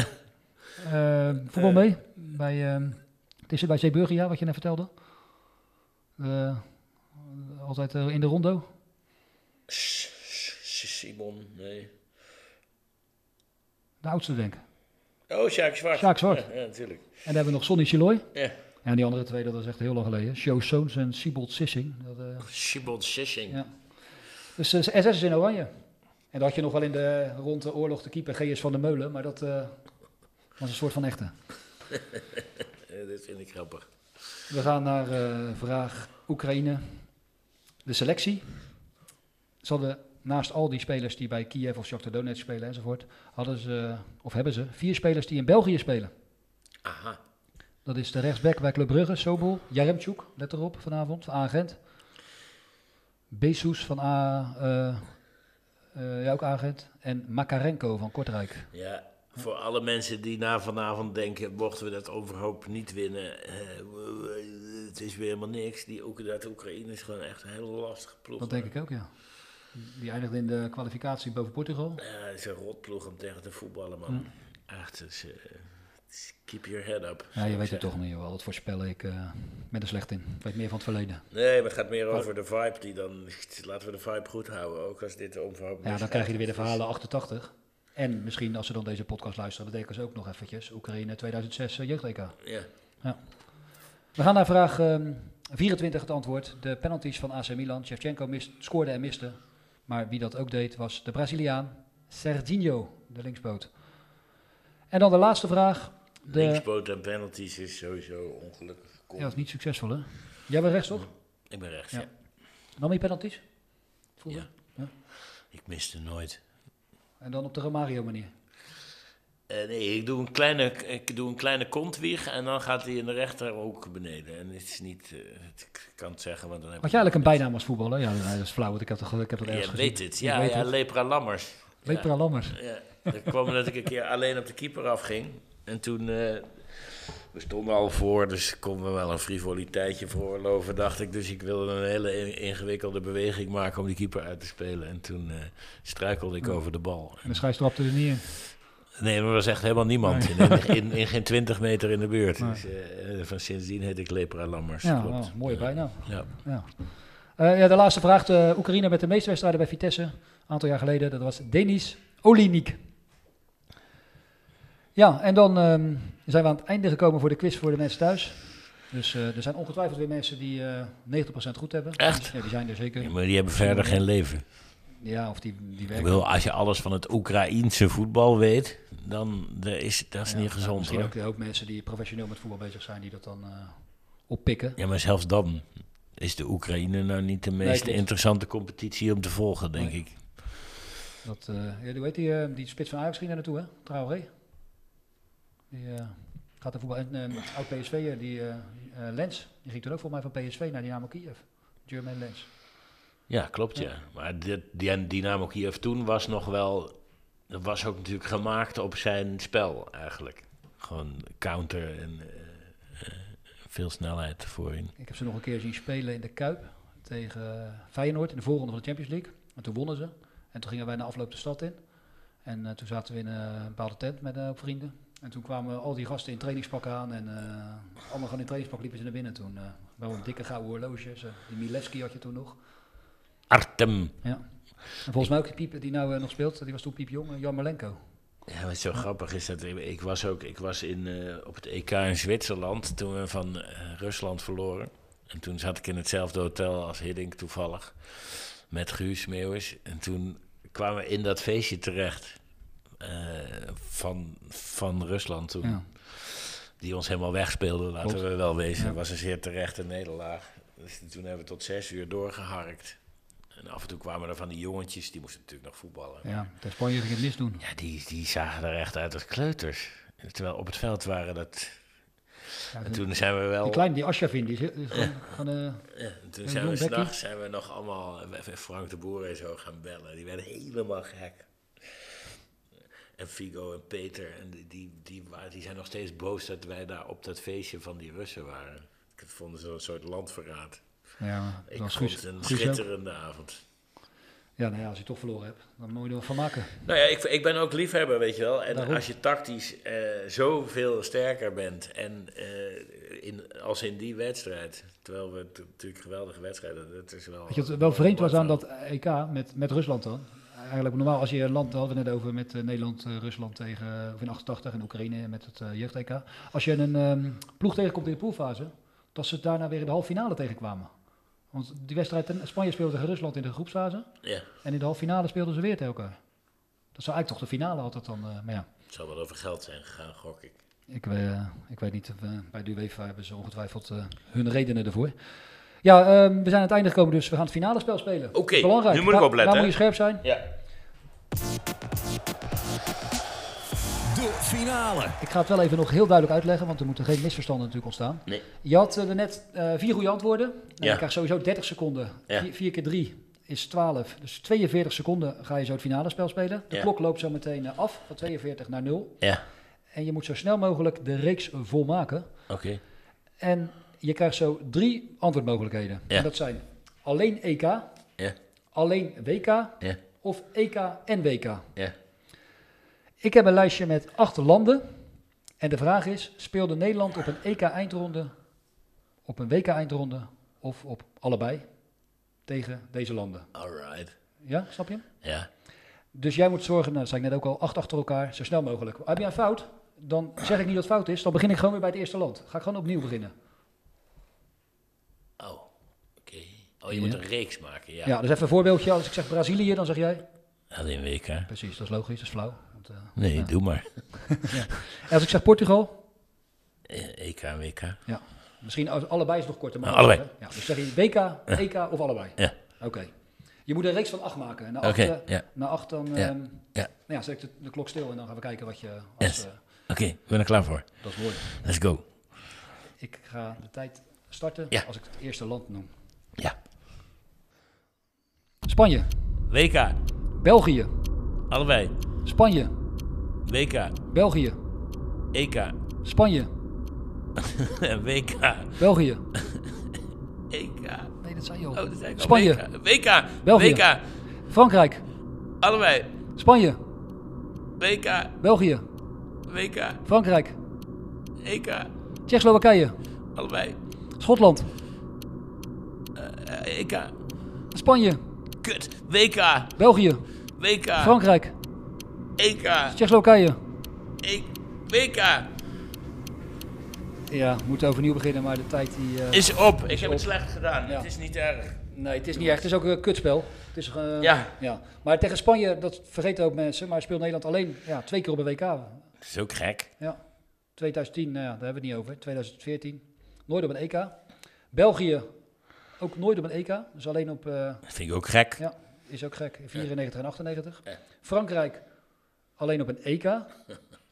Speaker 9: eh, voetbal mee. Bij, eh, het is bij Zeeburgia, wat je net vertelde. Eh, altijd eh, in de rondo.
Speaker 10: Simon, nee.
Speaker 9: De oudste, denk ik.
Speaker 10: Oh, Sjaak Zwart.
Speaker 9: Sjaak Zwart.
Speaker 10: Ja, ja, natuurlijk.
Speaker 9: En dan hebben we nog Sonny Chiloy.
Speaker 10: Ja.
Speaker 9: En die andere twee, dat is echt heel lang geleden. Show Soons en Siebold Sissing. Dat, eh,
Speaker 10: Shibon Sissing.
Speaker 9: Ja. Dus SS is in oranje. En dat had je nog wel in de rond de oorlog de keeper G.S. van der Meulen, maar dat was een soort van echte.
Speaker 10: vind ik grappig.
Speaker 9: We gaan naar eh, vraag Oekraïne. De selectie. Ze hadden naast al die spelers die bij Kiev of Shakhtar Donetsk spelen enzovoort, hadden ze, of hebben ze, vier spelers die in België spelen.
Speaker 10: Aha.
Speaker 9: Dat is de rechtsback bij Club Brugge, Sobol, Jaremchuk, let erop vanavond, van Agent. Besus van A, eh, ja, ook Agent. En Makarenko van Kortrijk.
Speaker 10: Ja, voor alle mensen die na vanavond denken, mochten we dat overhoop niet winnen, eh, het is weer helemaal niks. Die, ook dat Oekraïne is gewoon echt een hele lastige ploeg.
Speaker 9: Dat denk ik ook, ja. Die eindigde in de kwalificatie boven Portugal.
Speaker 10: Ja, het is een rotploeg om tegen te voetballen, man.
Speaker 9: Hm.
Speaker 10: Echt, is keep your head up.
Speaker 9: Ja, je weet het toch niet, joh. Dat voorspel ik uh, met er slecht in. Ik weet meer van het verleden.
Speaker 10: Nee, maar het gaat meer over de vibe die dan... Laten we de vibe goed houden, ook als dit onverhoopt
Speaker 9: Ja, dan krijg je weer de verhalen 88. En misschien als ze dan deze podcast luisteren, dan denken ze ook nog eventjes. Oekraïne 2006 uh, jeugd-EK.
Speaker 10: Ja.
Speaker 9: ja. We gaan naar vraag um, 24 het antwoord. De penalties van AC Milan. Shevchenko mist, scoorde en miste. Maar wie dat ook deed was de Braziliaan Serginho, de linksboot. En dan de laatste vraag. De...
Speaker 10: Linksboot en penalties is sowieso ongelukkig.
Speaker 9: Ja, dat is niet succesvol hè? Jij bent rechts toch?
Speaker 10: Ik ben rechts, ja. ja.
Speaker 9: Nam je penalties?
Speaker 10: Ja. ja. Ik miste nooit.
Speaker 9: En dan op de Romario manier?
Speaker 10: Uh, nee, ik doe een kleine, ik doe een kleine kontwieg en dan gaat hij in de rechter ook beneden. En het is niet, uh, ik kan het zeggen, want dan heb
Speaker 9: Had jij eigenlijk een bijnaam als voetballer? Ja, dat is flauw, want ik heb, toch, ik heb dat ergens
Speaker 10: Je
Speaker 9: gezien.
Speaker 10: weet het, ja, ja,
Speaker 9: het.
Speaker 10: Lepra Lammers.
Speaker 9: Lepra
Speaker 10: ja.
Speaker 9: Lammers.
Speaker 10: Ja, dat kwam dat ik een keer alleen op de keeper afging. En toen, uh, we stonden al voor, dus konden we wel een frivoliteitje veroorloven, dacht ik. Dus ik wilde een hele ingewikkelde beweging maken om die keeper uit te spelen. En toen struikelde ik over de bal.
Speaker 9: En de scheids trapte er niet in?
Speaker 10: Nee, maar er was echt helemaal niemand. Nee. In, in, in, geen 20 meter in de buurt. Nee. Dus, uh, van sindsdien heet ik Lepra Lammers.
Speaker 9: Ja,
Speaker 10: klopt.
Speaker 9: Oh, mooie bijnaam.
Speaker 10: Ja.
Speaker 9: Ja. Uh, ja, de laatste vraag. De Oekraïne met de meeste wedstrijden bij Vitesse. Een aantal jaar geleden. Dat was Denis Olinik. Ja, en dan um, zijn we aan het einde gekomen voor de quiz voor de mensen thuis. Dus uh, er zijn ongetwijfeld weer mensen die 90% goed hebben.
Speaker 10: Echt?
Speaker 9: Ja, die zijn er zeker.
Speaker 10: Ja, maar die hebben verder geen leven.
Speaker 9: Ja, of die, die werken.
Speaker 10: Ik wil, als je alles van het Oekraïense voetbal weet, dan is dat is
Speaker 9: ja,
Speaker 10: niet gezond.
Speaker 9: Misschien
Speaker 10: hoor.
Speaker 9: ook, de hoop mensen die professioneel met voetbal bezig zijn, die dat dan uh, oppikken.
Speaker 10: Ja, maar zelfs dan is de Oekraïne nou niet de meest nee, interessante competitie om te volgen, denk nee. ik.
Speaker 9: Dat, ja, hoe heet die, die spits van Ajax ging daar naartoe, hè? Traoré. Die gaat er voetbal. En oud PSV, die Lens, die ging toen ook voor mij van PSV naar Dynamo Kiev. German Lens.
Speaker 10: Ja, klopt ja. ja. Maar dit, die Dynamo Kiev toen was nog wel... Dat was ook natuurlijk gemaakt op zijn spel eigenlijk. Gewoon counter en uh, veel snelheid voorin.
Speaker 9: Ik heb ze nog een keer zien spelen in de Kuip tegen Feyenoord in de voorronde van de Champions League. En toen wonnen ze. En toen gingen wij na afloop de stad in. En uh, toen zaten we in een bepaalde tent met uh, vrienden. En toen kwamen al die gasten in trainingspakken aan. En allemaal gewoon in trainingspak liepen ze naar binnen toen. wel een dikke gouden horloge. Die Milewski had je toen nog.
Speaker 10: Artem.
Speaker 9: Ja. En volgens mij ook die piep die nou uh, nog speelt, die was toen piepjong, uh, Jan Malenko.
Speaker 10: Ja, wat zo ja. grappig is dat ik was ook, ik was in, uh, op het EK in Zwitserland toen we van Rusland verloren. En toen zat ik in hetzelfde hotel als Hiddink toevallig, met Guus Meeuwis. En toen kwamen we in dat feestje terecht van, van Rusland toen. Ja. Die ons helemaal wegspeelde, laten Klopt. we wel wezen. Ja. was een zeer terechte nederlaag. Dus toen hebben we tot zes uur doorgeharkt. En af en toe kwamen er van die jongetjes, die moesten natuurlijk nog voetballen.
Speaker 9: Ja, de Spanje ging het mis doen.
Speaker 10: Ja, die, die zagen er echt uit als kleuters. Terwijl op het veld waren dat... Ja, en toen zijn we wel...
Speaker 9: Die kleine, die Asjavin, die is gewoon... Van, uh,
Speaker 10: ja, toen zijn we s'nachts zijn we nog allemaal Frank de Boer en zo gaan bellen. Die werden helemaal gek. En Figo en Peter, en die, die, die, die zijn nog steeds boos dat wij daar op dat feestje van die Russen waren. Ik vonden ze een soort landverraad.
Speaker 9: Ja,
Speaker 10: ik vond het een schitterende avond.
Speaker 9: Ja, nou ja, als je toch verloren hebt, dan moet je er wat van maken.
Speaker 10: Nou ja, ik, ik ben ook liefhebber, weet je wel. En Daarom. als je tactisch uh, zoveel sterker bent en uh, in, als in die wedstrijd, terwijl we natuurlijk geweldige wedstrijden, dat is wel...
Speaker 9: Weet je, wat wel vreemd was aan dat EK met, met Rusland dan? Eigenlijk normaal, als je een land, hadden we net over met uh, Nederland, Rusland tegen, of in 88 en Oekraïne met het jeugd-EK. Als je een um, ploeg tegenkomt in de poolfase, dat ze daarna weer in de halve finale tegenkwamen. Want die wedstrijd, in- Spanje speelde tegen Rusland in de groepsfase.
Speaker 10: Ja.
Speaker 9: En in de halve finale speelden ze weer tegen elkaar. Dat zou eigenlijk toch de finale altijd dan, eh, maar ja.
Speaker 10: Het zal wel over geld zijn gegaan, gok ik.
Speaker 9: Ik, eh, ik weet niet, of, eh, bij de UEFA hebben ze ongetwijfeld eh, hun redenen ervoor. Ja, ehm, we zijn aan het einde gekomen, dus we gaan het finale spel spelen.
Speaker 10: Oké,
Speaker 9: Belangrijk.
Speaker 10: nu moet ik opletten,
Speaker 9: Daar moet je scherp zijn.
Speaker 10: Ja.
Speaker 1: De finale.
Speaker 9: Ik ga het wel even nog heel duidelijk uitleggen, want er moeten geen misverstanden natuurlijk ontstaan.
Speaker 10: Nee.
Speaker 9: Je had eh, er net eh, vier goede antwoorden. Nou,
Speaker 10: Ja.
Speaker 9: Je krijgt sowieso 30 seconden.
Speaker 10: Ja.
Speaker 9: 4 keer 3 is 12. Dus 42 seconden ga je zo het finale spel spelen. De
Speaker 10: Ja.
Speaker 9: klok loopt zo meteen eh, af, van 42 naar 0.
Speaker 10: Ja.
Speaker 9: En je moet zo snel mogelijk de reeks volmaken.
Speaker 10: Oké.
Speaker 9: En je krijgt zo drie antwoordmogelijkheden.
Speaker 10: Ja.
Speaker 9: En dat zijn alleen EK,
Speaker 10: Ja.
Speaker 9: alleen WK
Speaker 10: Ja.
Speaker 9: Of EK en WK.
Speaker 10: Ja.
Speaker 9: Ik heb een lijstje met acht landen. En de vraag is, speelde Nederland op een EK-eindronde, op een WK-eindronde of op allebei tegen deze landen?
Speaker 10: Alright.
Speaker 9: Ja, snap je?
Speaker 10: Ja.
Speaker 9: Dus jij moet zorgen, nou, dat zei ik net ook al, acht achter elkaar, zo snel mogelijk. Heb je een fout? Dan zeg ik niet dat het fout is, dan begin ik gewoon weer bij het eerste land. Ga ik gewoon opnieuw beginnen.
Speaker 10: Oh, oké. Oh, je moet een reeks maken, ja.
Speaker 9: Ja, dus even een voorbeeldje. Als ik zeg Brazilië, dan zeg jij?
Speaker 10: Alleen WK.
Speaker 9: Precies, dat is logisch, dat is flauw. Want, eh,
Speaker 10: Nee,
Speaker 9: ja.
Speaker 10: doe maar.
Speaker 9: ja. En als ik zeg Portugal?
Speaker 10: Eh, EK en WK.
Speaker 9: Ja. Misschien allebei is nog korter. maar
Speaker 10: Nou, allebei.
Speaker 9: hè? Ja, dus zeg je WK, EK of allebei?
Speaker 10: Ja.
Speaker 9: Oké. Je moet een reeks van acht maken. Na
Speaker 10: Oké,
Speaker 9: acht, eh,
Speaker 10: ja.
Speaker 9: na acht dan
Speaker 10: Ja,
Speaker 9: ehm,
Speaker 10: ja.
Speaker 9: Nou ja, zet ik de, de klok stil en dan gaan we kijken wat je... Als,
Speaker 10: Yes.
Speaker 9: eh,
Speaker 10: Oké, ik ben er klaar voor.
Speaker 9: dat is mooi.
Speaker 10: Let's go.
Speaker 9: Ik ga de tijd starten
Speaker 10: Ja.
Speaker 9: als ik het eerste land noem.
Speaker 10: Ja.
Speaker 9: Spanje,
Speaker 10: WK.
Speaker 9: België,
Speaker 10: Allebei.
Speaker 9: Spanje,
Speaker 10: WK.
Speaker 9: België,
Speaker 10: EK.
Speaker 9: Spanje,
Speaker 10: WK.
Speaker 9: België.
Speaker 10: EK.
Speaker 9: Nee, dat zei je al.
Speaker 10: Oh, dat zei ik al.
Speaker 9: Spanje,
Speaker 10: WK. WK.
Speaker 9: België.
Speaker 10: WK.
Speaker 9: Frankrijk,
Speaker 10: Allebei.
Speaker 9: Spanje,
Speaker 10: WK.
Speaker 9: België,
Speaker 10: WK.
Speaker 9: Frankrijk,
Speaker 10: EK.
Speaker 9: Tsjechoslowakije,
Speaker 10: Allebei.
Speaker 9: Schotland,
Speaker 10: Eh, EK.
Speaker 9: Spanje,
Speaker 10: Kut. WK.
Speaker 9: België,
Speaker 10: WK.
Speaker 9: Frankrijk,
Speaker 10: EK.
Speaker 9: Tsjechoslowakije.
Speaker 10: E- WK.
Speaker 9: Ja, we moeten overnieuw beginnen, maar de tijd die... eh,
Speaker 10: Is op. Ik heb
Speaker 9: op.
Speaker 10: het slecht gedaan.
Speaker 9: Ja.
Speaker 10: Het is niet erg.
Speaker 9: Nee, het is niet echt. Het is ook een kutspel. Het is, eh,
Speaker 10: Ja.
Speaker 9: ja. Maar tegen Spanje, dat vergeten ook mensen, maar speelt Nederland alleen ja, twee keer op een WK.
Speaker 10: Dat is ook gek.
Speaker 9: Ja. 2010, nou ja, daar hebben we het niet over. 2014, nooit op een EK. België, ook nooit op een EK. Dus alleen op... eh,
Speaker 10: Dat vind ik ook gek.
Speaker 9: ja, is ook gek. 94 en 98.
Speaker 10: Ja.
Speaker 9: Frankrijk, alleen op een EK.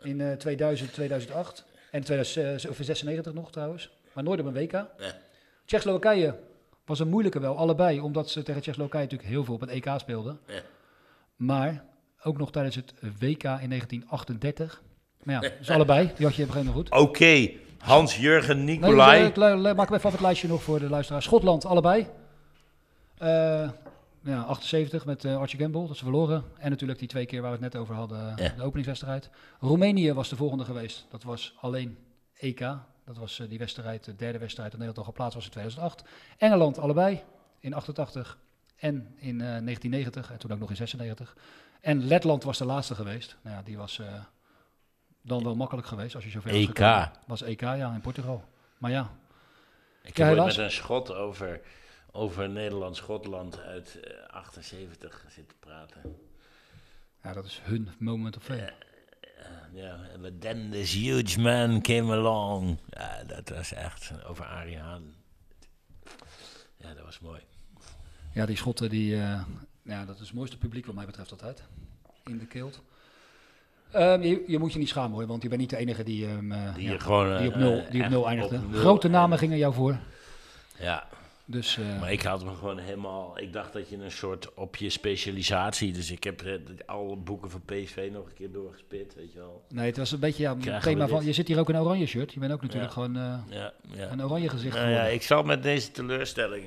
Speaker 9: In eh 2000, 2008. En 2096 nog trouwens. Maar nooit op een WK.
Speaker 10: Ja.
Speaker 9: Tsjechoslowakije was een moeilijke wel, allebei. Omdat ze tegen Tsjechoslowakije natuurlijk heel veel op het EK speelden.
Speaker 10: Ja.
Speaker 9: Maar ook nog tijdens het WK in 1938. Maar ja, dus allebei. Die had je op een gegeven moment goed.
Speaker 10: Oké. Hans-Jurgen
Speaker 9: Nee,
Speaker 10: Nicolai.
Speaker 9: dus, eh, le- maak hem even af het lijstje nog voor de luisteraar. Schotland, allebei. Eh, ja, 78 met eh, Archie Gamble, dat ze verloren. En natuurlijk die twee keer waar we het net over hadden,
Speaker 10: Ja.
Speaker 9: de openingswedstrijd. Roemenië was de volgende geweest. Dat was alleen EK. Dat was eh, die wedstrijd, de derde wedstrijd dat Nederland al geplaatst was in 2008. Engeland, allebei, in 88 en in eh, 1990 en toen ook nog in 96. En Letland was de laatste geweest. Nou ja, die was eh, dan wel makkelijk geweest als je zover was
Speaker 10: EK.
Speaker 9: Was EK, ja, in Portugal. Maar ja,
Speaker 10: Ik
Speaker 9: Ja,
Speaker 10: heb ooit met een schot over, over Nederland-Schotland uit eh, 78 zitten praten.
Speaker 9: Ja, dat is hun moment of fame.
Speaker 10: Ja, but then this huge man came along. Ja, dat was echt over Arie Haan. Ja, dat was mooi.
Speaker 9: Ja, die schotten, die, eh, ja, dat is het mooiste publiek wat mij betreft altijd. In de kilt. Ehm, je, je moet je niet schamen hoor, want je bent niet de enige die, ehm, eh,
Speaker 10: Die
Speaker 9: ja,
Speaker 10: gewoon,
Speaker 9: die op nul,
Speaker 10: eh,
Speaker 9: die op nul
Speaker 10: op
Speaker 9: eindigde.
Speaker 10: nul
Speaker 9: Grote namen gingen jou voor.
Speaker 10: Ja.
Speaker 9: Dus, eh,
Speaker 10: Maar ik had me gewoon helemaal... Ik dacht dat je een soort op je specialisatie... Dus ik heb eh, alle boeken van PSV nog een keer doorgespit, weet je wel.
Speaker 9: nee, het was een beetje ja, het thema van. Je zit hier ook in een oranje shirt. Je bent ook natuurlijk
Speaker 10: Ja.
Speaker 9: gewoon
Speaker 10: Ja, ja.
Speaker 9: een oranje gezicht.
Speaker 10: Nou ja,
Speaker 9: geworden.
Speaker 10: ik zal met deze teleurstelling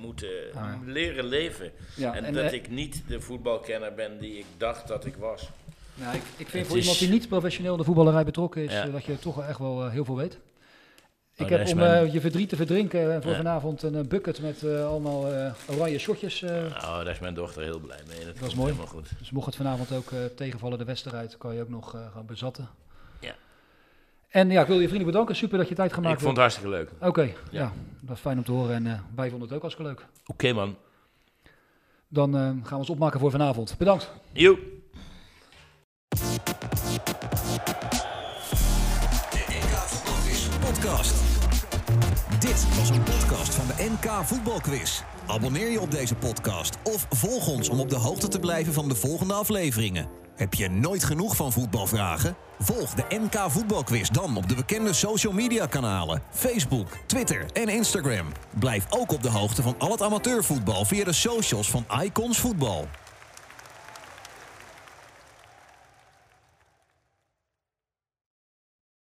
Speaker 10: moeten
Speaker 9: Ah, ja.
Speaker 10: leren leven.
Speaker 9: Ja,
Speaker 10: en,
Speaker 9: en,
Speaker 10: dat ik niet de voetbalkenner ben die ik dacht dat ik was.
Speaker 9: Nou, ik, ik vind voor
Speaker 10: is-
Speaker 9: iemand die niet professioneel in de voetballerij betrokken is,
Speaker 10: Ja.
Speaker 9: eh, dat je toch echt wel eh, heel veel weet. Ik
Speaker 10: Oh, dat
Speaker 9: heb om
Speaker 10: mijn-
Speaker 9: eh, je verdriet te verdrinken voor
Speaker 10: Ja.
Speaker 9: vanavond een bucket met allemaal eh, oranje shotjes.
Speaker 10: Oh, daar is mijn dochter heel blij mee. Dat,
Speaker 9: Dat
Speaker 10: komt
Speaker 9: mooi.
Speaker 10: goed.
Speaker 9: Dus mocht het vanavond ook tegenvallen, de wedstrijd, kan je ook nog gaan bezatten.
Speaker 10: Ja.
Speaker 9: En ja, ik wil je vrienden bedanken. Super dat je tijd gemaakt
Speaker 10: Ik vond het hartstikke leuk.
Speaker 9: Oké, ja.
Speaker 10: Ja.
Speaker 9: Dat is fijn om te horen en wij vonden het ook hartstikke leuk.
Speaker 10: Oké man.
Speaker 9: Dan gaan we ons opmaken voor vanavond. Bedankt.
Speaker 10: Joep.
Speaker 1: Podcast. Dit was een podcast van de NK Voetbalquiz. Abonneer je op deze podcast of volg ons om op de hoogte te blijven van de volgende afleveringen. Heb je nooit genoeg van voetbalvragen? Volg de NK Voetbalquiz dan op de bekende social media kanalen: Facebook, Twitter en Instagram. Blijf ook op de hoogte van al het amateurvoetbal via de socials van Icons Voetbal.